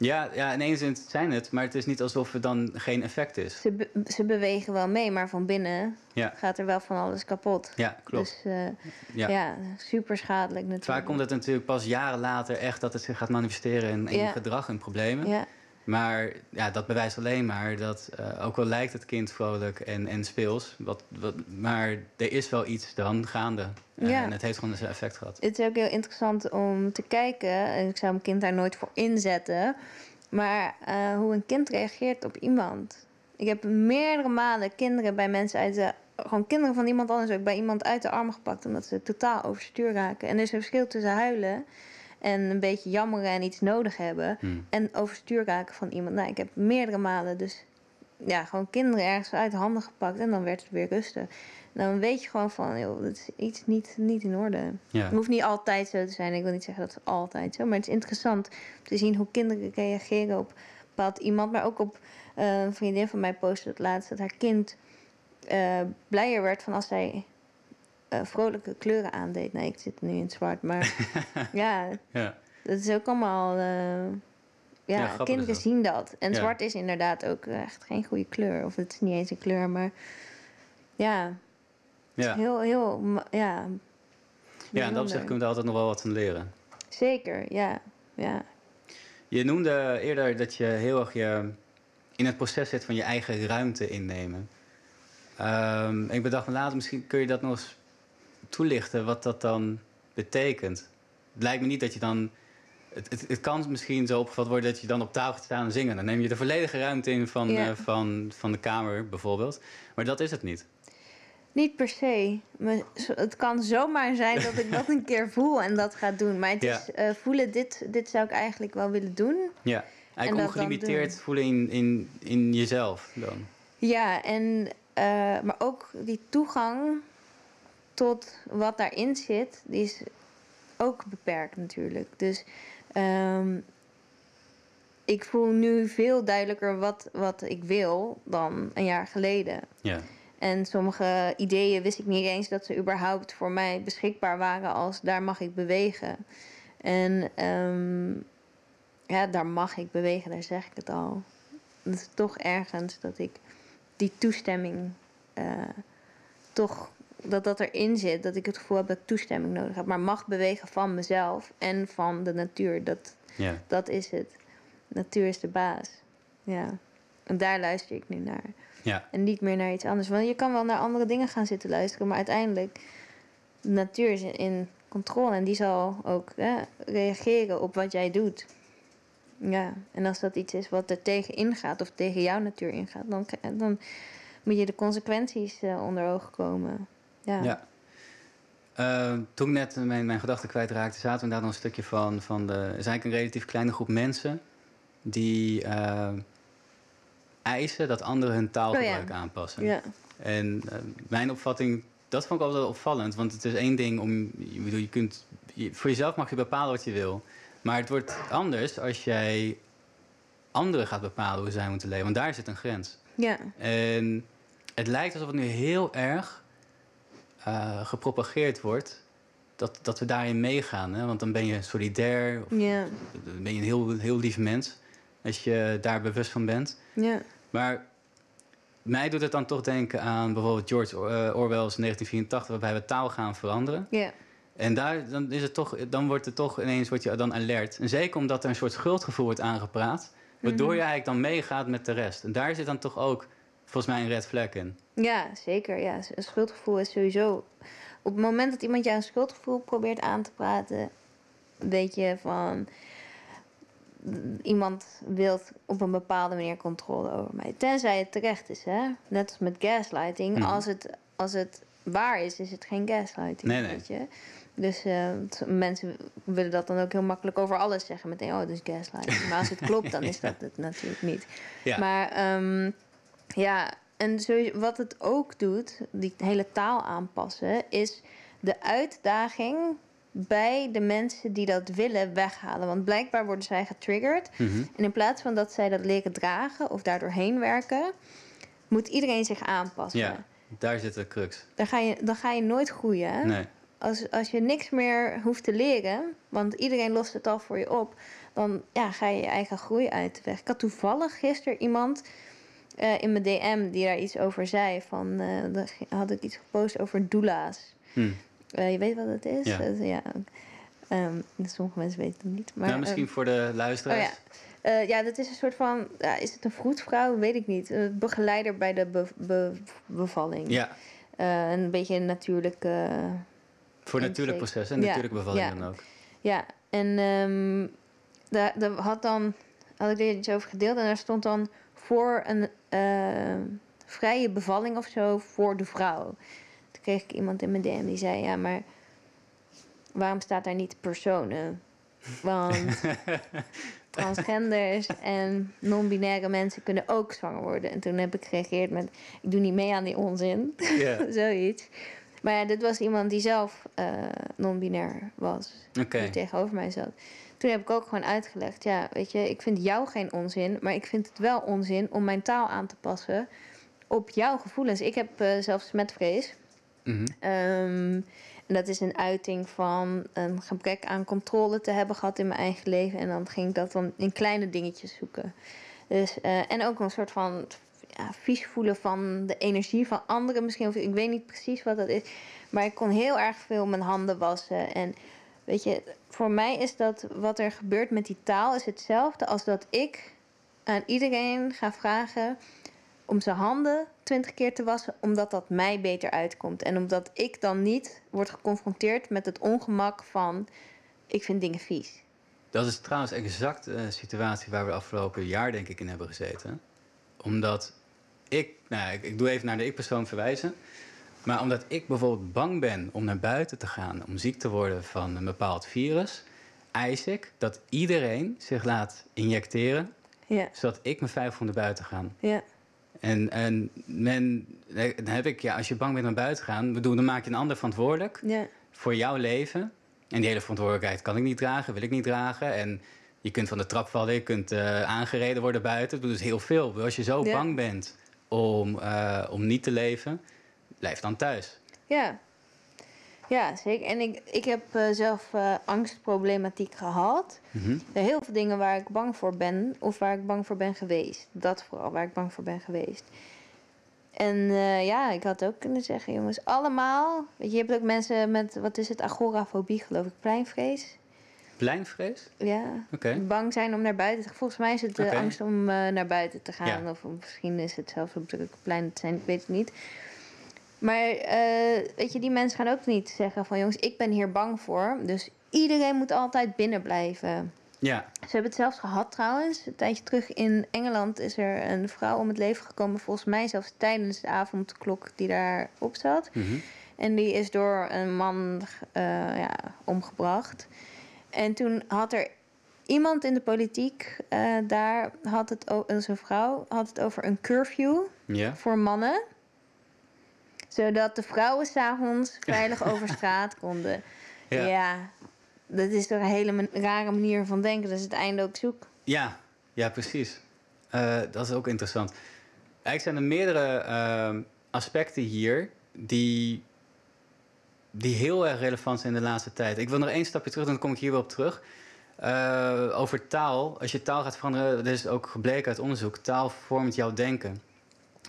Ja, ja, in één zin zijn het, maar het is niet alsof het dan geen effect is. Ze, be- ze bewegen wel mee, maar van binnen Ja, gaat er wel van alles kapot. ja klopt. Dus eh, Ja. ja. super schadelijk natuurlijk. Vaak komt het natuurlijk pas jaren later echt dat het zich gaat manifesteren in, in Ja. gedrag en problemen. Ja, Maar ja, dat bewijst alleen maar dat, eh, ook al lijkt het kind vrolijk en, en speels, wat, wat, maar er is wel iets dan gaande. Ja. En het heeft gewoon zijn effect gehad. het is ook heel interessant om te kijken. En ik zou mijn kind daar nooit voor inzetten. Maar eh, hoe een kind reageert op iemand. Ik heb meerdere malen kinderen bij mensen uit de... Gewoon kinderen van iemand anders ook bij iemand uit de armen gepakt. Omdat ze totaal overstuur raken. En er is een verschil tussen huilen en een beetje jammeren en iets nodig hebben. Hmm. En overstuur raken van iemand. Nou, ik heb meerdere malen dus ja, gewoon kinderen ergens uit de handen gepakt. En dan werd het weer rustig. Dan weet je gewoon van, joh, dat is iets niet, niet in orde. Ja. Het hoeft niet altijd zo te zijn. Ik wil niet zeggen dat het altijd zo. Maar het is interessant om te zien hoe kinderen reageren op bepaald iemand. Maar ook op eh, een vriendin van mij postte het laatst dat haar kind eh, blijer werd van als zij eh, vrolijke kleuren aandeed. Nee, ik zit nu in zwart. Maar ja, Ja. dat is ook allemaal. eh, ja, kinderen zien dat. En Ja. zwart is inderdaad ook echt geen goede kleur. Of het is niet eens een kleur, maar ja, het Ja. is heel, heel, ja. ja, en dat opzicht kunnen we er altijd nog wel wat van leren. Zeker, ja. ja. Je noemde eerder dat je heel erg je in het proces zit van je eigen ruimte innemen. Ehm, ik bedacht me later, misschien kun je dat nog eens toelichten, wat dat dan betekent. Het lijkt me niet dat je dan. Het, het, het kan misschien zo opgevat worden dat je dan op tafel gaat staan en zingen. Dan neem je de volledige ruimte in van, Ja. eh, van, van de kamer bijvoorbeeld. Maar dat is het niet. Niet per se. Het kan zomaar zijn dat ik dat een keer voel en dat ga doen. Maar het Ja. is eh, voelen, dit, dit zou ik eigenlijk wel willen doen. Ja. Eigenlijk ongelimiteerd voelen in, in, in jezelf dan. Ja, en, eh, maar ook die toegang tot wat daarin zit, die is ook beperkt natuurlijk. Dus ehm, ik voel nu veel duidelijker wat, wat ik wil dan een jaar geleden. Ja. En sommige ideeën wist ik niet eens dat ze überhaupt voor mij beschikbaar waren als daar mag ik bewegen. En ehm, ja, daar mag ik bewegen, daar zeg ik het al. Het is toch ergens dat ik die toestemming eh, toch dat dat erin zit, dat ik het gevoel heb dat ik toestemming nodig heb. Maar mag bewegen van mezelf en van de natuur, dat, dat is het. Natuur is de baas. Ja. En daar luister ik nu naar. Ja. En niet meer naar iets anders. Want je kan wel naar andere dingen gaan zitten luisteren, maar uiteindelijk, de natuur is in, in controle en die zal ook hè, reageren op wat jij doet. Ja, en als dat iets is wat er tegen ingaat of tegen jouw natuur ingaat, dan, dan moet je de consequenties uh, onder ogen komen. Ja. ja. Uh, toen ik net mijn, mijn gedachten kwijtraakte, zaten we daar dan een stukje van. van de, er is eigenlijk een relatief kleine groep mensen die uh, eisen dat anderen hun taalgebruik oh, ja. aanpassen. Ja. En mijn opvatting, dat vond ik altijd opvallend. Want het is één ding om. Je, bedoel, je kunt, je, voor jezelf mag je bepalen wat je wil. Maar het wordt anders als jij anderen gaat bepalen hoe zij moeten leven. Want daar zit een grens. Ja. En het lijkt alsof het nu heel erg uh, gepropageerd wordt. Dat, dat we daarin meegaan. Hè? Want dan ben je solidair. Of. Dan ben je een heel, heel lief mens. Als je daar bewust van bent. Maar mij doet het dan toch denken aan bijvoorbeeld George eh, Orwell's 1984, waarbij we taal gaan veranderen. En daar, dan, is het toch, dan wordt het toch ineens word je dan alert. En zeker omdat er een soort schuldgevoel wordt aangepraat. Waardoor mhm. je eigenlijk dan meegaat met de rest. En daar zit dan toch ook volgens mij een red flag in. Ja, zeker. Ja. Een schuldgevoel is sowieso... Op het moment dat iemand jou een schuldgevoel probeert aan te praten... weet je van... Iemand wil op een bepaalde manier controle over mij. Tenzij het terecht is, hè. Net als met gaslighting. Mhm. Als, het, als het waar is, is het geen gaslighting, nee, nee. weet je. Dus uh, mensen willen dat dan ook heel makkelijk over alles zeggen. Meteen, oh, dus gaslighting. Maar als het klopt, dan is dat het natuurlijk niet. Ja. Maar um, ja, en sowieso, wat het ook doet, die hele taal aanpassen, is de uitdaging bij de mensen die dat willen weghalen. Want blijkbaar worden zij getriggerd. Mm -hmm. En in plaats van dat zij dat leren dragen of daardoor heen werken, moet iedereen zich aanpassen. Ja, daar zit de crux. Dan ga je, dan ga je nooit groeien. Nee als, als je niks meer hoeft te leren, want iedereen lost het al voor je op, dan ja, ga je je eigen groei uit de weg. Ik had toevallig gisteren iemand uh, in mijn DM die daar iets over zei. Van, uh, had ik iets gepost over doula's. Hm. Uh, je weet wat het is? Ja. ja. Um, sommige mensen weten het niet. Maar, nou, misschien um, voor de luisteraars. Oh ja. ja, dat is een soort van. Ja, is het een vroedvrouw? Weet ik niet. Een begeleider bij de be be bevalling. Ja. een beetje een natuurlijke voor natuurlijk proces en natuurlijk bevalling dan ook. Ja, en um, daar, daar had dan had ik er iets over gedeeld en daar stond dan voor een uh, vrije bevalling of zo voor de vrouw. Toen kreeg ik iemand in mijn DM die zei: Ja, maar waarom staat daar niet personen? Want transgenders en non-binaire mensen kunnen ook zwanger worden. En toen heb ik gereageerd met: Ik doe niet mee aan die onzin. Yeah. Zoiets. Maar ja, dit was iemand die zelf uh, non-binair was. Okay. Die tegenover mij zat. Toen heb ik ook gewoon uitgelegd: ja, weet je, ik vind jou geen onzin, maar ik vind het wel onzin om mijn taal aan te passen op jouw gevoelens. Ik heb uh, zelfs smetvrees. Mm -hmm. um, en dat is een uiting van een gebrek aan controle te hebben gehad in mijn eigen leven. En dan ging ik dat dan in kleine dingetjes zoeken. Dus, uh, en ook een soort van ja, vies voelen van de energie van anderen misschien. Of ik weet niet precies wat dat is. Maar ik kon heel erg veel mijn handen wassen. En weet je, voor mij is dat wat er gebeurt met die taal is hetzelfde als dat ik aan iedereen ga vragen om zijn handen twintig keer te wassen, omdat dat mij beter uitkomt. En omdat ik dan niet word geconfronteerd met het ongemak van ik vind dingen vies. Dat is trouwens exact een situatie waar we afgelopen jaar denk ik in hebben gezeten. Omdat ik, nou, ik, ik doe even naar de ik-persoon verwijzen. Maar omdat ik bijvoorbeeld bang ben om naar buiten te gaan, om ziek te worden van een bepaald virus, eis ik dat iedereen zich laat injecteren, ja. zodat ik me veilig van naar buiten gaan. Ja. En, en men, dan heb ik, ja, als je bang bent om naar buiten te gaan, bedoel, dan maak je een ander verantwoordelijk ja. voor jouw leven. En die hele verantwoordelijkheid kan ik niet dragen, wil ik niet dragen. En je kunt van de trap vallen, je kunt uh, aangereden worden buiten. Dat is heel veel. Als je zo Ja. bang bent om, uh, om niet te leven, blijf dan thuis. Ja, ja zeker. En ik, ik heb uh, zelf uh, angstproblematiek gehad. Mhm. Er zijn heel veel dingen waar ik bang voor ben, of waar ik bang voor ben geweest. Dat vooral, waar ik bang voor ben geweest. En uh, ja, ik had ook kunnen zeggen, jongens, allemaal. Weet je, je hebt ook mensen met, wat is het, agorafobie, geloof ik, pleinvrees. Pleinvrees? Ja, Oké. bang zijn om naar buiten te gaan. Volgens mij is het de angst om uh, naar buiten te gaan. Ja. Of misschien is het zelfs op drukke pleinen te zijn, ik weet het niet. Maar uh, weet je, die mensen gaan ook niet zeggen van... jongens, ik ben hier bang voor. Dus iedereen moet altijd binnen blijven. Ja. Ze hebben het zelfs gehad trouwens. Een tijdje terug in Engeland is er een vrouw om het leven gekomen. Volgens mij zelfs tijdens de avondklok die daarop zat. Mhm. En die is door een man eh, ja, omgebracht. En toen had er iemand in de politiek eh, daar, had het, een vrouw, had het over een curfew Ja. voor mannen. Zodat de vrouwen s'avonds veilig over straat konden. Ja. Ja. dat is toch een hele rare manier van denken. Dat is het einde ook zoek. Ja, ja precies. Eh, dat is ook interessant. Eigenlijk zijn er meerdere ehm, aspecten hier die, die heel erg relevant zijn in de laatste tijd. Ik wil nog één stapje terug, dan kom ik hier wel op terug. Eh, over taal. Als je taal gaat veranderen, dat is ook gebleken uit onderzoek. Taal vormt jouw denken.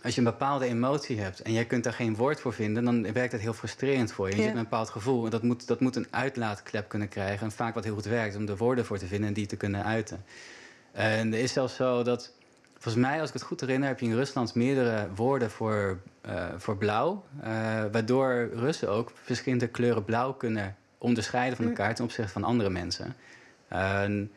Als je een bepaalde emotie hebt en jij kunt daar geen woord voor vinden, dan werkt het heel frustrerend voor je. Je Ja. zit met een bepaald gevoel en dat moet, dat moet een uitlaatklep kunnen krijgen. En vaak wat heel goed werkt om er woorden voor te vinden en die te kunnen uiten. En er is zelfs zo dat, volgens mij, als ik het goed herinner, heb je in Rusland meerdere woorden voor, eh, voor blauw. eh, waardoor Russen ook verschillende kleuren blauw kunnen onderscheiden van Mm. elkaar ten opzichte van andere mensen. En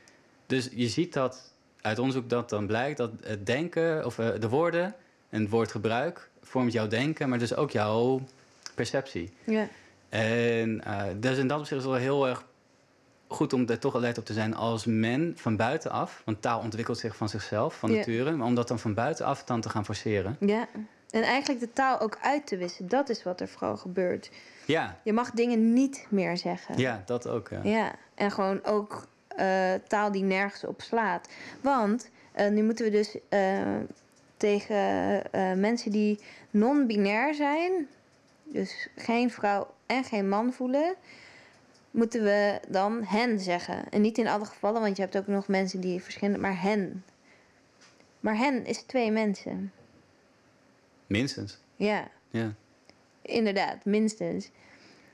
dus je ziet dat uit onderzoek dat dan blijkt dat het denken, of eh, de woorden en het woordgebruik vormt jouw denken, maar dus ook jouw perceptie. Ja. En eh, dus in dat opzicht is het wel heel erg goed om er toch alert op te zijn als men van buitenaf, want taal ontwikkelt zich van zichzelf, van Ja. nature, maar om dat dan van buitenaf dan te gaan forceren. ja. En eigenlijk de taal ook uit te wissen. Dat is wat er vooral gebeurt. Ja, Je mag dingen niet meer zeggen. ja dat ook. Ja. Ja, en gewoon ook eh, taal die nergens op slaat. Want eh, nu moeten we dus tegen eh, mensen die non-binair zijn, dus geen vrouw en geen man voelen, moeten we dan hen zeggen. En niet in alle gevallen, want je hebt ook nog mensen die verschillende, maar hen. Maar hen is twee mensen. Minstens. Ja. Ja. Inderdaad, minstens.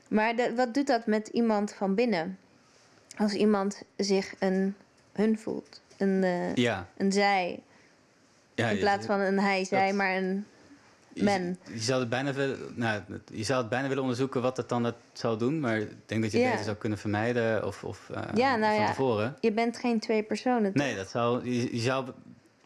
Maar de- wat doet dat met iemand van binnen? Als iemand zich een hun voelt, een, eh, Ja. een zij, ja in plaats van een hij, zij, dat- maar een men. Je, zou het bijna willen, nou, je zou het bijna willen onderzoeken wat het dan het zou doen, maar ik denk dat je het Ja. beter zou kunnen vermijden of, of eh, Ja, nou van ja. tevoren. Je bent geen twee personen. Nee, dat zou, je, je zou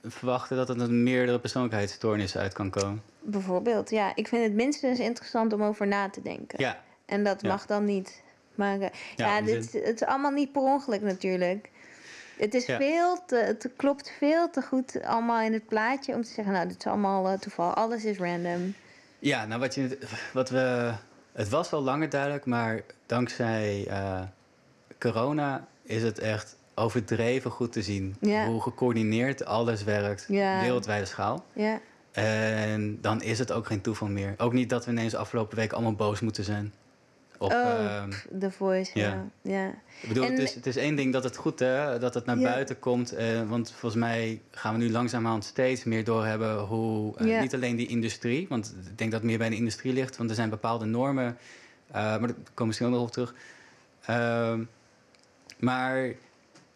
verwachten dat het een meerdere persoonlijkheidsstoornissen uit kan komen. Bijvoorbeeld, ja. Ik vind het minstens interessant om over na te denken. Ja, En dat Ja. mag dan niet. Maar eh, Ja, ja, dit, het is allemaal niet per ongeluk natuurlijk. Het is Ja. veel te, het klopt veel te goed allemaal in het plaatje om te zeggen, nou, dit is allemaal eh, toeval. Alles is random. ja nou wat, je, wat we. Het was al langer duidelijk, maar dankzij eh, corona is het echt overdreven goed te zien Ja. hoe gecoördineerd alles werkt, Ja. wereldwijde schaal. Ja, En dan is het ook geen toeval meer. Ook niet dat we ineens afgelopen week allemaal boos moeten zijn. Op, oh, The Voice, ja. ja. Ik bedoel, En- het, is, het is één ding dat het goed hè, dat het naar Ja. buiten komt. eh, want volgens mij gaan we nu langzamerhand steeds meer doorhebben hoe Ja. niet alleen die industrie, want ik denk dat het meer bij de industrie ligt, want er zijn bepaalde normen, maar daar komen we misschien ook nog op terug. Ehm, maar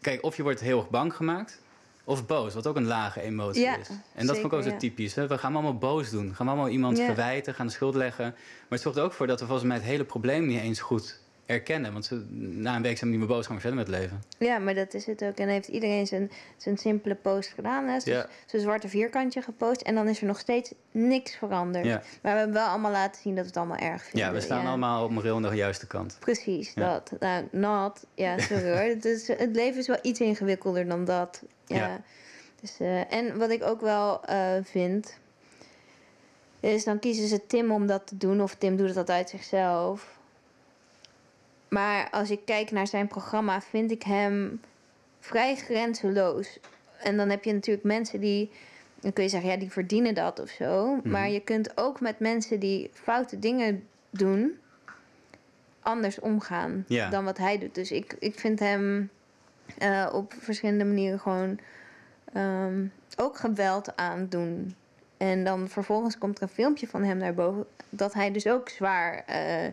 kijk, of je wordt heel erg bang gemaakt. Of boos, wat ook een lage emotie Ja, is. En dat vond ik ook zeker, zo typisch. Hè? We gaan allemaal boos doen. Gaan we allemaal iemand verwijten, gaan de schuld leggen. Maar het zorgt er ook voor dat we volgens mij het hele probleem niet eens goed erkennen. Want ze, na een week zijn we niet meer boos, gaan we verder met het leven. Ja, maar dat is het ook. En heeft iedereen zijn, zijn simpele post gedaan. Hè? Zijn, Ja. zwarte vierkantje gepost. En dan is er nog steeds niks veranderd. Ja. Maar we hebben wel allemaal laten zien dat we het allemaal erg vinden. Ja, we staan allemaal op moreel aan de juiste kant. Precies, dat. Nou, not. Ja, sorry hoor. Het, is, het leven is wel iets ingewikkelder dan dat. Ja. Ja. Dus, eh, en wat ik ook wel eh, vind... is dan kiezen ze Tim om dat te doen. Of Tim doet het uit zichzelf. Maar als ik kijk naar zijn programma... vind ik hem vrij grenzeloos. En dan heb je natuurlijk mensen die... dan kun je zeggen, ja, die verdienen dat of zo. Mhm. Maar je kunt ook met mensen die foute dingen doen anders omgaan dan wat hij doet. Dus ik, ik vind hem eh, op verschillende manieren gewoon ehm, ook geweld aandoen. En dan vervolgens komt er een filmpje van hem naar boven dat hij dus ook zwaar eh,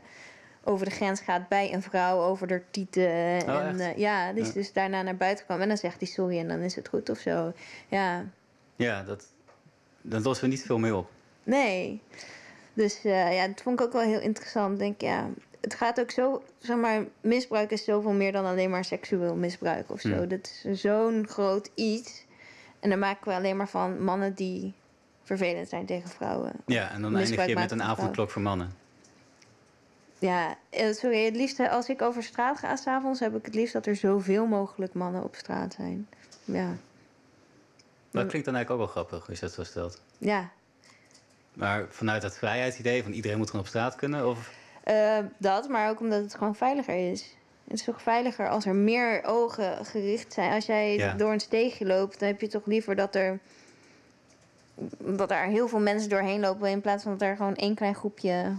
over de grens gaat bij een vrouw over de tieten. en Oh, echt? eh, ja, die is Ja. dus daarna naar buiten gekomen en dan zegt hij sorry en dan is het goed of zo. Ja, Ja, dat, dat lossen we niet veel meer op. nee. Dus eh, ja, dat vond ik ook wel heel interessant. Denk ja, het gaat ook zo, zeg maar, misbruik is zoveel meer dan alleen maar seksueel misbruik of zo. Dat is zo'n groot iets. En dan maken we alleen maar van mannen die vervelend zijn tegen vrouwen. Ja, en dan eindig je met een avondklok voor mannen. Ja, eh, sorry, het liefst als ik over straat ga s'avonds, heb ik het liefst dat er zoveel mogelijk mannen op straat zijn. Ja, Dat klinkt dan eigenlijk ook wel grappig, als je dat zo stelt. ja. Maar vanuit dat vrijheidsidee van iedereen moet gewoon op straat kunnen? Of... Eh, dat, maar ook omdat het gewoon veiliger is. Het is toch veiliger als er meer ogen gericht zijn. Als jij Ja. door een steegje loopt, dan heb je toch liever dat er, dat er heel veel mensen doorheen lopen... in plaats van dat er gewoon één klein groepje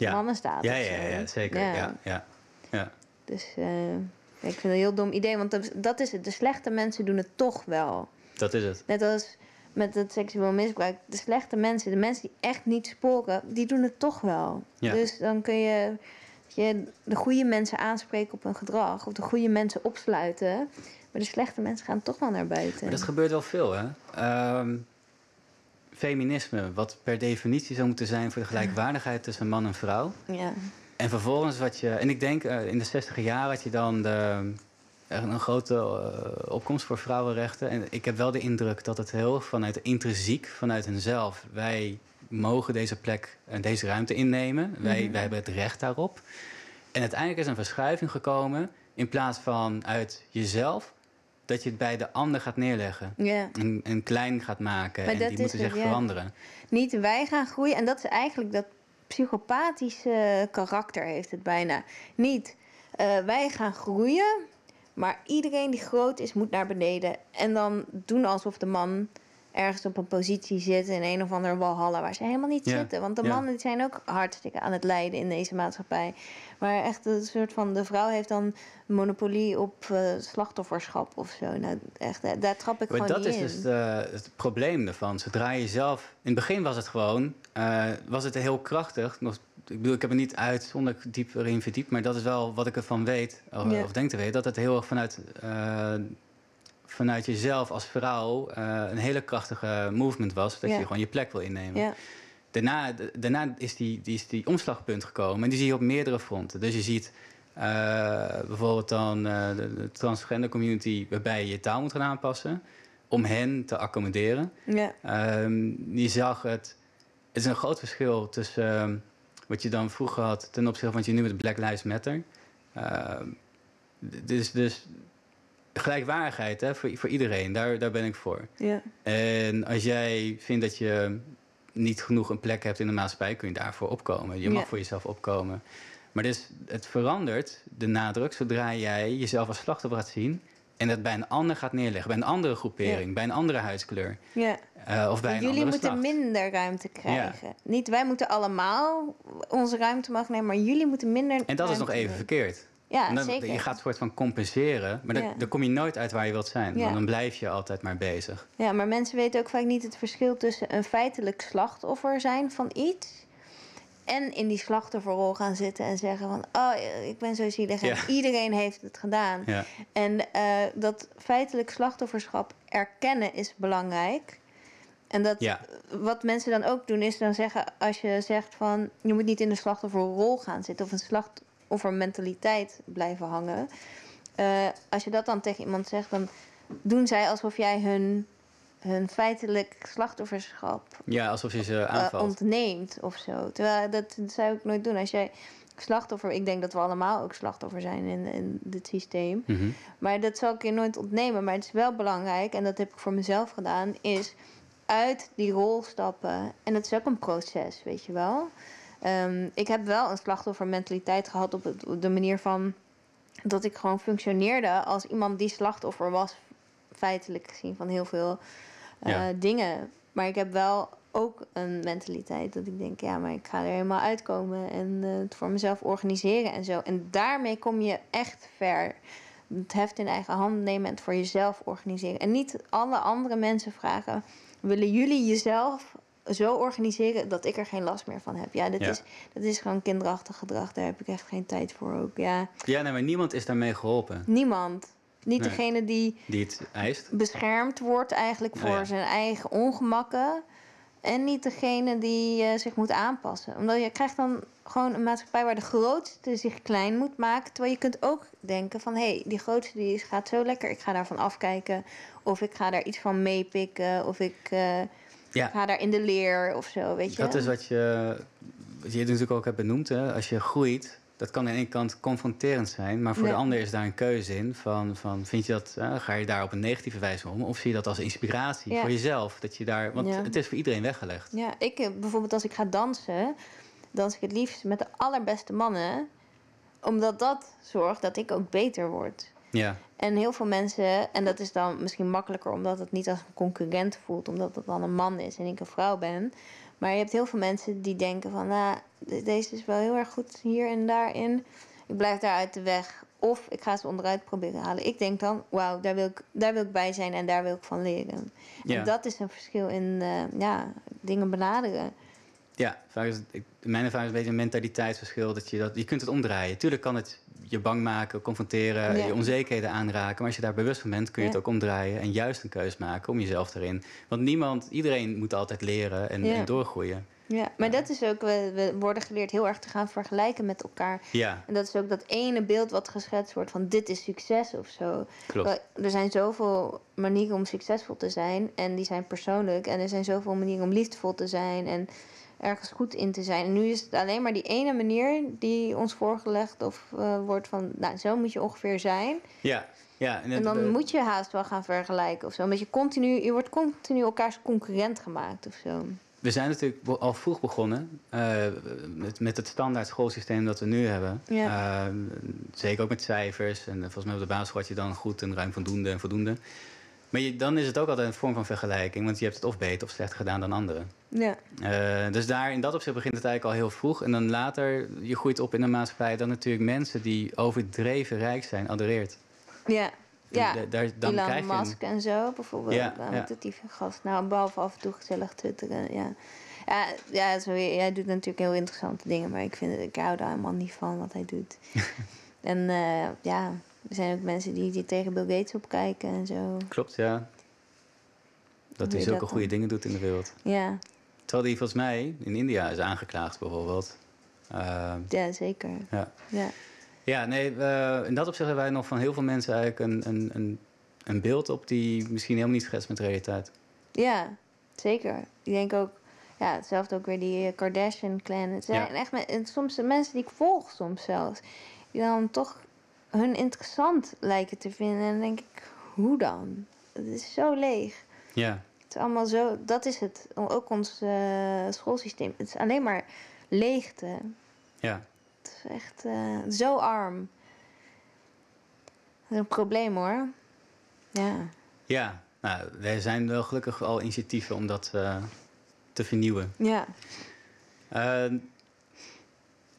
Ja. mannen staat. Ja, ja, ja, zeker. Ja. Ja. Ja. Dus eh, ik vind het een heel dom idee, want dat, dat is het. De slechte mensen doen het toch wel. Dat is het. Net als met het seksueel misbruik. De slechte mensen, de mensen die echt niet sporen, die doen het toch wel. Ja. Dus dan kun je, je de goede mensen aanspreken op hun gedrag. Of de goede mensen opsluiten. Maar de slechte mensen gaan toch wel naar buiten. Maar dat gebeurt wel veel, hè? Ehm, feminisme, wat per definitie zou moeten zijn voor de gelijkwaardigheid tussen man en vrouw. Ja. En vervolgens wat je... En ik denk, eh, in de 60 jaar had je dan de, echt een grote eh, opkomst voor vrouwenrechten. En ik heb wel de indruk dat het heel vanuit intrinsiek, vanuit henzelf... wij mogen deze plek en deze ruimte innemen. Wij, Mhm. wij hebben het recht daarop. En uiteindelijk is een verschuiving gekomen... in plaats van uit jezelf... dat je het bij de ander gaat neerleggen. ja. En, en klein gaat maken. Maar en die moeten het, zich ja. veranderen. Niet wij gaan groeien. En dat is eigenlijk dat psychopathische karakter heeft het bijna. Niet eh, wij gaan groeien, maar iedereen die groot is moet naar beneden. En dan doen alsof de man ergens op een positie zit in een of andere walhalla waar ze helemaal niet Ja, zitten. Want de mannen die zijn ook hartstikke aan het lijden in deze maatschappij. Maar echt een soort van de vrouw heeft dan monopolie op eh, slachtofferschap of zo. Nou, echt, daar trap ik Maar gewoon dat niet is in. dus de- het probleem ervan. Zodra je zelf... In het begin was het gewoon... eh, was het heel krachtig. Nog, ik bedoel, ik heb er niet uitzonderlijk diep erin verdiept... maar dat is wel wat ik ervan weet, of, Ja. of denk te weten... dat het heel erg vanuit, eh, vanuit jezelf als vrouw... een hele krachtige movement was... dat Ja. je gewoon je plek wil innemen. Ja. Daarna, is, die, die, is die omslagpunt gekomen. En die zie je op meerdere fronten. Dus je ziet eh, bijvoorbeeld dan eh, de, de transgender community... waarbij je je taal moet gaan aanpassen... om hen te accommoderen. Ja. Ehm, je zag het... Het is een groot verschil tussen ehm, wat je dan vroeger had... ten opzichte van wat je nu met Black Lives Matter... Dus, dus gelijkwaardigheid hè, voor, voor iedereen, daar, daar ben ik voor. Ja. En als jij vindt dat je niet genoeg een plek hebt in de maatschappij, kun je daarvoor opkomen. Je mag Ja. voor jezelf opkomen. Maar dus, het verandert de nadruk zodra jij jezelf als slachtoffer gaat zien. En dat bij een ander gaat neerleggen. Bij een andere groepering, bij een andere huidskleur. ja. eh, of bij een Jullie moeten slacht. minder ruimte krijgen. Niet wij moeten allemaal onze ruimte mogen nemen, maar jullie moeten minder. En dat is nog even verkeerd. Ja, dan- zeker. Je gaat een soort van compenseren, maar dan, Ja. dan kom je nooit uit waar je wilt zijn. Ja. Dan blijf je altijd maar bezig. Ja, maar mensen weten ook vaak niet het verschil tussen een feitelijk slachtoffer zijn van iets. En in die slachtofferrol gaan zitten en zeggen van... oh, ik ben zo zielig en Ja. iedereen heeft het gedaan. Ja. En eh, dat feitelijk slachtofferschap erkennen is belangrijk. En dat Ja. wat mensen dan ook doen is dan zeggen... als je zegt van je moet niet in de slachtofferrol gaan zitten... of een slachtoffermentaliteit blijven hangen... eh, als je dat dan tegen iemand zegt... dan doen zij alsof jij hun, hun feitelijk slachtofferschap ja, alsof je ze eh, aanvalt. ontneemt of zo. Terwijl dat, dat zou ik nooit doen. Als jij slachtoffer... Ik denk dat we allemaal ook slachtoffer zijn in, in dit systeem. Mhm. Maar dat zal ik je nooit ontnemen. Maar het is wel belangrijk, en dat heb ik voor mezelf gedaan, is uit die rol stappen. En dat is ook een proces, weet je wel. Ehm, ik heb wel een slachtoffermentaliteit gehad op, het, op de manier van dat ik gewoon functioneerde als iemand die slachtoffer was, feitelijk gezien van heel veel eh, Ja. dingen. Maar ik heb wel ook een mentaliteit dat ik denk, ja, maar ik ga er helemaal uitkomen en eh, het voor mezelf organiseren en zo. En daarmee kom je echt ver. Het heft in eigen hand nemen en het voor jezelf organiseren. En niet alle andere mensen vragen: willen jullie jezelf zo organiseren dat ik er geen last meer van heb? Ja, dat, Ja. Is, dat is gewoon kinderachtig gedrag. Daar heb ik echt geen tijd voor ook. Ja, Ja, nee, maar niemand is daarmee geholpen niemand. Niet Nee. degene die die het eist. beschermd wordt eigenlijk voor Nou ja. zijn eigen ongemakken. En niet degene die uh, zich moet aanpassen. Omdat je krijgt dan gewoon een maatschappij waar de grootste zich klein moet maken. Terwijl je kunt ook denken van... hé, hey, die grootste die gaat zo lekker, ik ga daarvan afkijken. Of ik ga daar iets van meepikken. Of ik uh, ja. ga daar in de leer of zo, weet je. Dat is wat je, wat je natuurlijk ook hebt benoemd. Hè? Als je groeit, dat kan aan de ene kant confronterend zijn, maar voor de ander is daar een keuze in. Van, van vind je dat, uh, ga je daar op een negatieve wijze om? Of zie je dat als inspiratie voor jezelf? Dat je daar, want het is voor iedereen weggelegd. Ja, ik eh, bijvoorbeeld als ik ga dansen, dans ik het liefst met de allerbeste mannen. Omdat dat zorgt dat ik ook beter word. Ja. En heel veel mensen, en dat is dan misschien makkelijker omdat het niet als een concurrent voelt, omdat het dan een man is en ik een vrouw ben. Maar je hebt heel veel mensen die denken van, nou, deze is wel heel erg goed hier en daarin. Ik blijf daar uit de weg. Of ik ga ze onderuit proberen halen. Ik denk dan, wauw, daar, wil ik, daar wil ik bij zijn en daar wil ik van leren. Ja. En dat is een verschil in uh, ja, dingen benaderen. Ja, vaak is het, mijn ervaring is een beetje een mentaliteitsverschil. Dat je, dat, je kunt het omdraaien. Tuurlijk kan het je bang maken, confronteren, je onzekerheden aanraken. Maar als je daar bewust van bent, kun je het ook omdraaien en juist een keus maken om jezelf erin. Want niemand, iedereen moet altijd leren en, en doorgroeien. Ja, maar dat is ook, we, we, worden geleerd heel erg te gaan vergelijken met elkaar. Ja. En dat is ook dat ene beeld wat geschetst wordt van dit is succes of zo. Klopt. Er zijn zoveel manieren om succesvol te zijn en die zijn persoonlijk. En er zijn zoveel manieren om liefdevol te zijn en ergens goed in te zijn. En nu is het alleen maar die ene manier die ons voorgelegd of uh, wordt van, nou, zo moet je ongeveer zijn. Ja. Ja, en, dan moet je haast wel gaan vergelijken of zo. Omdat je continu, je wordt continu elkaars concurrent gemaakt of zo. We zijn natuurlijk al vroeg begonnen uh, met, met het standaard schoolsysteem dat we nu hebben. Ja. Uh, zeker ook met cijfers. En volgens mij op de basisschool had je dan goed en ruim voldoende en voldoende. Maar je, dan is het ook altijd een vorm van vergelijking, want je hebt het of beter of slechter gedaan dan anderen. Ja. Uh, dus daar in dat opzicht begint het eigenlijk al heel vroeg. En dan later, je groeit op in een maatschappij dan natuurlijk mensen die overdreven rijk zijn, adoreert. Ja. Ja, daar, dan Elon krijg je Musk en zo bijvoorbeeld. Ja, ja. ja. die gast. Nou, behalve af en toe gezellig twitteren, ja. Ja, ja zo, jij doet natuurlijk heel interessante dingen, maar ik, vind het, ik hou daar helemaal niet van wat hij doet. en uh, ja, er zijn ook mensen die, die tegen Bill Gates opkijken en zo. Klopt, ja. Dat hij zulke goede dingen doet in de wereld. Ja. Terwijl hij volgens mij in India is aangeklaagd bijvoorbeeld. Uh, ja, zeker. Ja, ja. ja nee, uh, in dat opzicht hebben wij nog van heel veel mensen eigenlijk een, een, een, een beeld op die misschien helemaal niet schetst met de realiteit. Ja, zeker. Ik denk ook, ja, hetzelfde ook weer die Kardashian-clan. Het zijn Ja. echt me- soms de mensen die ik volg soms zelfs, die dan toch hun interessant lijken te vinden. En dan denk ik, hoe dan? Het is zo leeg. Ja, Het is allemaal zo, dat is het. Ook ons eh, schoolsysteem. Het is alleen maar leegte. ja. Het is echt eh, zo arm. Dat is een probleem hoor. Ja. Ja, nou, er zijn wel gelukkig al initiatieven om dat eh, te vernieuwen. Ja.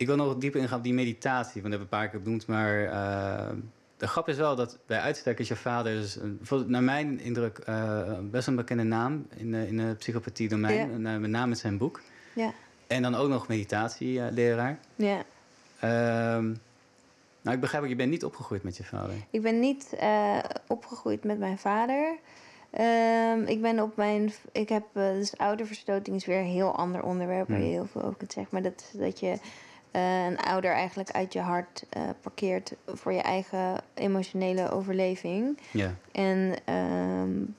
Ik wil nog dieper ingaan op die meditatie, want dat heb ik een paar keer benoemd. Maar uh, de grap is wel dat bij uitstek is je vader, dus, naar mijn indruk, uh, best een bekende naam in, in het psychopathie-domein. Ja. met name met zijn boek. Ja. En dan ook nog meditatieleraar. Ja. Ehm, nou, ik begrijp ook, je bent niet opgegroeid met je vader. Ik ben niet uh, opgegroeid met mijn vader. Um, ik ben op mijn. Ik heb. Uh, dus ouderverstoting is weer een heel ander onderwerp waar je heel veel over kunt zeggen. Maar dat dat je uh, een ouder eigenlijk uit je hart parkeert voor je eigen emotionele overleving. Ja. En um,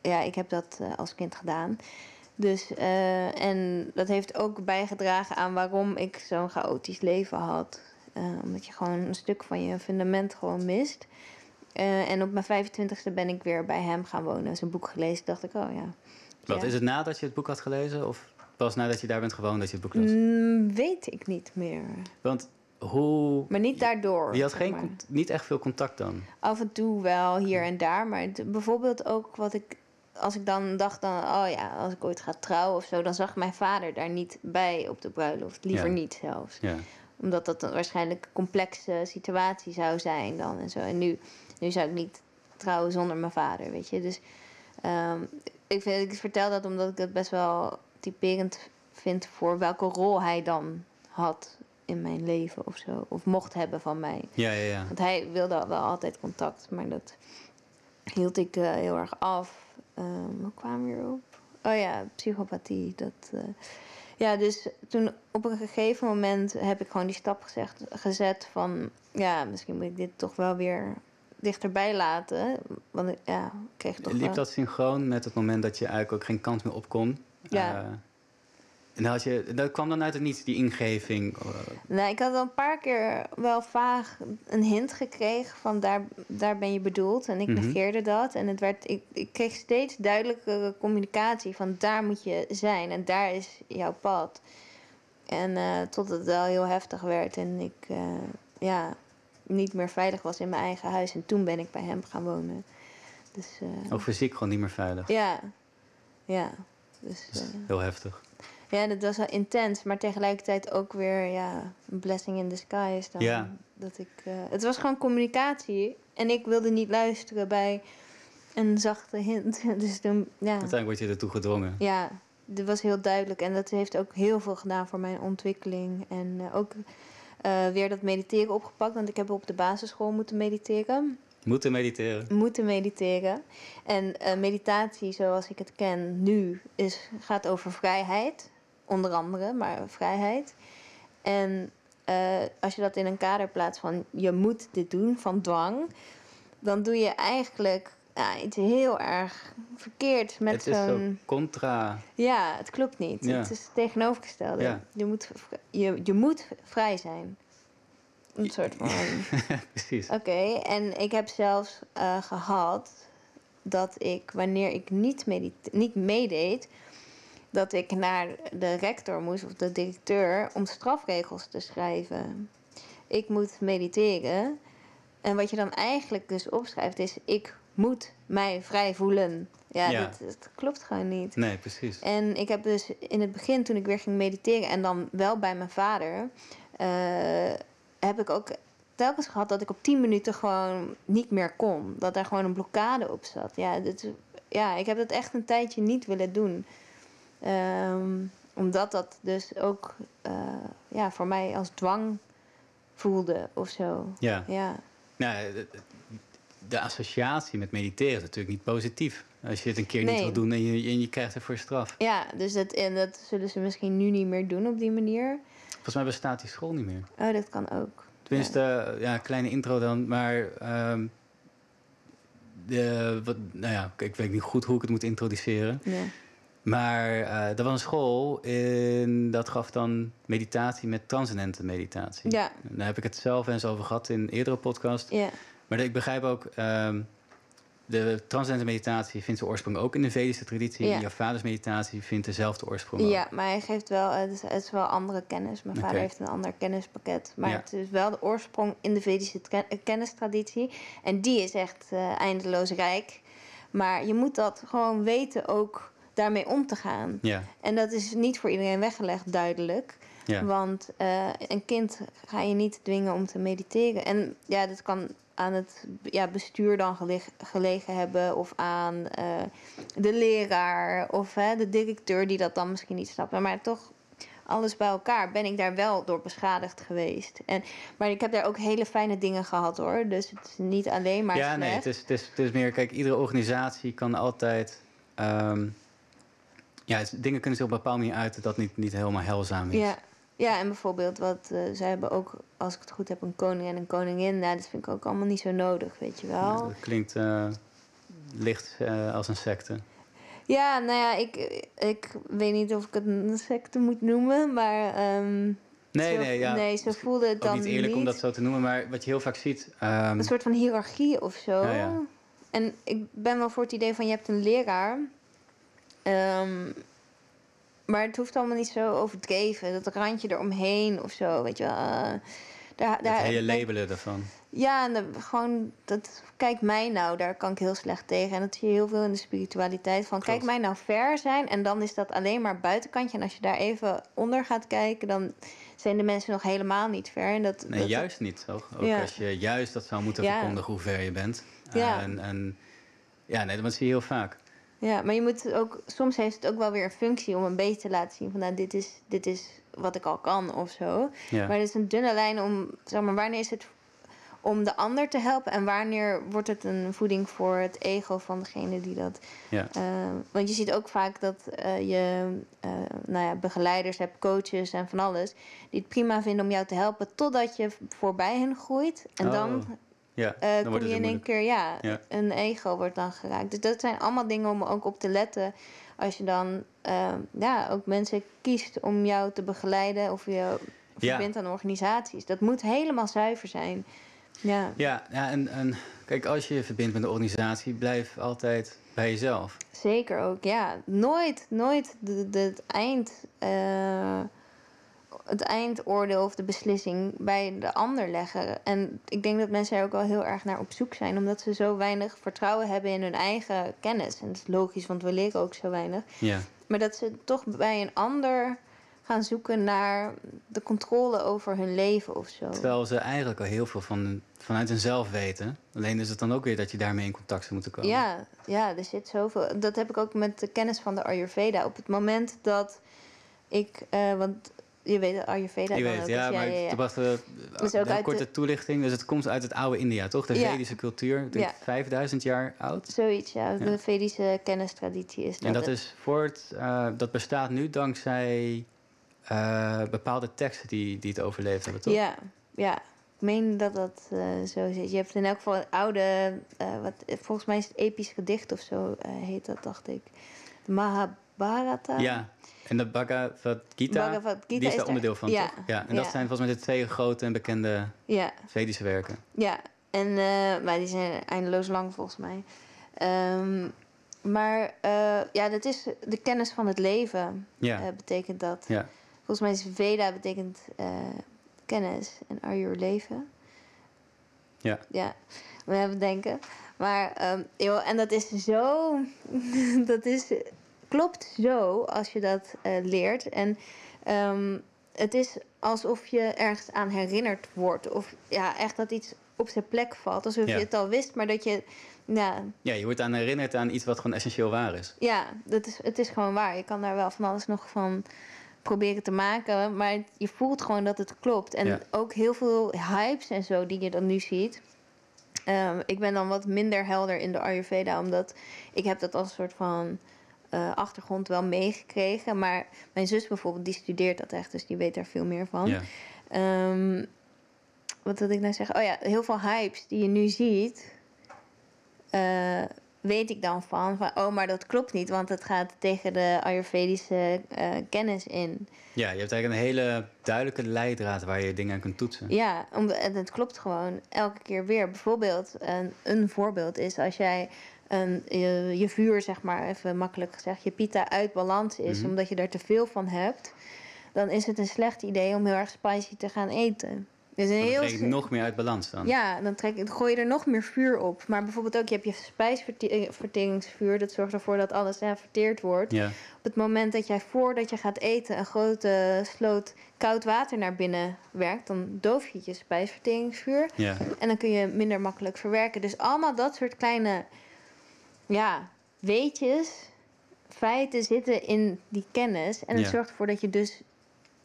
ja, ik heb dat als kind gedaan. Dus, en dat heeft ook bijgedragen aan waarom ik zo'n chaotisch leven had. Omdat je gewoon een stuk van je fundament gewoon mist. En op mijn 25e ben ik weer bij hem gaan wonen. Zijn boek gelezen. dacht ik, oh ja. Wat, ja. is het nadat je het boek had gelezen? Of pas nadat je daar bent gewoond dat je het boek las? Mm, weet ik niet meer. Want hoe... Maar niet daardoor. Je had geen, niet echt veel contact dan? Af en toe wel, hier en daar. Maar het, bijvoorbeeld ook wat ik als ik dan dacht, dan, oh ja, als ik ooit ga trouwen of zo, dan zag mijn vader daar niet bij op de bruiloft. Liever ja. niet zelfs. Ja. Omdat dat een waarschijnlijk een complexe situatie zou zijn dan en zo. En nu, nu zou ik niet trouwen zonder mijn vader, weet je. Dus um, ik, vind, ik vertel dat omdat ik het best wel typerend vind voor welke rol hij dan had in mijn leven of zo. Of mocht hebben van mij. Ja, ja, ja. Want hij wilde wel altijd contact, maar dat hield ik uh, heel erg af. Um, hoe kwamen we weer op? Oh ja, psychopathie. Dat, eh, ja, dus toen op een gegeven moment heb ik gewoon die stap gezegd, gezet van... Ja, misschien moet ik dit toch wel weer dichterbij laten. Want ja, ik kreeg toch Liep wel... dat synchroon met het moment dat je eigenlijk ook geen kant meer op kon? Ja. Eh, en had je, dat kwam dan uit het niets, die ingeving? eh, Nee, ik had al een paar keer wel vaag een hint gekregen van daar, daar ben je bedoeld. En ik Mhm. negeerde dat. En het werd, ik, ik kreeg steeds duidelijkere communicatie van daar moet je zijn en daar is jouw pad. En eh, tot het wel heel heftig werd en ik ja, niet meer veilig was in mijn eigen huis. En toen ben ik bij hem gaan wonen. Dus ook fysiek gewoon niet meer veilig? ja, ja. Dus, eh, heel heftig. ja, dat was wel intens, maar tegelijkertijd ook weer ja, een blessing in disguise. Dan, Ja. dat ik, eh, het was gewoon communicatie en ik wilde niet luisteren bij een zachte hint. Dus toen, ja, Uiteindelijk word je ertoe gedwongen. ja, dat was heel duidelijk. En dat heeft ook heel veel gedaan voor mijn ontwikkeling. En eh, ook weer dat mediteren opgepakt, want ik heb op de basisschool moeten mediteren Moeten mediteren. moeten mediteren. En eh, meditatie, zoals ik het ken nu, is, gaat over vrijheid. Onder andere, maar vrijheid. En eh, als je dat in een kader plaatst van je moet dit doen, van dwang, dan doe je eigenlijk ja, iets heel erg verkeerd met het is zo zo'n. contra... Ja, het klopt niet. Ja. Het is het tegenovergestelde. Ja. Je, moet, je, je moet vrij zijn. Een soort van. Precies. Oké, en ik heb zelfs eh, gehad dat ik, wanneer ik niet, niet meedeed, dat ik naar de rector moest of de directeur om strafregels te schrijven. Ik moet mediteren. En wat je dan eigenlijk dus opschrijft is: ik moet mij vrij voelen. Ja, Ja. Dat, dat klopt gewoon niet. Nee, precies. En ik heb dus in het begin, toen ik weer ging mediteren en dan wel bij mijn vader, eh, heb ik ook telkens gehad dat ik op 10 minuten gewoon niet meer kon. Dat daar gewoon een blokkade op zat. Ja, dit, ja ik heb dat echt een tijdje niet willen doen. Ehm, omdat dat dus ook eh, ja, voor mij als dwang voelde of zo. Ja. Ja, Nou, de, de associatie met mediteren is natuurlijk niet positief. Als je het een keer niet wil doen en je, en je krijgt ervoor straf. ja dus dat, en dat zullen ze misschien nu niet meer doen op die manier. Volgens mij bestaat die school niet meer. Oh, dat kan ook. Tenminste, ja, kleine intro dan. Maar ehm, de, wat, nou ja, ik weet niet goed hoe ik het moet introduceren. Ja. Maar eh er was een school en dat gaf dan meditatie met transcendente meditatie. Ja. Daar heb ik het zelf eens over gehad in een eerdere podcast. Ja. Maar ik begrijp ook, ehm, de transcendente meditatie vindt zijn oorsprong ook in de Vedische traditie. Ja. Jouw vaders meditatie vindt dezelfde oorsprong ook. Ja, maar hij geeft wel, het is, het is wel andere kennis. Mijn vader Oké. heeft een ander kennispakket. Maar Ja. het is wel de oorsprong in de Vedische tra- kennistraditie. En die is echt eh, eindeloos rijk. Maar je moet dat gewoon weten ook daarmee om te gaan. Ja, En dat is niet voor iedereen weggelegd, duidelijk. ja. Want eh, een kind ga je niet dwingen om te mediteren. En ja, dat kan aan het ja, bestuur dan gelig- gelegen hebben... of aan eh, de leraar of hè, de directeur die dat dan misschien niet snapt. Maar toch, alles bij elkaar ben ik daar wel door beschadigd geweest. En, maar ik heb daar ook hele fijne dingen gehad hoor. Dus het is niet alleen maar ja, slecht. nee, het is, het, is, het is meer, kijk, iedere organisatie kan altijd. ehm, ja, dingen kunnen zich op een bepaalde manier uiten dat niet, niet helemaal heilzaam is. Ja. Ja, en bijvoorbeeld wat uh, zij hebben ook, als ik het goed heb, een koning en een koningin. Nou, dat vind ik ook allemaal niet zo nodig, weet je wel. Dat klinkt uh, licht uh, als een secte. Ja, nou ja, ik, ik weet niet of ik het een secte moet noemen, maar. Um, Nee, zo, nee, ja. nee, zo voelde het ook dan niet eerlijk niet. om dat zo te noemen, maar wat je heel vaak ziet. Um, een soort van hiërarchie of zo. Ja, ja. En ik ben wel voor het idee van je hebt een leraar. Um, maar het hoeft allemaal niet zo overdreven. Dat randje eromheen of zo, weet je wel. Uh, daar, daar, het hele labelen ervan. Ja, en de, gewoon, dat, kijk mij nou, daar kan ik heel slecht tegen. En dat zie je heel veel in de spiritualiteit. Van, Klopt. kijk mij nou ver zijn. En dan is dat alleen maar buitenkantje. En als je daar even onder gaat kijken, dan zijn de mensen nog helemaal niet ver. En dat, nee, dat, juist niet, toch? Ook Ja. als je juist dat zou moeten Ja. verkondigen hoe ver je bent. Ja. En, en, ja, nee, dat zie je heel vaak. Ja, maar je moet ook, soms heeft het ook wel weer een functie om een beetje te laten zien van nou, dit is, dit is wat ik al kan of zo. Ja. Maar het is een dunne lijn om, zeg maar, wanneer is het om de ander te helpen? En wanneer wordt het een voeding voor het ego van degene die dat. Ja. Eh, want je ziet ook vaak dat eh, je eh, nou ja, begeleiders hebt, coaches en van alles. die het prima vinden om jou te helpen totdat je voorbij hen groeit. En Oh, dan Ja, dan kom je in één keer, ja, Ja. een ego wordt dan geraakt. Dus dat zijn allemaal dingen om ook op te letten. Als je dan eh, ja, ook mensen kiest om jou te begeleiden of je verbindt aan organisaties. Dat moet helemaal zuiver zijn. Ja, Ja, ja en, en kijk, als je je verbindt met een organisatie, blijf altijd bij jezelf. zeker ook. Ja, nooit, nooit het eind. eh, het eindoordeel of de beslissing bij de ander leggen. En ik denk dat mensen er ook wel heel erg naar op zoek zijn, omdat ze zo weinig vertrouwen hebben in hun eigen kennis. En dat is logisch, want we leren ook zo weinig. Ja, Maar dat ze toch bij een ander gaan zoeken naar de controle over hun leven of zo. terwijl ze eigenlijk al heel veel van, vanuit hunzelf weten. Alleen is het dan ook weer dat je daarmee in contact zou moeten komen. Ja, ja, er zit zoveel. Dat heb ik ook met de kennis van de Ayurveda. Op het moment dat ik, eh, want je weet Ayurveda Ik dan weet, ja, dus maar ja, Dat is ook een uit korte de- toelichting. Dus het komt uit het oude India, toch? De Ja. Vedische cultuur, denk Ja. 5000 jaar oud. Zoiets, ja. De Vedische kennistraditie is dat. En dat is voort, eh, dat bestaat nu dankzij eh, bepaalde teksten die, die het overleefd hebben, toch? Ja, ja. Ik meen dat dat eh, zo zit. Je hebt in elk geval een oude, eh, wat, volgens mij is het episch gedicht of zo eh, heet dat, dacht ik. De Mahabharata. Ja, en de Bhagavad Gita, Bhagavad Gita die is is daar onderdeel van, ja, toch? Ja, en dat zijn volgens mij de twee grote en bekende Ja, Vedische werken. ja. En, eh, maar die zijn eindeloos lang volgens mij. Ehm, maar eh, ja, dat is de kennis van het leven, Ja, eh, betekent dat. ja. Volgens mij is Veda betekent kennis en Ayur leven. Ja. Ja, we hebben denken. Maar, ehm, joh, en dat is zo... dat is, klopt zo als je dat eh, leert. En ehm, het is alsof je ergens aan herinnerd wordt. Of ja, echt dat iets op zijn plek valt. Alsof Ja. je het al wist, maar dat je... Ja, ja, je wordt aan herinnerd aan iets wat gewoon essentieel waar is. ja dat is, het is gewoon waar. Je kan daar wel van alles nog van proberen te maken. Maar je voelt gewoon dat het klopt. En Ja. ook heel veel hypes en zo die je dan nu ziet. Ehm, ik ben dan wat minder helder in de Ayurveda. Omdat ik heb dat als een soort van eh, achtergrond wel meegekregen. Maar mijn zus bijvoorbeeld, die studeert dat echt. Dus die weet daar veel meer van. Ehm, wat wil ik nou zeggen? Oh ja, heel veel hypes die je nu ziet, eh, weet ik dan van, van. Oh, maar dat klopt niet, want het gaat tegen de Ayurvedische eh, kennis in. ja, je hebt eigenlijk een hele duidelijke leidraad waar je dingen aan kunt toetsen. Ja, om, en het klopt gewoon elke keer weer. Bijvoorbeeld, een, een voorbeeld is als jij een, je, je vuur, zeg maar, even makkelijk gezegd, je pita uit balans is, Mhm. omdat je er te veel van hebt, dan is het een slecht idee om heel erg spicy te gaan eten. Dus een heel nog meer uit balans dan. Ja, dan, trek, dan gooi je er nog meer vuur op. Maar bijvoorbeeld ook, je hebt je spijsverteringsvuur. Dat zorgt ervoor dat alles hè, verteerd wordt. Ja, Op het moment dat jij voordat je gaat eten een grote sloot koud water naar binnen werkt, dan doof je je spijsverteringsvuur. ja. En dan kun je minder makkelijk verwerken. Dus allemaal dat soort kleine, ja, weetjes, feiten zitten in die kennis. En het Ja. zorgt ervoor dat je dus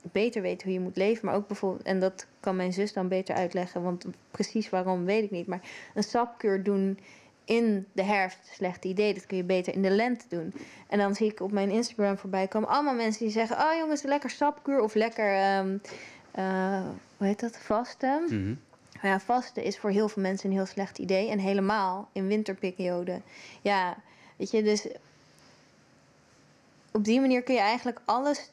beter weet hoe je moet leven. Maar ook bijvoorbeeld, en dat kan mijn zus dan beter uitleggen, want precies waarom weet ik niet. Maar een sapkuur doen in de herfst, slecht idee. Dat kun je beter in de lente doen. En dan zie ik op mijn Instagram voorbij komen allemaal mensen die zeggen: Oh jongens, lekker sapkuur of lekker, ehm, eh, hoe heet dat, vasten. Mhm. Maar ja, vasten is voor heel veel mensen een heel slecht idee. En helemaal in winterperiode. Ja, weet je, dus op die manier kun je eigenlijk alles.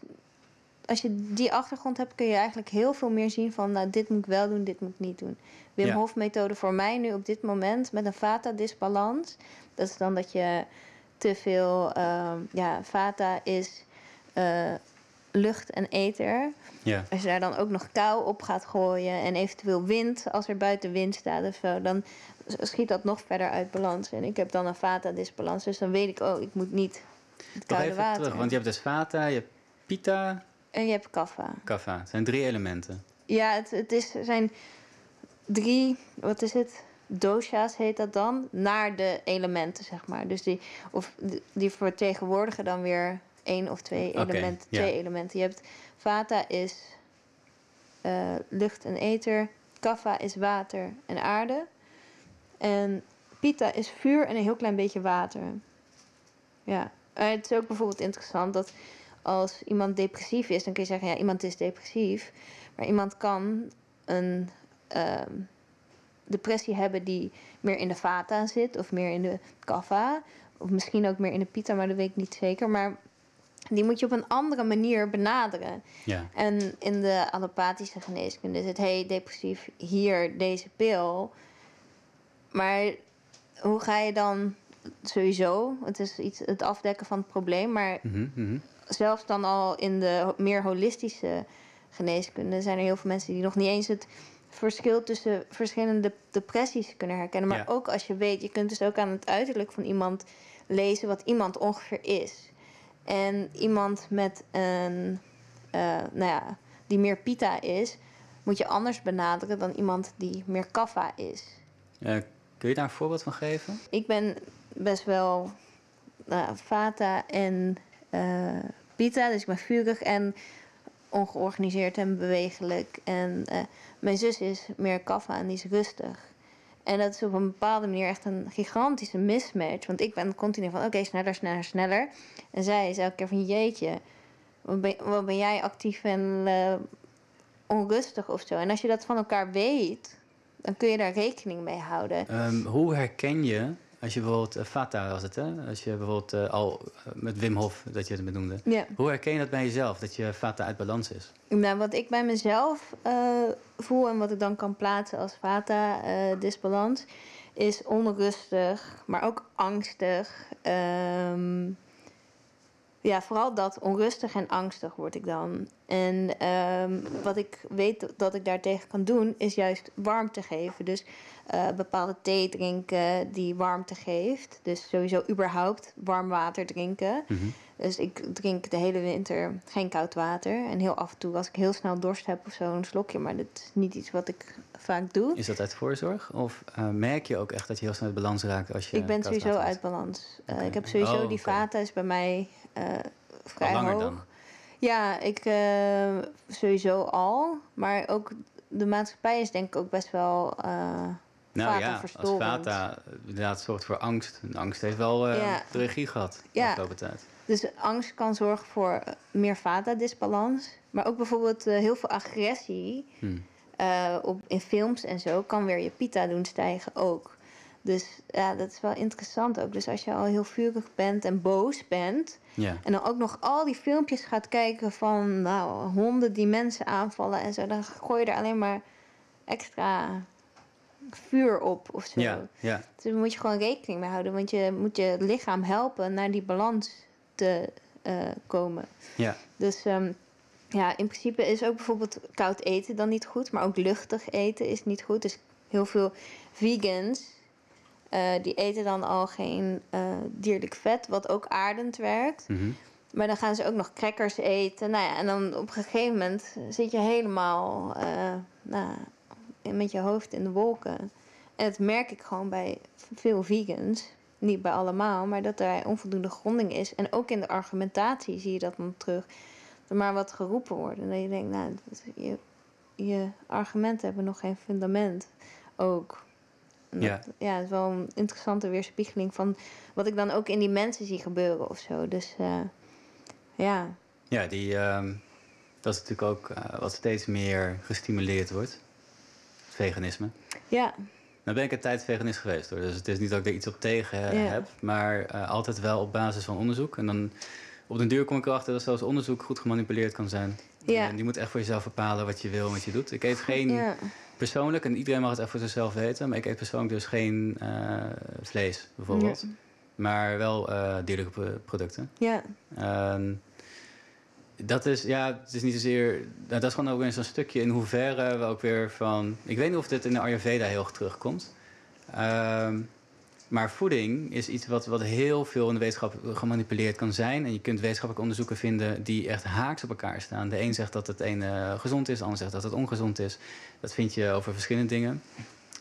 Als je die achtergrond hebt, kun je eigenlijk heel veel meer zien van, nou, dit moet ik wel doen, dit moet ik niet doen. Wim Ja. Hof methode voor mij nu op dit moment met een vata disbalans. Dat is dan dat je te veel, ehm, ja, vata is eh, lucht en ether. Ja, Als je daar dan ook nog kou op gaat gooien en eventueel wind, als er buiten wind staat of zo, dan schiet dat nog verder uit balans. En ik heb dan een vata-disbalans, dus dan weet ik, oh, ik moet niet het koude water. terug. Want je hebt dus vata, je hebt pita, En je hebt kaffa. kapha. Het zijn drie elementen. Ja, het, het is, zijn drie, wat is het? Dosha's heet dat dan, naar de elementen, zeg maar. Dus die, of die vertegenwoordigen dan weer één of twee elementen. Twee elementen. Je hebt vata is eh, lucht en ether. Kapha is water en aarde. En Pitta is vuur en een heel klein beetje water. Ja, en het is ook bijvoorbeeld interessant dat als iemand depressief is, dan kun je zeggen, ja, iemand is depressief. Maar iemand kan een ehm, depressie hebben die meer in de vata zit of meer in de kapha. Of misschien ook meer in de pita, maar dat weet ik niet zeker. Maar die moet je op een andere manier benaderen. Ja. En in de allopathische geneeskunde is het... hey, depressief, hier deze pil. Maar hoe ga je dan sowieso... het is iets, het afdekken van het probleem... maar Mhm, mhm. zelfs dan al in de meer holistische geneeskunde... zijn er heel veel mensen die nog niet eens het verschil tussen verschillende depressies kunnen herkennen. Maar Ja. ook als je weet, je kunt dus ook aan het uiterlijk van iemand lezen wat iemand ongeveer is. En iemand met een, eh, nou ja, die meer pita is, moet je anders benaderen dan iemand die meer kaffa is. Eh, kun je daar een voorbeeld van geven? Ik ben best wel nou, ja, vata en eh pita, dus ik ben vurig en ongeorganiseerd en bewegelijk. En mijn zus is meer kaffa en die is rustig. En dat is op een bepaalde manier echt een gigantische mismatch. Want ik ben continu van oké, sneller, sneller, sneller. En zij is elke keer van jeetje, wat ben, wat ben jij actief en eh, onrustig of zo. En als je dat van elkaar weet, dan kun je daar rekening mee houden. Ehm, hoe herken je, als je bijvoorbeeld, uh, Vata was het hè? Als je bijvoorbeeld eh, al eh, met Wim Hof, dat je het benoemde. Ja. Hoe herken je dat bij jezelf, dat je Vata uit balans is? Nou, wat ik bij mezelf eh, voel en wat ik dan kan plaatsen als vata-disbalans, is onrustig, maar ook angstig. Ehm, ja, vooral dat onrustig en angstig word ik dan. En ehm, wat ik weet dat ik daartegen kan doen, is juist warmte geven. Dus eh, bepaalde thee drinken die warmte geeft. Dus sowieso überhaupt warm water drinken. Mhm. Dus ik drink de hele winter geen koud water. En heel af en toe, als ik heel snel dorst heb of zo, een slokje. Maar dat is niet iets wat ik vaak doe. Is dat uit voorzorg? Of eh, merk je ook echt dat je heel snel uit balans raakt als je ik ben sowieso uit balans. Eh, ik heb sowieso Oh, die vata is bij mij vrij Al langer hoog. dan? Ja, ik eh, sowieso al. Maar ook de maatschappij is denk ik ook best wel uh, Nou vata ja, als. Vata inderdaad zorgt voor angst. En angst heeft wel uh, Ja. de regie gehad de Ja. afgelopen tijd. Dus angst kan zorgen voor eh, meer vata-disbalans. Maar ook bijvoorbeeld uh, heel veel agressie Hm. uh, op, in films en zo kan weer je pita doen stijgen ook. Dus ja, dat is wel interessant ook. Dus als je al heel vurig bent en boos bent... Ja. en dan ook nog al die filmpjes gaat kijken van nou, honden die mensen aanvallen en zo... dan gooi je er alleen maar extra vuur op of zo. Ja, ja. Dus daar moet je gewoon rekening mee houden. Want je moet je lichaam helpen naar die balans te uh, komen. ja. Dus um, ja, in principe is ook bijvoorbeeld koud eten dan niet goed. Maar ook luchtig eten is niet goed. Dus heel veel vegans... Uh, die eten dan al geen uh, dierlijk vet, wat ook aardend werkt. Mm -hmm. Maar dan gaan ze ook nog crackers eten. Nou ja, en dan op een gegeven moment zit je helemaal uh, nou, met je hoofd in de wolken. En dat merk ik gewoon bij veel vegans. Niet bij allemaal, maar dat er onvoldoende gronding is. En ook in de argumentatie zie je dat dan terug. Er maar wat geroepen wordt. En dat je denkt, nou, je, je argumenten hebben nog geen fundament. Ook. Ja. Dat, ja, het is wel een interessante weerspiegeling van wat ik dan ook in die mensen zie gebeuren of zo. Dus uh, ja. Ja, die, uh, dat is natuurlijk ook uh, wat steeds meer gestimuleerd wordt. Veganisme. Ja. Nou ben ik een tijd veganist geweest hoor. Dus het is niet dat ik er iets op tegen ja. heb. Maar altijd wel op basis van onderzoek. En dan op den duur kom ik erachter dat zelfs onderzoek goed gemanipuleerd kan zijn. Ja. En je moet echt voor jezelf bepalen wat je wil en wat je doet. Ik eet geen... Ja persoonlijk, en iedereen mag het echt voor zichzelf weten, maar ik eet persoonlijk dus geen uh, vlees, bijvoorbeeld. Ja. Maar wel uh, dierlijke producten. Ja. Uh, dat is, ja, het is niet zozeer. Nou, dat is gewoon ook weer zo'n stukje in hoeverre we ook weer van. Ik weet niet of dit in de Ayurveda heel erg terugkomt. Ehm, maar voeding is iets wat, wat heel veel in de wetenschap gemanipuleerd kan zijn. En je kunt wetenschappelijke onderzoeken vinden die echt haaks op elkaar staan. De een zegt dat het een uh, gezond is, de ander zegt dat het ongezond is. Dat vind je over verschillende dingen.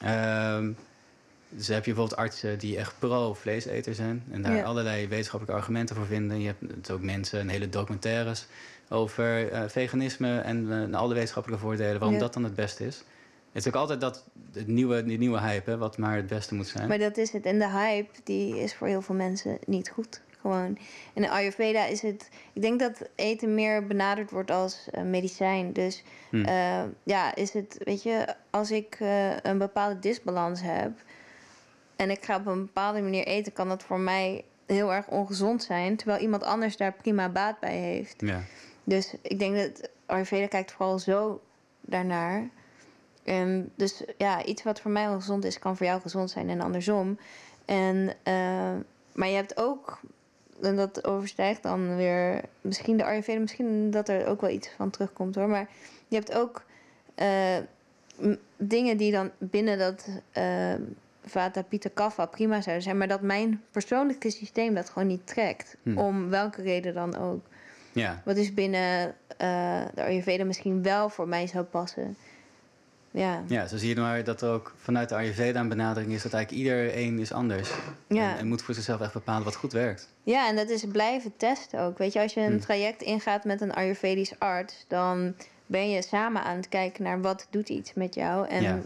Um, dus heb je bijvoorbeeld artsen die echt pro-vleeseter zijn. En daar Ja. allerlei wetenschappelijke argumenten voor vinden. Je hebt ook mensen en hele documentaires over uh, veganisme en uh, alle wetenschappelijke voordelen. Waarom Ja. dat dan het beste is. Het is ook altijd dat het nieuwe, die nieuwe hype, hè, wat maar het beste moet zijn. Maar dat is het. En de hype, die is voor heel veel mensen niet goed. Gewoon. In de Ayurveda is het... Ik denk dat eten meer benaderd wordt als uh, medicijn. Dus Hm. eh, ja, is het... Weet je, als ik eh, een bepaalde disbalans heb... en ik ga op een bepaalde manier eten... kan dat voor mij heel erg ongezond zijn... terwijl iemand anders daar prima baat bij heeft. Ja. Dus ik denk dat Ayurveda kijkt vooral zo daarnaar. En dus ja, iets wat voor mij ongezond is, kan voor jou gezond zijn en andersom. En, eh, maar je hebt ook, en dat overstijgt dan weer misschien de Ayurveda, misschien dat er ook wel iets van terugkomt hoor. Maar je hebt ook eh, dingen die dan binnen dat eh Vata Pitta Kapha prima zouden zijn, maar dat mijn persoonlijke systeem dat gewoon niet trekt. Hm. Om welke reden dan ook. ja. Wat dus binnen eh, de Ayurveda misschien wel voor mij zou passen. Ja, Ja, zo zie je maar dat er ook vanuit de Ayurveda een benadering is dat eigenlijk iedereen is anders. Ja. En, en moet voor zichzelf echt bepalen wat goed werkt. ja en dat is blijven testen ook. Weet je, als je een Hm. traject ingaat met een Ayurvedisch arts, dan ben je samen aan het kijken naar wat doet iets met jou. En Ja.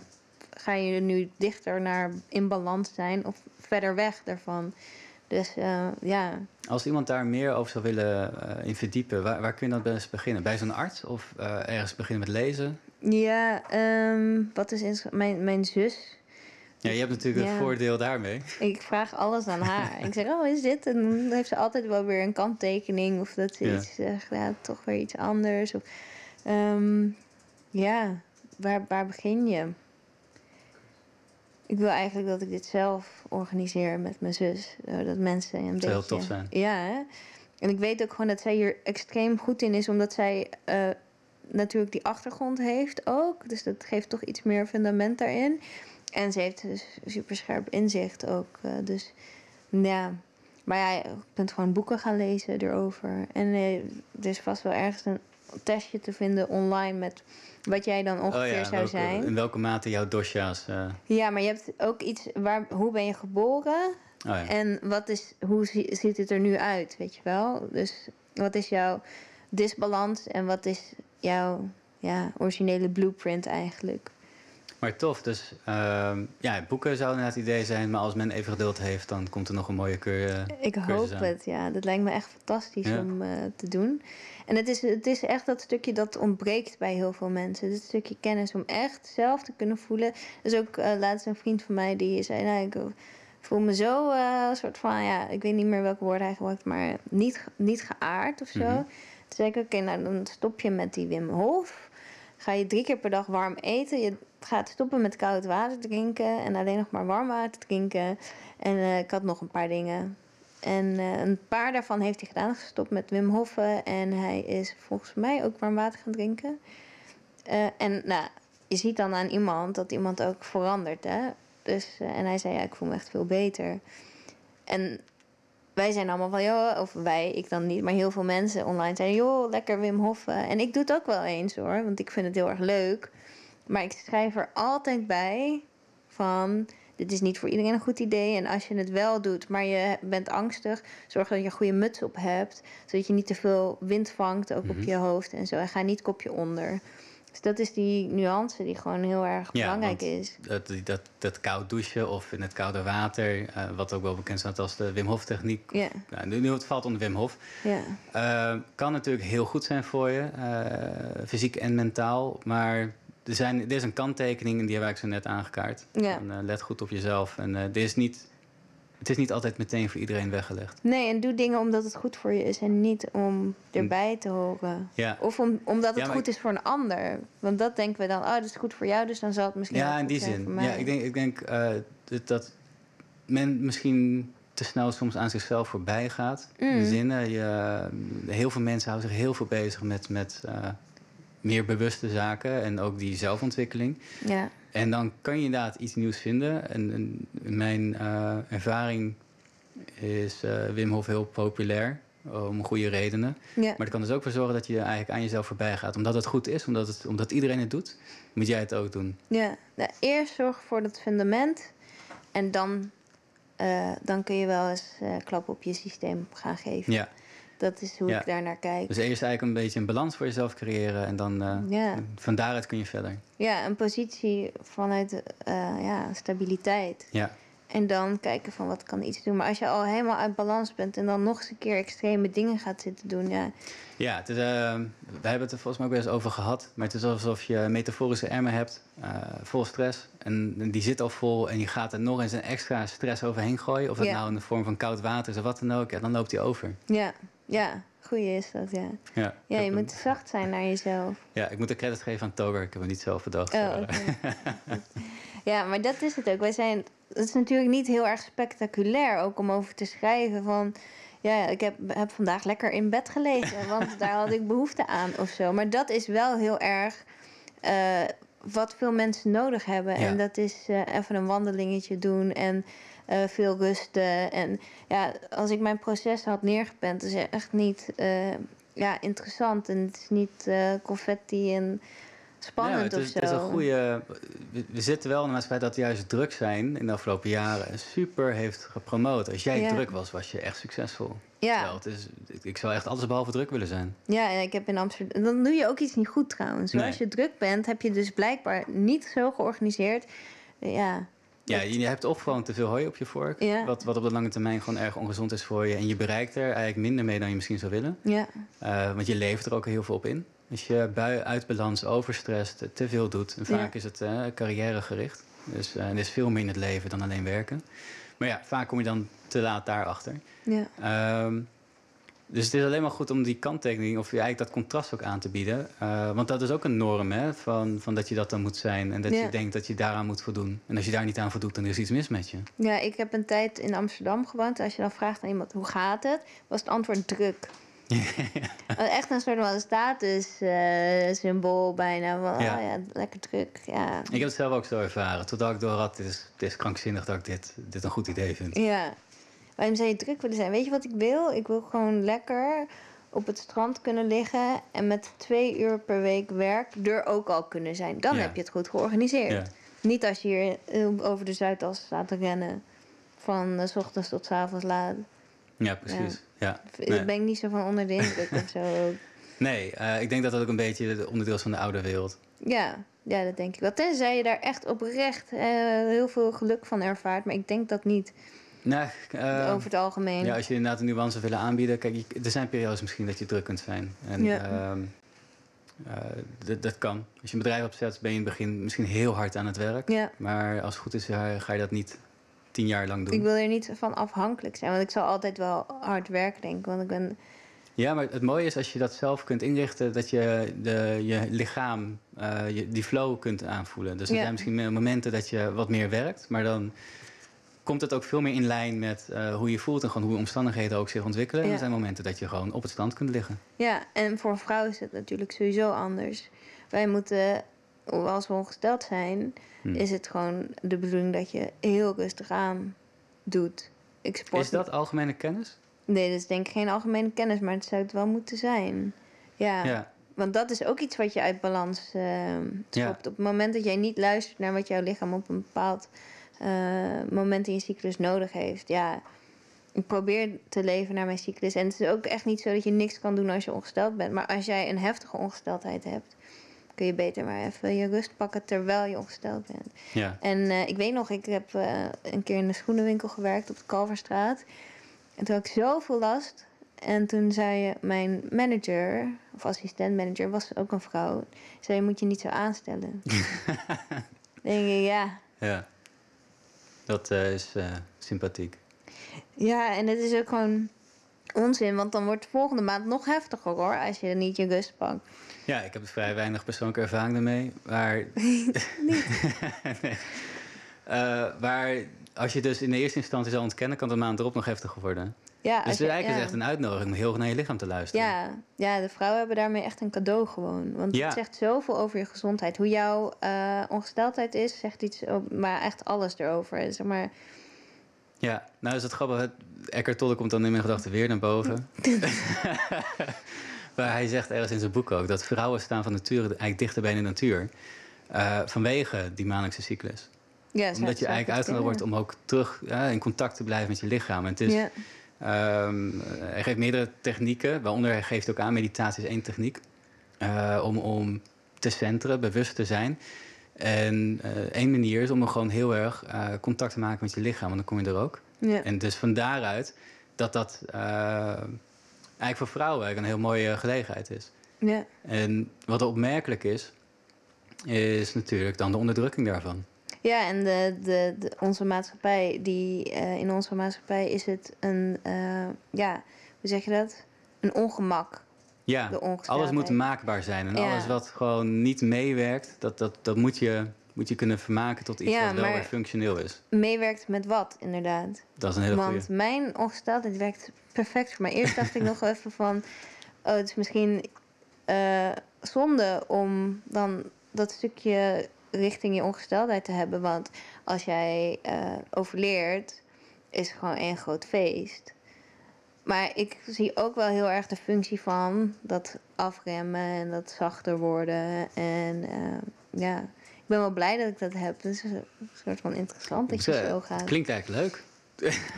ga je nu dichter naar in balans zijn of verder weg daarvan. Dus eh, ja, Als iemand daar meer over zou willen eh, in verdiepen, waar, waar kun je dan best beginnen? Bij zo'n arts of eh, ergens beginnen met lezen? Ja ehm, wat is mijn, mijn zus? Ja, je hebt natuurlijk Ja. het voordeel daarmee. Ik vraag alles aan haar. ik zeg, oh, is dit? En dan heeft ze altijd wel weer een kanttekening. Of dat ze Ja. iets zegt, ja, toch weer iets anders. Of, ehm, ja, waar, waar begin je? Ik wil eigenlijk dat ik dit zelf organiseer met mijn zus. Dat mensen een heel beetje... tof zijn. Ja, hè? En ik weet ook gewoon dat zij hier extreem goed in is. Omdat zij eh, natuurlijk die achtergrond heeft ook. Dus dat geeft toch iets meer fundament daarin. En ze heeft dus super scherp inzicht ook. eh, dus ja. Maar ja, je kunt gewoon boeken gaan lezen erover. En eh, er is vast wel ergens een testje te vinden online met wat jij dan ongeveer zou Oh welke- zijn. In welke mate jouw dosha's... eh, Ja, maar je hebt ook iets waar hoe ben je geboren oh ja. en wat is, hoe zie- ziet het er nu uit, weet je wel? Dus wat is jouw disbalans en wat is jouw ja, originele blueprint eigenlijk? Maar tof, dus ehm, ja, boeken zou inderdaad het idee zijn. Maar als men even geduld heeft, dan komt er nog een mooie keur. eh, Ik hoop aan. het, ja. Dat lijkt me echt fantastisch Ja. om eh, te doen. En het is, het is echt dat stukje dat ontbreekt bij heel veel mensen. Dit stukje kennis om echt zelf te kunnen voelen. Dus ook eh, laatst een vriend van mij die zei... Nou, ik voel me zo eh, soort van... Ja, ik weet niet meer welke woorden hij gebruikt... maar niet, niet geaard of zo. Mhm. Toen zei ik, oké, nou dan stop je met die Wim Hof. Ga je drie keer per dag warm eten. Je gaat stoppen met koud water drinken... en alleen nog maar warm water drinken. En eh, ik had nog een paar dingen... En eh, een paar daarvan heeft hij gedaan, gestopt met Wim Hoffen. En hij is volgens mij ook warm water gaan drinken. Eh, en nou, je ziet dan aan iemand dat iemand ook verandert. Hè? Dus, en hij zei, ja, ik voel me echt veel beter. En wij zijn allemaal van, joh, of wij, ik dan niet, maar heel veel mensen online zijn, joh, lekker Wim Hoffen. En ik doe het ook wel eens hoor, want ik vind het heel erg leuk. Maar ik schrijf er altijd bij van, dit is niet voor iedereen een goed idee. En als je het wel doet, maar je bent angstig, zorg dat je een goede muts op hebt. Zodat je niet te veel wind vangt, ook Mhm. op je hoofd en zo. En ga niet kopje onder. Dus dat is die nuance die gewoon heel erg Ja, belangrijk is. Dat, dat, dat koud douchen of in het koude water, eh, wat ook wel bekend staat als de Wim Hof techniek. Ja, Nou, nu, nu het valt onder Wim Hof. ja. Eh, kan natuurlijk heel goed zijn voor je, eh, fysiek en mentaal. Maar er, zijn, er is een kanttekening en die heb ik zo net aangekaart. Ja. En, let goed op jezelf. En dit is niet, het is niet altijd meteen voor iedereen weggelegd. Nee, en doe dingen omdat het goed voor je is en niet om erbij te horen. Ja, Of om, omdat het Ja, goed is voor een ander. Want dat denken we dan, oh, dat is goed voor jou, dus dan zal het misschien ja in die zin. Ja, ik denk, ik denk eh, dat, dat men misschien te snel soms aan zichzelf voorbij gaat. In de zin, je, heel veel mensen houden zich heel veel bezig met, met eh, meer bewuste zaken en ook die zelfontwikkeling. Ja, En dan kan je inderdaad iets nieuws vinden. En, en mijn eh, ervaring is eh, Wim Hof heel populair. Om goede redenen. ja. Maar het kan dus ook voor zorgen dat je eigenlijk aan jezelf voorbij gaat. Omdat het goed is, omdat, het, omdat iedereen het doet, moet jij het ook doen. ja. Nou, eerst zorg voor dat fundament. En dan, eh, dan kun je wel eens klap op je systeem gaan geven. Ja. Dat is hoe Ja. ik daar naar kijk. Dus eerst eigenlijk een beetje een balans voor jezelf creëren en dan eh, Ja. van daaruit kun je verder. Ja, een positie vanuit eh, ja, stabiliteit. Ja, En dan kijken van wat kan iets doen. Maar als je al helemaal uit balans bent en dan nog eens een keer extreme dingen gaat zitten doen, ja. ja het is, eh, we hebben het er volgens mij ook wel eens over gehad. Maar het is alsof je metaforische emmer hebt, vol stress. En die zit al vol en je gaat er nog eens een extra stress overheen gooien. Of dat Ja. nou in de vorm van koud water is of wat dan ook. Ja, dan loopt die over. Ja, ja, goeie is dat, ja. Ja, Ja, je moet zacht zijn naar jezelf. Ja, ik moet de credits geven aan Toger. Ik heb hem niet zelf bedacht. Oh, ja, maar dat is het ook. Wij zijn, het is natuurlijk niet heel erg spectaculair ook om over te schrijven van... Ja, ik heb, heb vandaag lekker in bed gelegen, want daar had ik behoefte aan of zo. Maar dat is wel heel erg eh, wat veel mensen nodig hebben. Ja. En dat is eh, even een wandelingetje doen en eh, veel rusten. En ja, als ik mijn proces had neergepend, is het echt niet eh, ja, interessant. En het is niet eh, confetti en spannend ja, het is, of zo. Het is een goede. We, we zitten wel in de maatschappij dat juist druk zijn in de afgelopen jaren super heeft gepromoot. Als jij Ja. druk was, was je echt succesvol. Ja. Het is, ik, ik zou echt alles behalve druk willen zijn. Ja, en ik heb in Amsterdam. Dan doe je ook iets niet goed trouwens. Nee. Als je druk bent, heb je dus blijkbaar niet zo georganiseerd. Ja, Ja, je, hebt of gewoon te veel hooi op je vork. Ja. Wat, wat op de lange termijn gewoon erg ongezond is voor je. En je bereikt er eigenlijk minder mee dan je misschien zou willen. ja, Eh, want je levert er ook heel veel op in. Als je bui uit balans, overstrest, te veel doet. En vaak Ja. is het eh carrièregericht. Dus eh, er is veel meer in het leven dan alleen werken. Maar ja, vaak kom je dan te laat daarachter. ja. Ehm, dus het is alleen maar goed om die kanttekening, of eigenlijk dat contrast ook aan te bieden. Eh, want dat is ook een norm, hè, van, van dat je dat dan moet zijn. En dat Ja. je denkt dat je daaraan moet voldoen. En als je daar niet aan voldoet, dan is iets mis met je. ja, ik heb een tijd in Amsterdam gewoond. Als je dan vraagt aan iemand hoe gaat het, was het antwoord druk. Echt een soort van statussymbool bijna. Van, Ja. oh ja, lekker druk. Ja. Ik heb het zelf ook zo ervaren. Totdat ik door had, dit is, dit is krankzinnig dat ik dit, dit een goed idee vind. ja. Waarom zou je druk willen zijn? Weet je wat ik wil? Ik wil gewoon lekker op het strand kunnen liggen en met twee uur per week werk er ook al kunnen zijn. Dan Ja. heb je het goed georganiseerd. Ja. Niet als je hier eh, over de Zuidas staat te rennen. Van eh, s ochtends tot s avonds laat. Ja, precies. Ja. Nee. ben ik niet zo van onder de indruk of zo. Nee, eh, ik denk dat dat ook een beetje het onderdeel is van de oude wereld. Ja, ja, dat denk ik wel. Tenzij je daar echt oprecht heel veel geluk van ervaart. Maar ik denk dat niet Nou, eh, over het algemeen. ja, als je inderdaad een nuance willen aanbieden. Kijk, je- er zijn periodes misschien dat je druk kunt zijn. En Ja. ehm, eh, dat- kan. Als je een bedrijf opzet, ben je in het begin misschien heel hard aan het werk. ja. Maar als het goed is, ga je dat niet tien jaar lang doen. Ik wil er niet van afhankelijk zijn. Want ik zal altijd wel hard werken, denk ik. Want ik ben... Ja, maar het mooie is als je dat zelf kunt inrichten, dat je de, je lichaam eh, je, die flow kunt aanvoelen. Dus er Ja. zijn misschien momenten dat je wat meer werkt, maar dan komt het ook veel meer in lijn met eh, hoe je voelt en gewoon hoe omstandigheden ook zich ontwikkelen. En Ja. er zijn momenten dat je gewoon op het strand kunt liggen. Ja, en voor een vrouw is het natuurlijk sowieso anders. Wij moeten, als we ongesteld zijn, Hm. is het gewoon de bedoeling dat je heel rustig aan doet. Ik sport Is dat algemene kennis? Nee, dat is denk ik geen algemene kennis, maar het zou het wel moeten zijn. Ja, Ja. want dat is ook iets wat je uit balans Ja. schopt. Op het moment dat jij niet luistert naar wat jouw lichaam op een bepaald eh, moment in je cyclus nodig heeft. Ja, ik probeer te leven naar mijn cyclus. En het is ook echt niet zo dat je niks kan doen als je ongesteld bent. Maar als jij een heftige ongesteldheid hebt, kun je beter maar even je rust pakken terwijl je ongesteld bent. Ja. En eh, ik weet nog, ik heb eh, een keer in een schoenenwinkel gewerkt op de Kalverstraat. En toen had ik zoveel last. En toen zei mijn manager, of assistent-manager, was ook een vrouw. Zei, moet je niet zo aanstellen. Denk ik, ja. ja. Dat eh, is eh, sympathiek. Ja, en het is ook gewoon onzin. Want dan wordt de volgende maand nog heftiger hoor, als je niet je rust pakt. Ja, ik heb vrij weinig persoonlijke ervaring daarmee. Maar, nee. Eh, maar als je dus in de eerste instantie zou ontkennen, kan de maand erop nog heftiger worden. Ja, Dus eigenlijk is ja. het echt een uitnodiging om heel naar je lichaam te luisteren. Ja, ja, de vrouwen hebben daarmee echt een cadeau gewoon. Want Ja. het zegt zoveel over je gezondheid. Hoe jouw eh, ongesteldheid is, zegt iets over, maar echt alles erover. Zeg maar, Ja, nou is het grappig. het- Eckhart Tolle komt dan in mijn gedachten weer naar boven. maar hij zegt ergens in zijn boek ook dat vrouwen staan van nature eigenlijk dichter bij de natuur. eh, vanwege die maandelijkse cyclus. ja, Omdat je eigenlijk uitgenodigd wordt om ook terug ja, in contact te blijven met je lichaam. En het is, Ja, Ehm, hij geeft meerdere technieken, waaronder hij geeft ook aan, meditatie is één techniek, uh, om, om te centeren, bewust te zijn. En uh, één manier is om gewoon heel erg uh, contact te maken met je lichaam, want dan kom je er ook. Ja. En dus van daaruit dat dat eigenlijk voor vrouwen eigenlijk een heel mooie gelegenheid is. Ja. En wat opmerkelijk is, is natuurlijk dan de onderdrukking daarvan. Ja, en de, de, de onze maatschappij, die, uh, in onze maatschappij is het een, uh, ja, hoe zeg je dat? Een ongemak. Ja, alles moet maakbaar zijn. En ja. alles wat gewoon niet meewerkt, dat, dat, dat moet, je, moet je kunnen vermaken tot iets ja, wat wel weer functioneel is. Meewerkt met wat, inderdaad? Dat is een hele Want goeie. mijn ongesteldheid werkt perfect voor mij. Eerst dacht ik nog even van, oh, het is misschien uh, zonde om dan dat stukje richting je ongesteldheid te hebben. Want als jij uh, overleert, is het gewoon één groot feest. Maar ik zie ook wel heel erg de functie van dat afremmen en dat zachter worden. En uh, ja, ik ben wel blij dat ik dat heb. Het is een soort van interessant dat je zo gaat. Klinkt eigenlijk leuk.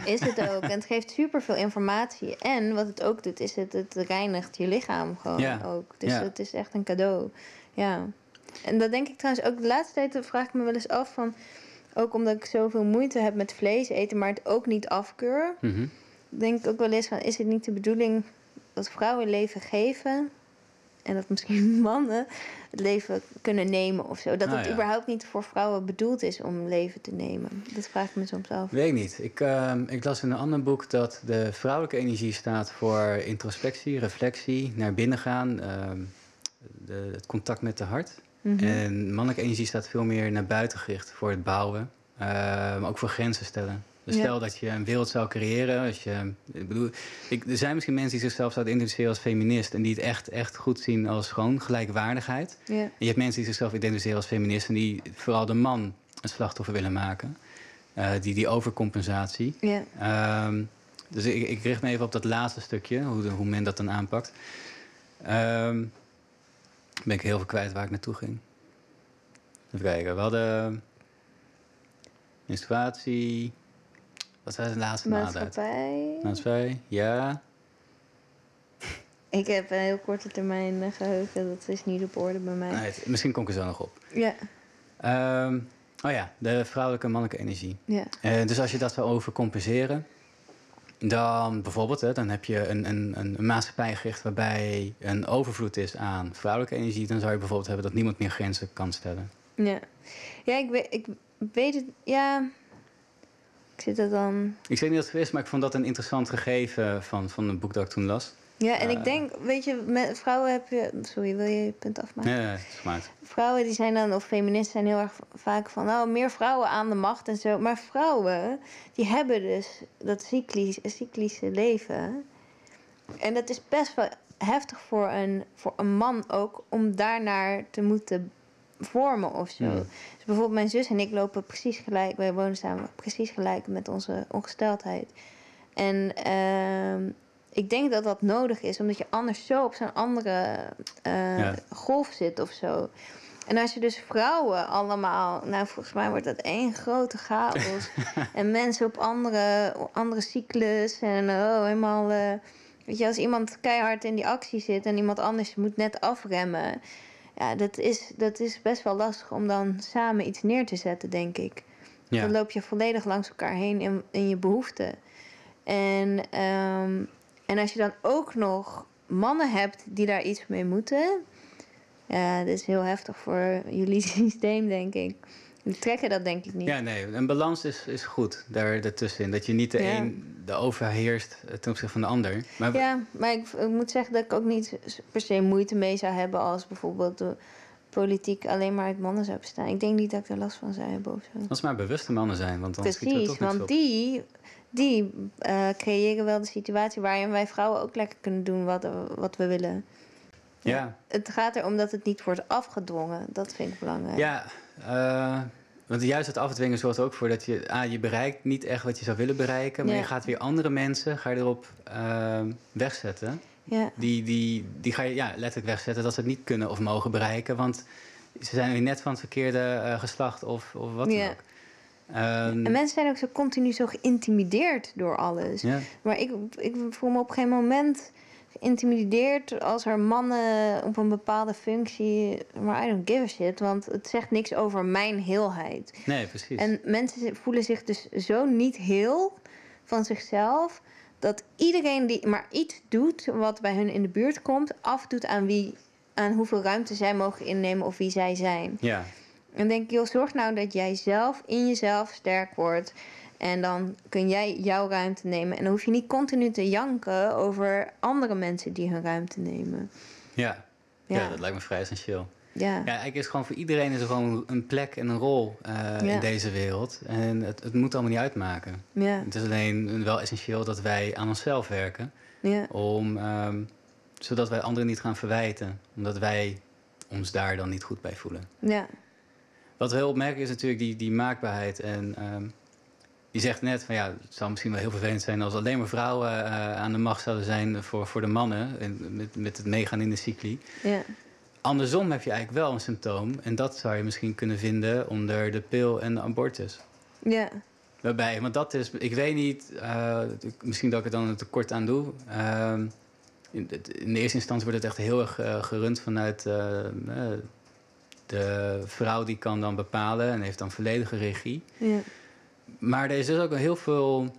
Is het ook. En het geeft super veel informatie. En wat het ook doet, is het, het reinigt je lichaam gewoon ja. ook. Dus ja. het is echt een cadeau. Ja. En dat denk ik trouwens ook de laatste tijd vraag ik me wel eens af van. Ook omdat ik zoveel moeite heb met vlees eten, maar het ook niet afkeur. Mm -hmm. Denk ik ook wel eens van: is het niet de bedoeling dat vrouwen leven geven en dat misschien mannen het leven kunnen nemen of zo? Dat Ah, het ja. überhaupt niet voor vrouwen bedoeld is om leven te nemen. Dat vraag ik me soms af. Weet ik niet. Ik, uh, ik las in een ander boek dat de vrouwelijke energie staat voor introspectie, reflectie, naar binnen gaan, uh, de, het contact met de hart. Mm -hmm. En mannelijke energie staat veel meer naar buiten gericht voor het bouwen, uh, maar ook voor grenzen stellen. Dus Ja. stel dat je een wereld zou creëren. Als je, ik bedoel, ik, er zijn misschien mensen die zichzelf zouden identificeren als feminist en die het echt, echt goed zien als gewoon gelijkwaardigheid. Ja. En je hebt mensen die zichzelf identificeren als feminist en die vooral de man een slachtoffer willen maken. Uh, die, die overcompensatie. Ja. Um, dus ik, ik richt me even op dat laatste stukje, hoe, de, hoe men dat dan aanpakt. Um, ben ik heel veel kwijt waar ik naartoe ging. Even kijken, we hadden menstruatie. Wat was de laatste? Maatschappij. Maatschappij, ja. Ik heb een heel korte termijn eh, geheugen, dat is niet op orde bij mij. Nee, misschien kom ik er zo nog op. Ja, Ehm, oh ja, de vrouwelijke en mannelijke energie. ja, Eh, dus als je dat zou overcompenseren, dan bijvoorbeeld, hè, dan heb je een, een, een een maatschappij gericht waarbij een overvloed is aan vrouwelijke energie, dan zou je bijvoorbeeld hebben dat niemand meer grenzen kan stellen. ja. Ja, ik weet, ik weet het, ja. Ik zit er dan... Ik weet niet wat het is, maar ik vond dat een interessant gegeven van, van een boek dat ik toen las. Ja, en Eh. ik denk, weet je, met vrouwen heb je... Sorry, wil je je punt afmaken? Het is gemaakt. Vrouwen die zijn dan, of feministen zijn heel erg vaak van... oh, meer vrouwen aan de macht en zo. Maar vrouwen, die hebben dus dat cyclisch, cyclische leven. En dat is best wel heftig voor een, voor een man ook... om daarnaar te moeten vormen of zo. Dus bijvoorbeeld mijn zus en ik lopen precies gelijk... wij wonen samen precies gelijk met onze ongesteldheid. En ehm, ik denk dat dat nodig is... omdat je anders zo op zo'n andere eh, Ja. golf zit of zo... En als je dus vrouwen allemaal, nou volgens mij wordt dat één grote chaos. en mensen op andere, andere cyclus en oh, helemaal. eh, weet je, als iemand keihard in die actie zit en iemand anders moet net afremmen. Ja, dat is, dat is best wel lastig om dan samen iets neer te zetten, denk ik. Ja. Dan loop je volledig langs elkaar heen in, in je behoeften. En, ehm, en als je dan ook nog mannen hebt die daar iets mee moeten. Ja, dat is heel heftig voor jullie systeem, denk ik. Die trekken dat denk ik niet. Ja, nee, een balans is, is goed daar ertussenin. Dat je niet de Ja. een de overheerst ten opzichte van de ander. Maar Ja, maar ik, ik moet zeggen dat ik ook niet per se moeite mee zou hebben als bijvoorbeeld de politiek alleen maar uit mannen zou bestaan. Ik denk niet dat ik er last van zou hebben of zo. als het maar bewuste mannen zijn, want dan Precies, toch niks want op. die, die eh, creëren wel de situatie waarin wij vrouwen ook lekker kunnen doen wat, wat we willen. Ja, Het gaat erom dat het niet wordt afgedwongen. Dat vind ik belangrijk. ja eh, want juist het afdwingen zorgt ook voor dat je... Ah, je bereikt niet echt wat je zou willen bereiken... maar Ja. je gaat weer andere mensen ga je erop eh, wegzetten. ja. Die, die, die ga je ja, letterlijk wegzetten dat ze het niet kunnen of mogen bereiken... want ze zijn weer net van het verkeerde geslacht of, of wat dan Ja. ook. Ehm, En mensen zijn ook zo continu zo geïntimideerd door alles. Maar ik, ik voel me op geen moment geïntimideerd als er mannen op een bepaalde functie. Maar I don't give a shit, want het zegt niks over mijn heelheid. Nee, precies. En mensen voelen zich dus zo niet heel van zichzelf. Dat iedereen die maar iets doet wat bij hun in de buurt komt, afdoet aan wie, aan hoeveel ruimte zij mogen innemen of wie zij zijn. Ja, En denk ik, joh, zorg nou dat jij zelf in jezelf sterk wordt. En dan kun jij jouw ruimte nemen. En dan hoef je niet continu te janken over andere mensen die hun ruimte nemen. ja. ja. Ja. dat lijkt me vrij essentieel. Ja, Ja, eigenlijk is gewoon voor iedereen is er gewoon een plek en een rol eh, Ja. in deze wereld. En het, het moet allemaal niet uitmaken. ja, Het is alleen wel essentieel dat wij aan onszelf werken. ja, Om, ehm, zodat wij anderen niet gaan verwijten. Omdat wij ons daar dan niet goed bij voelen. ja, Wat heel opmerkelijk is natuurlijk die, die maakbaarheid. En ehm, je zegt net van ja, het zou misschien wel heel vervelend zijn als alleen maar vrouwen eh, aan de macht zouden zijn voor, voor de mannen. En met, met het meegaan in de cycli. ja, Andersom heb je eigenlijk wel een symptoom. En dat zou je misschien kunnen vinden onder de pil en de abortus. ja, Waarbij, want dat is, ik weet niet, eh, misschien dat ik er dan een tekort aan doe. Ehm, in, in de eerste instantie wordt het echt heel erg eh, gerund vanuit de vrouw die kan dan bepalen en heeft dan volledige regie. ja, Maar er is dus ook heel veel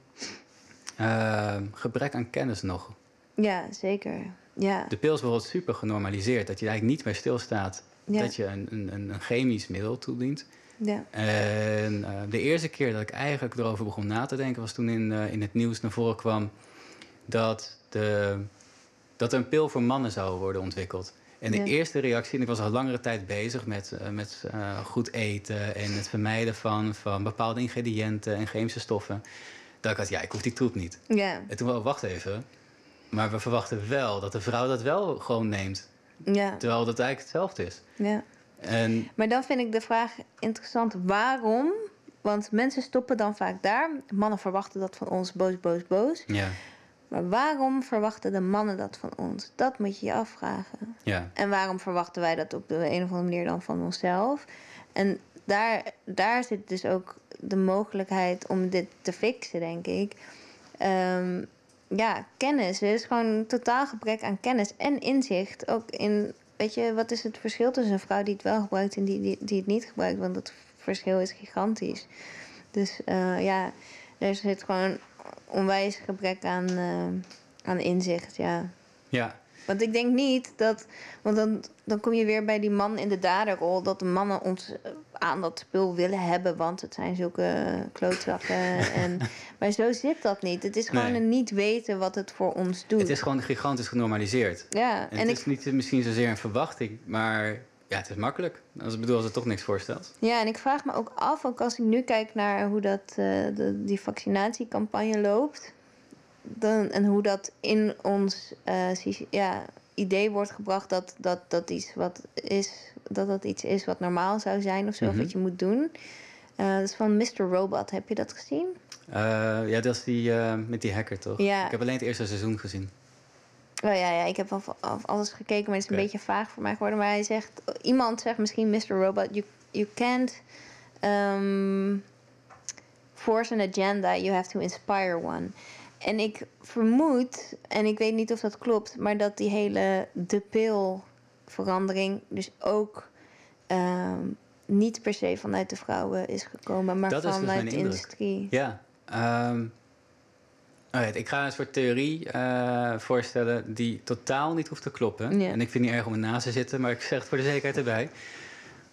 eh, gebrek aan kennis nog. ja, zeker. Ja, De pil is bijvoorbeeld super genormaliseerd, dat je eigenlijk niet bij stilstaat ja, dat je een, een, een chemisch middel toedient. ja, En eh, de eerste keer dat ik eigenlijk erover begon na te denken, was toen in, eh, in het nieuws naar voren kwam dat, de, dat er een pil voor mannen zou worden ontwikkeld. En de Ja. eerste reactie, en ik was al langere tijd bezig met, eh, met eh, goed eten en het vermijden van, van bepaalde ingrediënten en chemische stoffen. Dat ik had, ja, ik hoef die troep niet. ja, En toen wel, wacht even. Maar we verwachten wel dat de vrouw dat wel gewoon neemt. ja, Terwijl dat eigenlijk hetzelfde is. ja. En Maar dan vind ik de vraag interessant, waarom? Want mensen stoppen dan vaak daar. Mannen verwachten dat van ons, boos, boos, boos. ja, Maar waarom verwachten de mannen dat van ons? Dat moet je je afvragen. ja, En waarom verwachten wij dat op de een of andere manier dan van onszelf? En daar, daar zit dus ook de mogelijkheid om dit te fixen, denk ik. Ehm, ja, kennis. Er is gewoon een totaal gebrek aan kennis en inzicht. Ook in, weet je, wat is het verschil tussen een vrouw die het wel gebruikt en die, die, die het niet gebruikt? Want dat verschil is gigantisch. Dus eh, ja, er zit gewoon onwijs gebrek aan, eh, aan inzicht, ja. ja. Want ik denk niet dat. Want dan, dan kom je weer bij die man in de daderrol. Dat de mannen ons eh, aan dat spul willen hebben. Want het zijn zulke klootzakken. en, maar zo zit dat niet. Het is gewoon Nee. een niet weten wat het voor ons doet. Het is gewoon gigantisch genormaliseerd. ja, En en het ik, is niet misschien zozeer een verwachting, maar ja, het is makkelijk. Als ik bedoel, als het toch niks voorstelt. ja, en ik vraag me ook af, ook als ik nu kijk naar hoe dat, eh, de, die vaccinatiecampagne loopt. Dan, en hoe dat in ons eh, ja, idee wordt gebracht dat dat, dat iets wat is, dat dat iets is wat normaal zou zijn of zo, of Mhm. wat je moet doen. Eh, dat is van Mr. Robot. Heb je dat gezien? Ja, dat is die met die hacker, toch? Ja. Ik heb alleen het eerste seizoen gezien. Oh ja, ja ik heb al al alles gekeken, maar het is een beetje vaag voor mij geworden. Maar hij zegt, iemand zegt misschien Mr. Robot, you, you can't um, force an agenda, you have to inspire one. En ik vermoed, en ik weet niet of dat klopt, maar dat die hele de pil verandering dus ook ehm, niet per se vanuit de vrouwen is gekomen, maar Dat dus vanuit de industrie. Ja. ehm, ik ga een soort theorie eh, voorstellen die totaal niet hoeft te kloppen. En ik vind het niet erg om ernaast te zitten, maar ik zeg het voor de zekerheid erbij.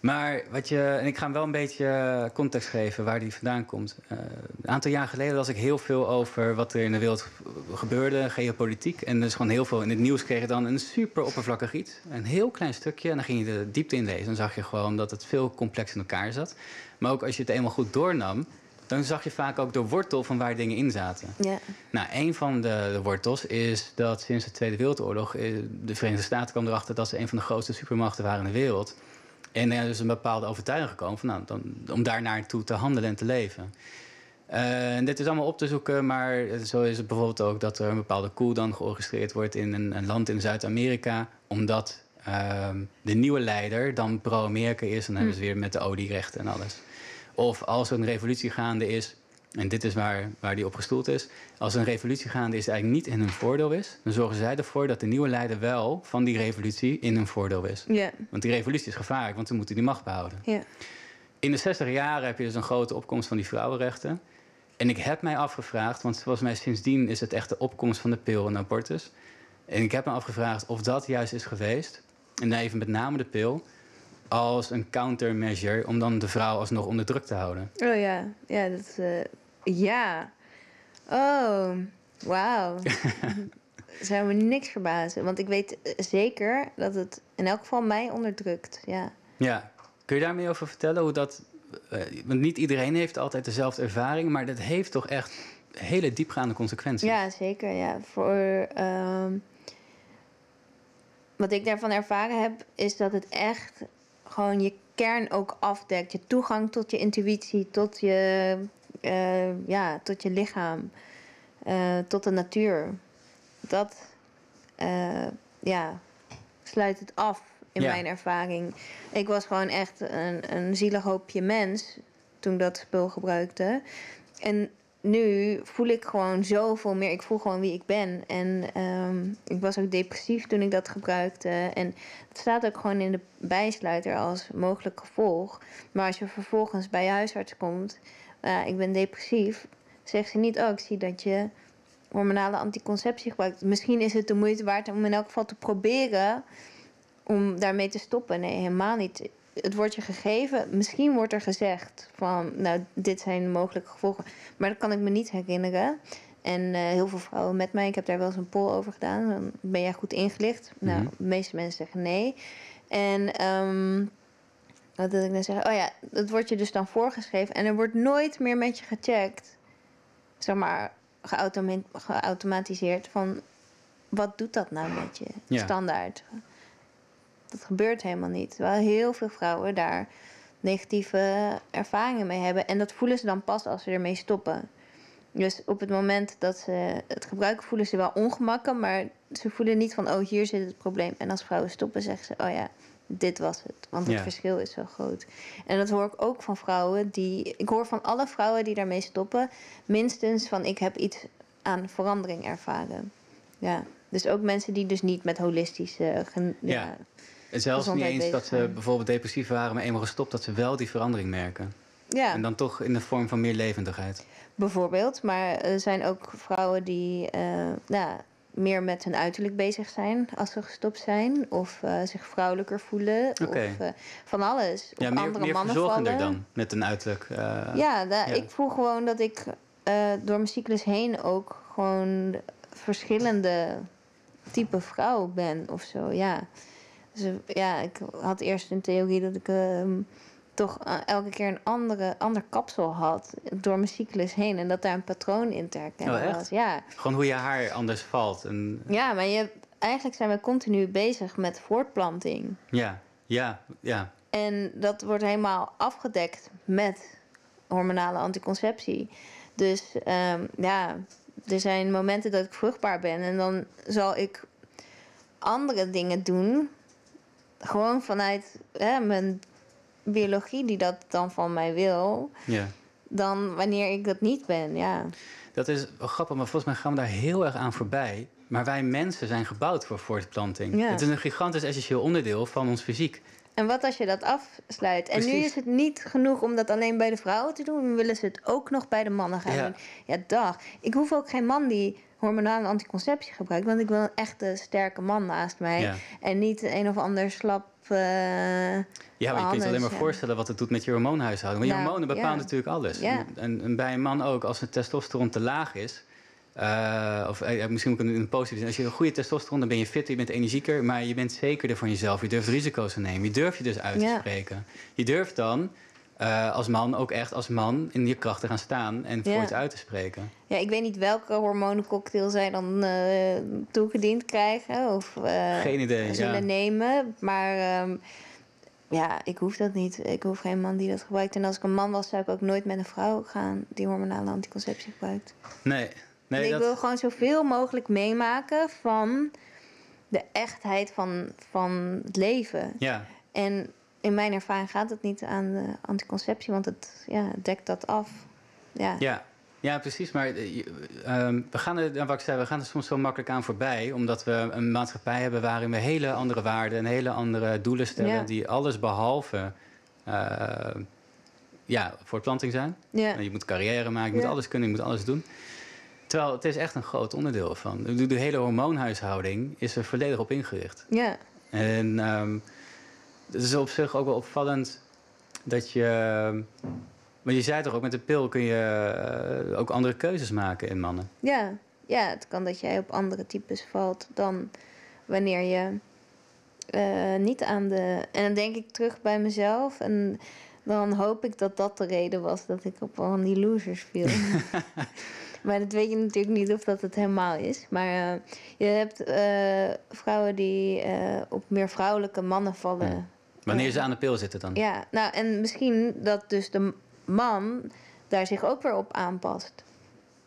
Maar wat je, en ik ga hem wel een beetje context geven waar die vandaan komt. Eh, een aantal jaar geleden las ik heel veel over wat er in de wereld gebeurde, geopolitiek. En dus gewoon heel veel in het nieuws kreeg je dan een super oppervlakkig iets. Een heel klein stukje. En dan ging je de diepte in lezen. Dan zag je gewoon dat het veel complex in elkaar zat. Maar ook als je het eenmaal goed doornam, dan zag je vaak ook de wortel van waar dingen in zaten. Ja, Nou, een van de, de wortels is dat sinds de Tweede Wereldoorlog... eh, de Verenigde Staten kwam erachter dat ze een van de grootste supermachten waren in de wereld. En er is een bepaalde overtuiging gekomen van, nou, dan, om daar naartoe te handelen en te leven. Eh, en dit is allemaal op te zoeken, maar zo is het bijvoorbeeld ook dat er een bepaalde koe dan georchestreerd wordt in een, een land in Zuid-Amerika, omdat ehm, de nieuwe leider dan pro-Amerika is en dan hebben ze weer met de olierechten en alles. Of als er een revolutie gaande is, en dit is waar, waar die op gestoeld is. Als een revolutie gaande is die eigenlijk niet in hun voordeel is, dan zorgen zij ervoor dat de nieuwe leider wel van die revolutie in hun voordeel is. Ja. Want die revolutie is gevaarlijk, want ze moeten die macht behouden. Ja. In de 60 jaren heb je dus een grote opkomst van die vrouwenrechten. En ik heb mij afgevraagd, want volgens mij sindsdien is het echt de opkomst van de pil en abortus. En ik heb me afgevraagd of dat juist is geweest, en even met name de pil, als een countermeasure om dan de vrouw alsnog onder druk te houden. Oh ja, ja, dat, eh, ja. Oh, wauw. Zou me niks verbazen. Want ik weet eh, zeker dat het in elk geval mij onderdrukt. Ja. Ja, kun je daar meer over vertellen? Hoe dat, eh, want niet iedereen heeft altijd dezelfde ervaring, maar dat heeft toch echt hele diepgaande consequenties. Ja, zeker. Ja. Voor, ehm, wat ik daarvan ervaren heb, is dat het echt gewoon je kern ook afdekt. Je toegang tot je intuïtie, tot je, eh, ja, tot je lichaam, eh, tot de natuur. Dat eh, ja, sluit het af in Ja. mijn ervaring. Ik was gewoon echt een, een zielig hoopje mens toen ik dat spul gebruikte. En nu voel ik gewoon zoveel meer. Ik voel gewoon wie ik ben. En ehm, ik was ook depressief toen ik dat gebruikte. En het staat ook gewoon in de bijsluiter als mogelijk gevolg. Maar als je vervolgens bij je huisarts komt, uh, ik ben depressief, zegt ze niet: Oh, ik zie dat je hormonale anticonceptie gebruikt. Misschien is het de moeite waard om in elk geval te proberen om daarmee te stoppen. Nee, helemaal niet. Het wordt je gegeven. Misschien wordt er gezegd van, nou, dit zijn mogelijke gevolgen. Maar dat kan ik me niet herinneren. En uh, heel veel vrouwen met mij, ik heb daar wel eens een poll over gedaan. Dan ben jij goed ingelicht? Mm -hmm. Nou, de meeste mensen zeggen nee. En um, wat wil ik nou zeggen? Oh ja, dat wordt je dus dan voorgeschreven. En er wordt nooit meer met je gecheckt. Zeg maar, geautomatiseerd van... Wat doet dat nou met je? Ja. Standaard. Dat gebeurt helemaal niet. Terwijl heel veel vrouwen daar negatieve ervaringen mee hebben. En dat voelen ze dan pas als ze ermee stoppen. Dus op het moment dat ze het gebruiken, voelen ze wel ongemakken. Maar ze voelen niet van, oh, hier zit het probleem. En als vrouwen stoppen, zeggen ze, oh ja, dit was het. Want het Ja. verschil is zo groot. En dat hoor ik ook van vrouwen die... Ik hoor van alle vrouwen die daarmee stoppen... minstens van, ik heb iets aan verandering ervaren. Ja. Dus ook mensen die dus niet met holistische... ja, En zelfs niet eens dat ze bijvoorbeeld depressief waren, maar eenmaal gestopt, dat ze wel die verandering merken. ja. En dan toch in de vorm van meer levendigheid. Bijvoorbeeld, maar er zijn ook vrouwen die eh, nou, meer met hun uiterlijk bezig zijn als ze gestopt zijn. Of eh, zich vrouwelijker voelen. Of eh, van alles. Ja, op meer, andere meer mannen vallen. dan, met een uiterlijk. eh, Ja, ik voel gewoon dat ik eh, door mijn cyclus heen ook gewoon verschillende type vrouw ben of zo. Ja. Dus ja, ik had eerst een theorie dat ik ehm, toch eh, elke keer een andere, ander kapsel had door mijn cyclus heen. En dat daar een patroon in te herkennen Oh, echt? was. Ja. Gewoon hoe je haar anders valt. En, ja, maar je, eigenlijk zijn we continu bezig met voortplanting. ja, ja, ja. En dat wordt helemaal afgedekt met hormonale anticonceptie. Dus ehm, ja, er zijn momenten dat ik vruchtbaar ben en dan zal ik andere dingen doen. Gewoon vanuit hè, mijn biologie die dat dan van mij wil. ja. Dan wanneer ik dat niet ben, ja. Dat is wel grappig, maar volgens mij gaan we daar heel erg aan voorbij. Maar wij mensen zijn gebouwd voor voortplanting. Ja. Het is een gigantisch essentieel onderdeel van ons fysiek. En wat als je dat afsluit? En nu is het niet genoeg om dat alleen bij de vrouwen te doen. Dan willen ze het ook nog bij de mannen gaan Ja. doen. Ja, dag. Ik hoef ook geen man die hormonale anticonceptie gebruikt. Want ik wil een echte sterke man naast mij. Ja. En niet een of ander slap... eh, Ja, maar je kunt je alleen maar ja. voorstellen wat het doet met je hormoonhuishouding. Want je Nou, hormonen bepalen natuurlijk alles. En, en bij een man ook, als het testosteron te laag is... eh, of eh, misschien ook in een positieve. Als je een goede testosteron, dan ben je fitter, je bent energieker... maar je bent zekerder van jezelf. Je durft risico's te nemen. Je durft je dus uit te spreken. Je durft dan eh, als man ook echt als man in je kracht te gaan staan... en voor Ja. iets uit te spreken. ja, ik weet niet welke hormonencocktail zij dan toegediend krijgen. Of eh, Geen idee, zullen ja. nemen. Maar ehm, ja, ik hoef dat niet. Ik hoef geen man die dat gebruikt. En als ik een man was, zou ik ook nooit met een vrouw gaan die hormonale anticonceptie gebruikt. Nee, nee ik dat... wil gewoon zoveel mogelijk meemaken van de echtheid van, van het leven. Ja, En in mijn ervaring gaat het niet aan de anticonceptie, want het ja, dekt dat af. Ja. Ja, ja precies. Maar eh, ehm, we, gaan er, nou, wat ik zei, we gaan er soms zo makkelijk aan voorbij. Omdat we een maatschappij hebben waarin we hele andere waarden en hele andere doelen stellen. Ja. Die alles behalve eh, ja, voortplanting zijn. Ja. Je moet carrière maken, je moet alles kunnen, je moet alles doen. Terwijl het is echt een groot onderdeel van. De, de hele hormoonhuishouding is er volledig op ingericht. ja. En ehm, het is op zich ook wel opvallend dat je. Maar je zei toch ook, met de pil kun je eh, ook andere keuzes maken in mannen. Ja, ja, het kan dat jij op andere types valt dan wanneer je eh, niet aan de. En dan denk ik terug bij mezelf en dan hoop ik dat dat de reden was dat ik op van die losers viel. maar dat weet je natuurlijk niet of dat het helemaal is. Maar eh, je hebt eh, vrouwen die eh, op meer vrouwelijke mannen vallen. Ja. Wanneer ze aan de pil zitten dan. Ja, nou en misschien dat dus de man daar zich ook weer op aanpast.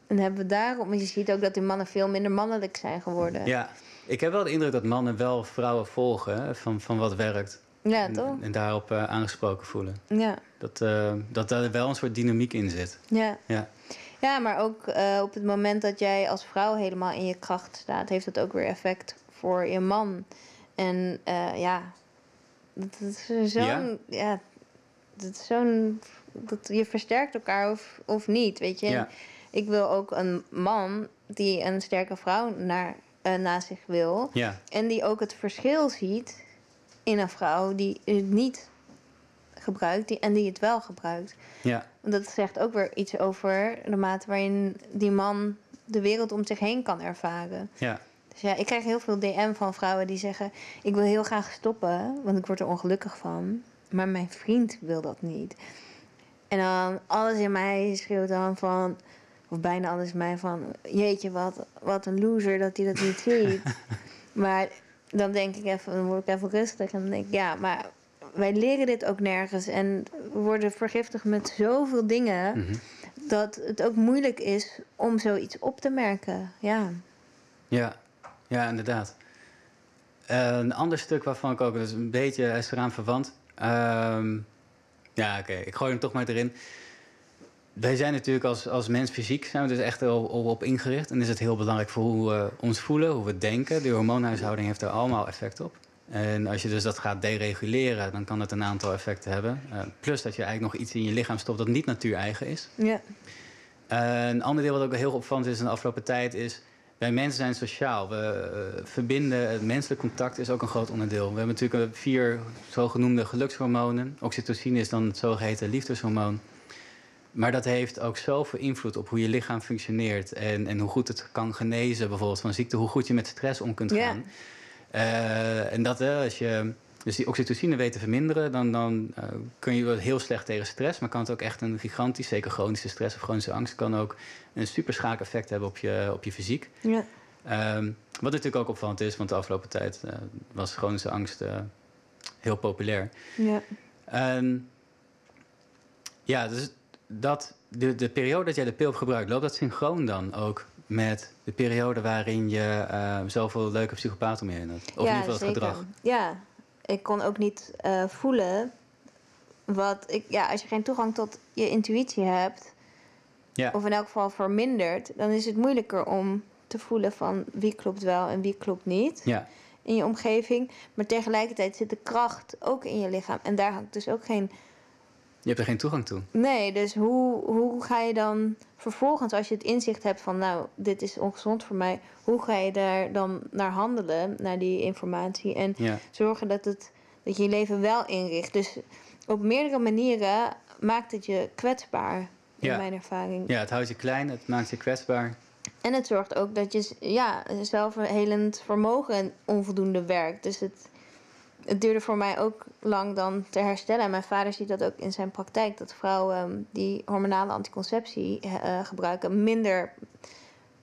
En hebben we daarom, want je ziet ook dat die mannen veel minder mannelijk zijn geworden. Ja, ik heb wel de indruk dat mannen wel vrouwen volgen van, van wat werkt. Ja, en, toch? en daarop aangesproken voelen. Ja, Dat, dat daar wel een soort dynamiek in zit. ja. Ja, Ja, maar ook eh, op het moment dat jij als vrouw helemaal in je kracht staat, heeft dat ook weer effect voor je man. En eh, ja, dat is zo'n. Ja? dat is zo'n. Dat je versterkt elkaar of, of niet, weet je. Ja. Ik wil ook een man die een sterke vrouw naar, eh, naast zich wil. ja. En die ook het verschil ziet in een vrouw die het niet gebruikt die, en die het wel gebruikt. ja. Want dat zegt ook weer iets over de mate waarin die man de wereld om zich heen kan ervaren. ja. Dus ja, ik krijg heel veel DM van vrouwen die zeggen: Ik wil heel graag stoppen, want ik word er ongelukkig van. Maar mijn vriend wil dat niet. En dan alles in mij schreeuwt dan van, of bijna alles in mij van: Jeetje, wat, wat een loser dat hij dat niet ziet. maar dan denk ik even, dan word ik even rustig en dan denk ik: Ja, maar wij leren dit ook nergens. En worden vergiftigd met zoveel dingen. Mhm. Dat het ook moeilijk is om zoiets op te merken. Ja. Ja, ja inderdaad. Eh, een ander stuk waarvan ik ook, dat is een beetje is eraan verwant. Ehm, ja, oké, ik gooi hem toch maar erin. Wij zijn natuurlijk als, als mens fysiek zijn we dus echt al, al op ingericht. En is het heel belangrijk voor hoe we ons voelen, hoe we denken. De hormoonhuishouding heeft er allemaal effect op. En als je dus dat gaat dereguleren, dan kan het een aantal effecten hebben. Eh, plus dat je eigenlijk nog iets in je lichaam stopt dat niet natuureigen is. Ja. Eh, een ander deel wat ook heel opvallend is in de afgelopen tijd is... wij mensen zijn sociaal. We eh, verbinden, het menselijk contact is ook een groot onderdeel. We hebben natuurlijk vier zogenoemde gelukshormonen. Oxytocine is dan het zogeheten liefdeshormoon. Maar dat heeft ook zoveel invloed op hoe je lichaam functioneert... en, en hoe goed het kan genezen bijvoorbeeld van ziekte... hoe goed je met stress om kunt Ja. Eh, en dat hè, als je dus die oxytocine weet te verminderen... dan, dan eh, kun je wel heel slecht tegen stress... maar kan het ook echt een gigantisch, zeker chronische stress of chronische angst... kan ook een super schaak effect hebben op je, op je fysiek. Ja. Ehm, wat natuurlijk ook opvallend is, want de afgelopen tijd eh, was chronische angst heel populair. Ja. En ja, dus dat, de, de periode dat jij de pil hebt gebruikt, loopt dat synchroon dan ook met de periode waarin je eh, zoveel leuke psychopaten heen had? Of in ieder geval het zeker. gedrag? Ja, ik kon ook niet eh, voelen wat ik. Ja, als je geen toegang tot je intuïtie hebt, Ja, of in elk geval verminderd, dan is het moeilijker om te voelen van wie klopt wel en wie klopt niet ja, in je omgeving. Maar tegelijkertijd zit de kracht ook in je lichaam. En daar hangt dus ook geen je hebt er geen toegang toe. Nee, dus hoe, hoe ga je dan vervolgens, als je het inzicht hebt van, nou, dit is ongezond voor mij, hoe ga je daar dan naar handelen, naar die informatie en Ja, zorgen dat, het, dat je je leven wel inricht? Dus op meerdere manieren maakt het je kwetsbaar, in Ja. mijn ervaring. ja, het houdt je klein, het maakt je kwetsbaar. En het zorgt ook dat je ja, zelfhelend vermogen onvoldoende werkt. Dus het, het duurde voor mij ook lang dan te herstellen. En mijn vader ziet dat ook in zijn praktijk. Dat vrouwen ehm, die hormonale anticonceptie eh, gebruiken... minder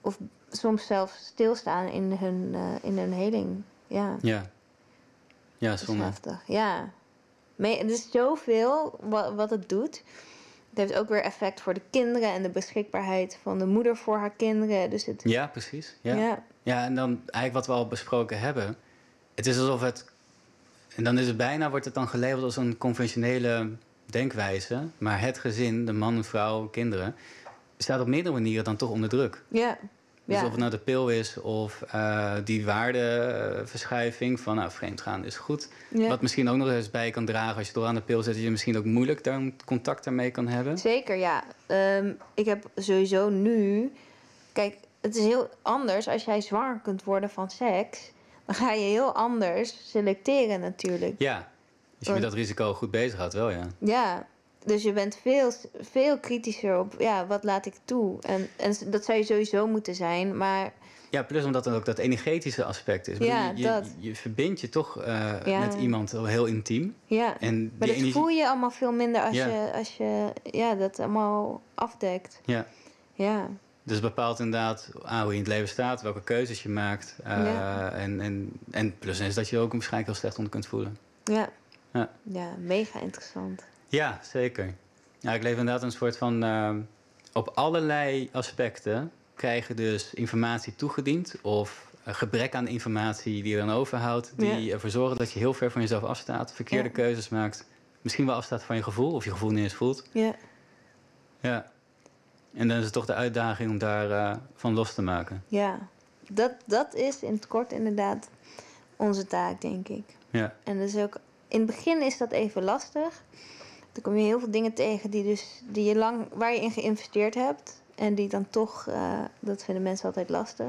of soms zelfs stilstaan in hun, eh, in hun heling. Ja, Ja, ja zonde. Ja. Me- Er is zoveel wat, wat het doet. Het heeft ook weer effect voor de kinderen... en de beschikbaarheid van de moeder voor haar kinderen. Dus het... Ja, precies. Ja. ja. Ja, en dan eigenlijk wat we al besproken hebben. Het is alsof het En dan is het bijna, wordt het dan gelabeld als een conventionele denkwijze. Maar het gezin, de man, vrouw, kinderen, staat op meerdere manieren dan toch onder druk. Ja. Dus ja. of het nou de pil is of eh, die waardeverschuiving van nou, vreemdgaan is goed. ja. Wat misschien ook nog eens bij kan dragen als je door aan de pil zet, dat je misschien ook moeilijk daar contact daarmee kan hebben. Zeker, ja. Ehm, ik heb sowieso nu... Kijk, het is heel anders als jij zwanger kunt worden van seks. Dan ga je heel anders selecteren natuurlijk. Ja, als je met dat risico goed bezig houdt, wel ja. Ja, dus je bent veel, veel kritischer op... Ja, wat laat ik toe? En, en dat zou je sowieso moeten zijn. Maar Ja, plus omdat er ook dat energetische aspect is. Ja, je, je, dat. je verbindt je toch eh, Ja. met iemand heel intiem. ja... En Maar dat energie- voel je allemaal veel minder als, Ja. je, als je ja, dat allemaal afdekt. Ja. Ja, Dus het bepaalt inderdaad ah, hoe je in het leven staat, welke keuzes je maakt. eh, Ja. en, en, en plus is dat je je ook waarschijnlijk heel slecht onder kunt voelen. ja. Ja. Ja, mega interessant. Ja, zeker. Ja, ik leef inderdaad een soort van... eh, op allerlei aspecten krijgen dus informatie toegediend... of een gebrek aan informatie die je dan overhoudt... die ervoor zorgen dat je heel ver van jezelf afstaat... verkeerde Ja. keuzes maakt... misschien wel afstaat van je gevoel... of je gevoel niet eens voelt. Ja, Ja. En dan is het toch de uitdaging om daar eh, van los te maken. ja. Dat, dat is in het kort inderdaad onze taak, denk ik. Ja, En dus ook, in het begin is dat even lastig. Dan kom je heel veel dingen tegen die, dus, die je lang, waar je in geïnvesteerd hebt. En die dan toch, eh, dat vinden mensen altijd lastig.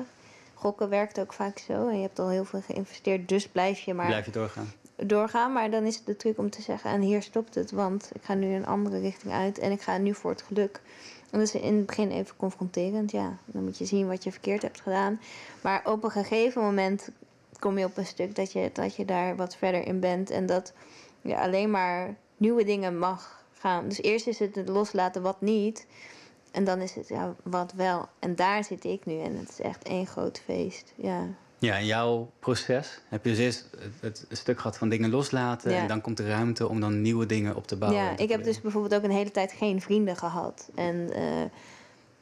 Gokken werkt ook vaak zo. En je hebt al heel veel geïnvesteerd, dus blijf je maar blijf je doorgaan. doorgaan. Maar dan is het de truc om te zeggen, en hier stopt het. Want ik ga nu een andere richting uit en ik ga nu voor het geluk. Dat is in het begin even confronterend. Ja, dan moet je zien wat je verkeerd hebt gedaan. Maar op een gegeven moment kom je op een stuk dat je, dat je daar wat verder in bent. En dat je alleen maar nieuwe dingen mag gaan. Dus eerst is het het loslaten wat niet. En dan is het ja, wat wel. En daar zit ik nu. En het is echt één groot feest. Ja, Ja, in jouw proces heb je dus eerst het, het stuk gehad van dingen loslaten... Ja. en dan komt de ruimte om dan nieuwe dingen op te bouwen. Ja, te ik heb dus bijvoorbeeld ook een hele tijd geen vrienden gehad. En eh,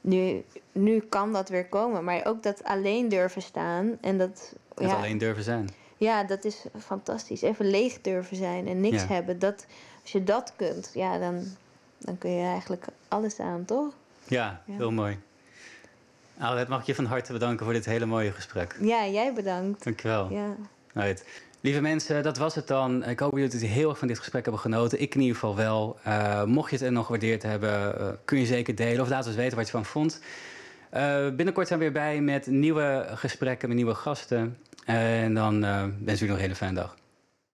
nu, nu kan dat weer komen. Maar ook dat alleen durven staan. En dat, Het ja, alleen durven zijn. ja, dat is fantastisch. Even leeg durven zijn en niks Ja. hebben. Dat, als je dat kunt, ja, dan, dan kun je eigenlijk alles aan, toch? Ja. heel mooi. Alet, mag ik je van harte bedanken voor dit hele mooie gesprek. Ja, jij bedankt. Dankjewel. Ja. Right. Lieve mensen, dat was het dan. Ik hoop dat jullie heel erg van dit gesprek hebben genoten. Ik in ieder geval wel. Eh, mocht je het er nog gewaardeerd hebben, eh, kun je zeker delen. Of laat ons weten wat je van vond. Eh, binnenkort zijn we weer bij met nieuwe gesprekken, met nieuwe gasten. en dan wens ik jullie nog een hele fijne dag.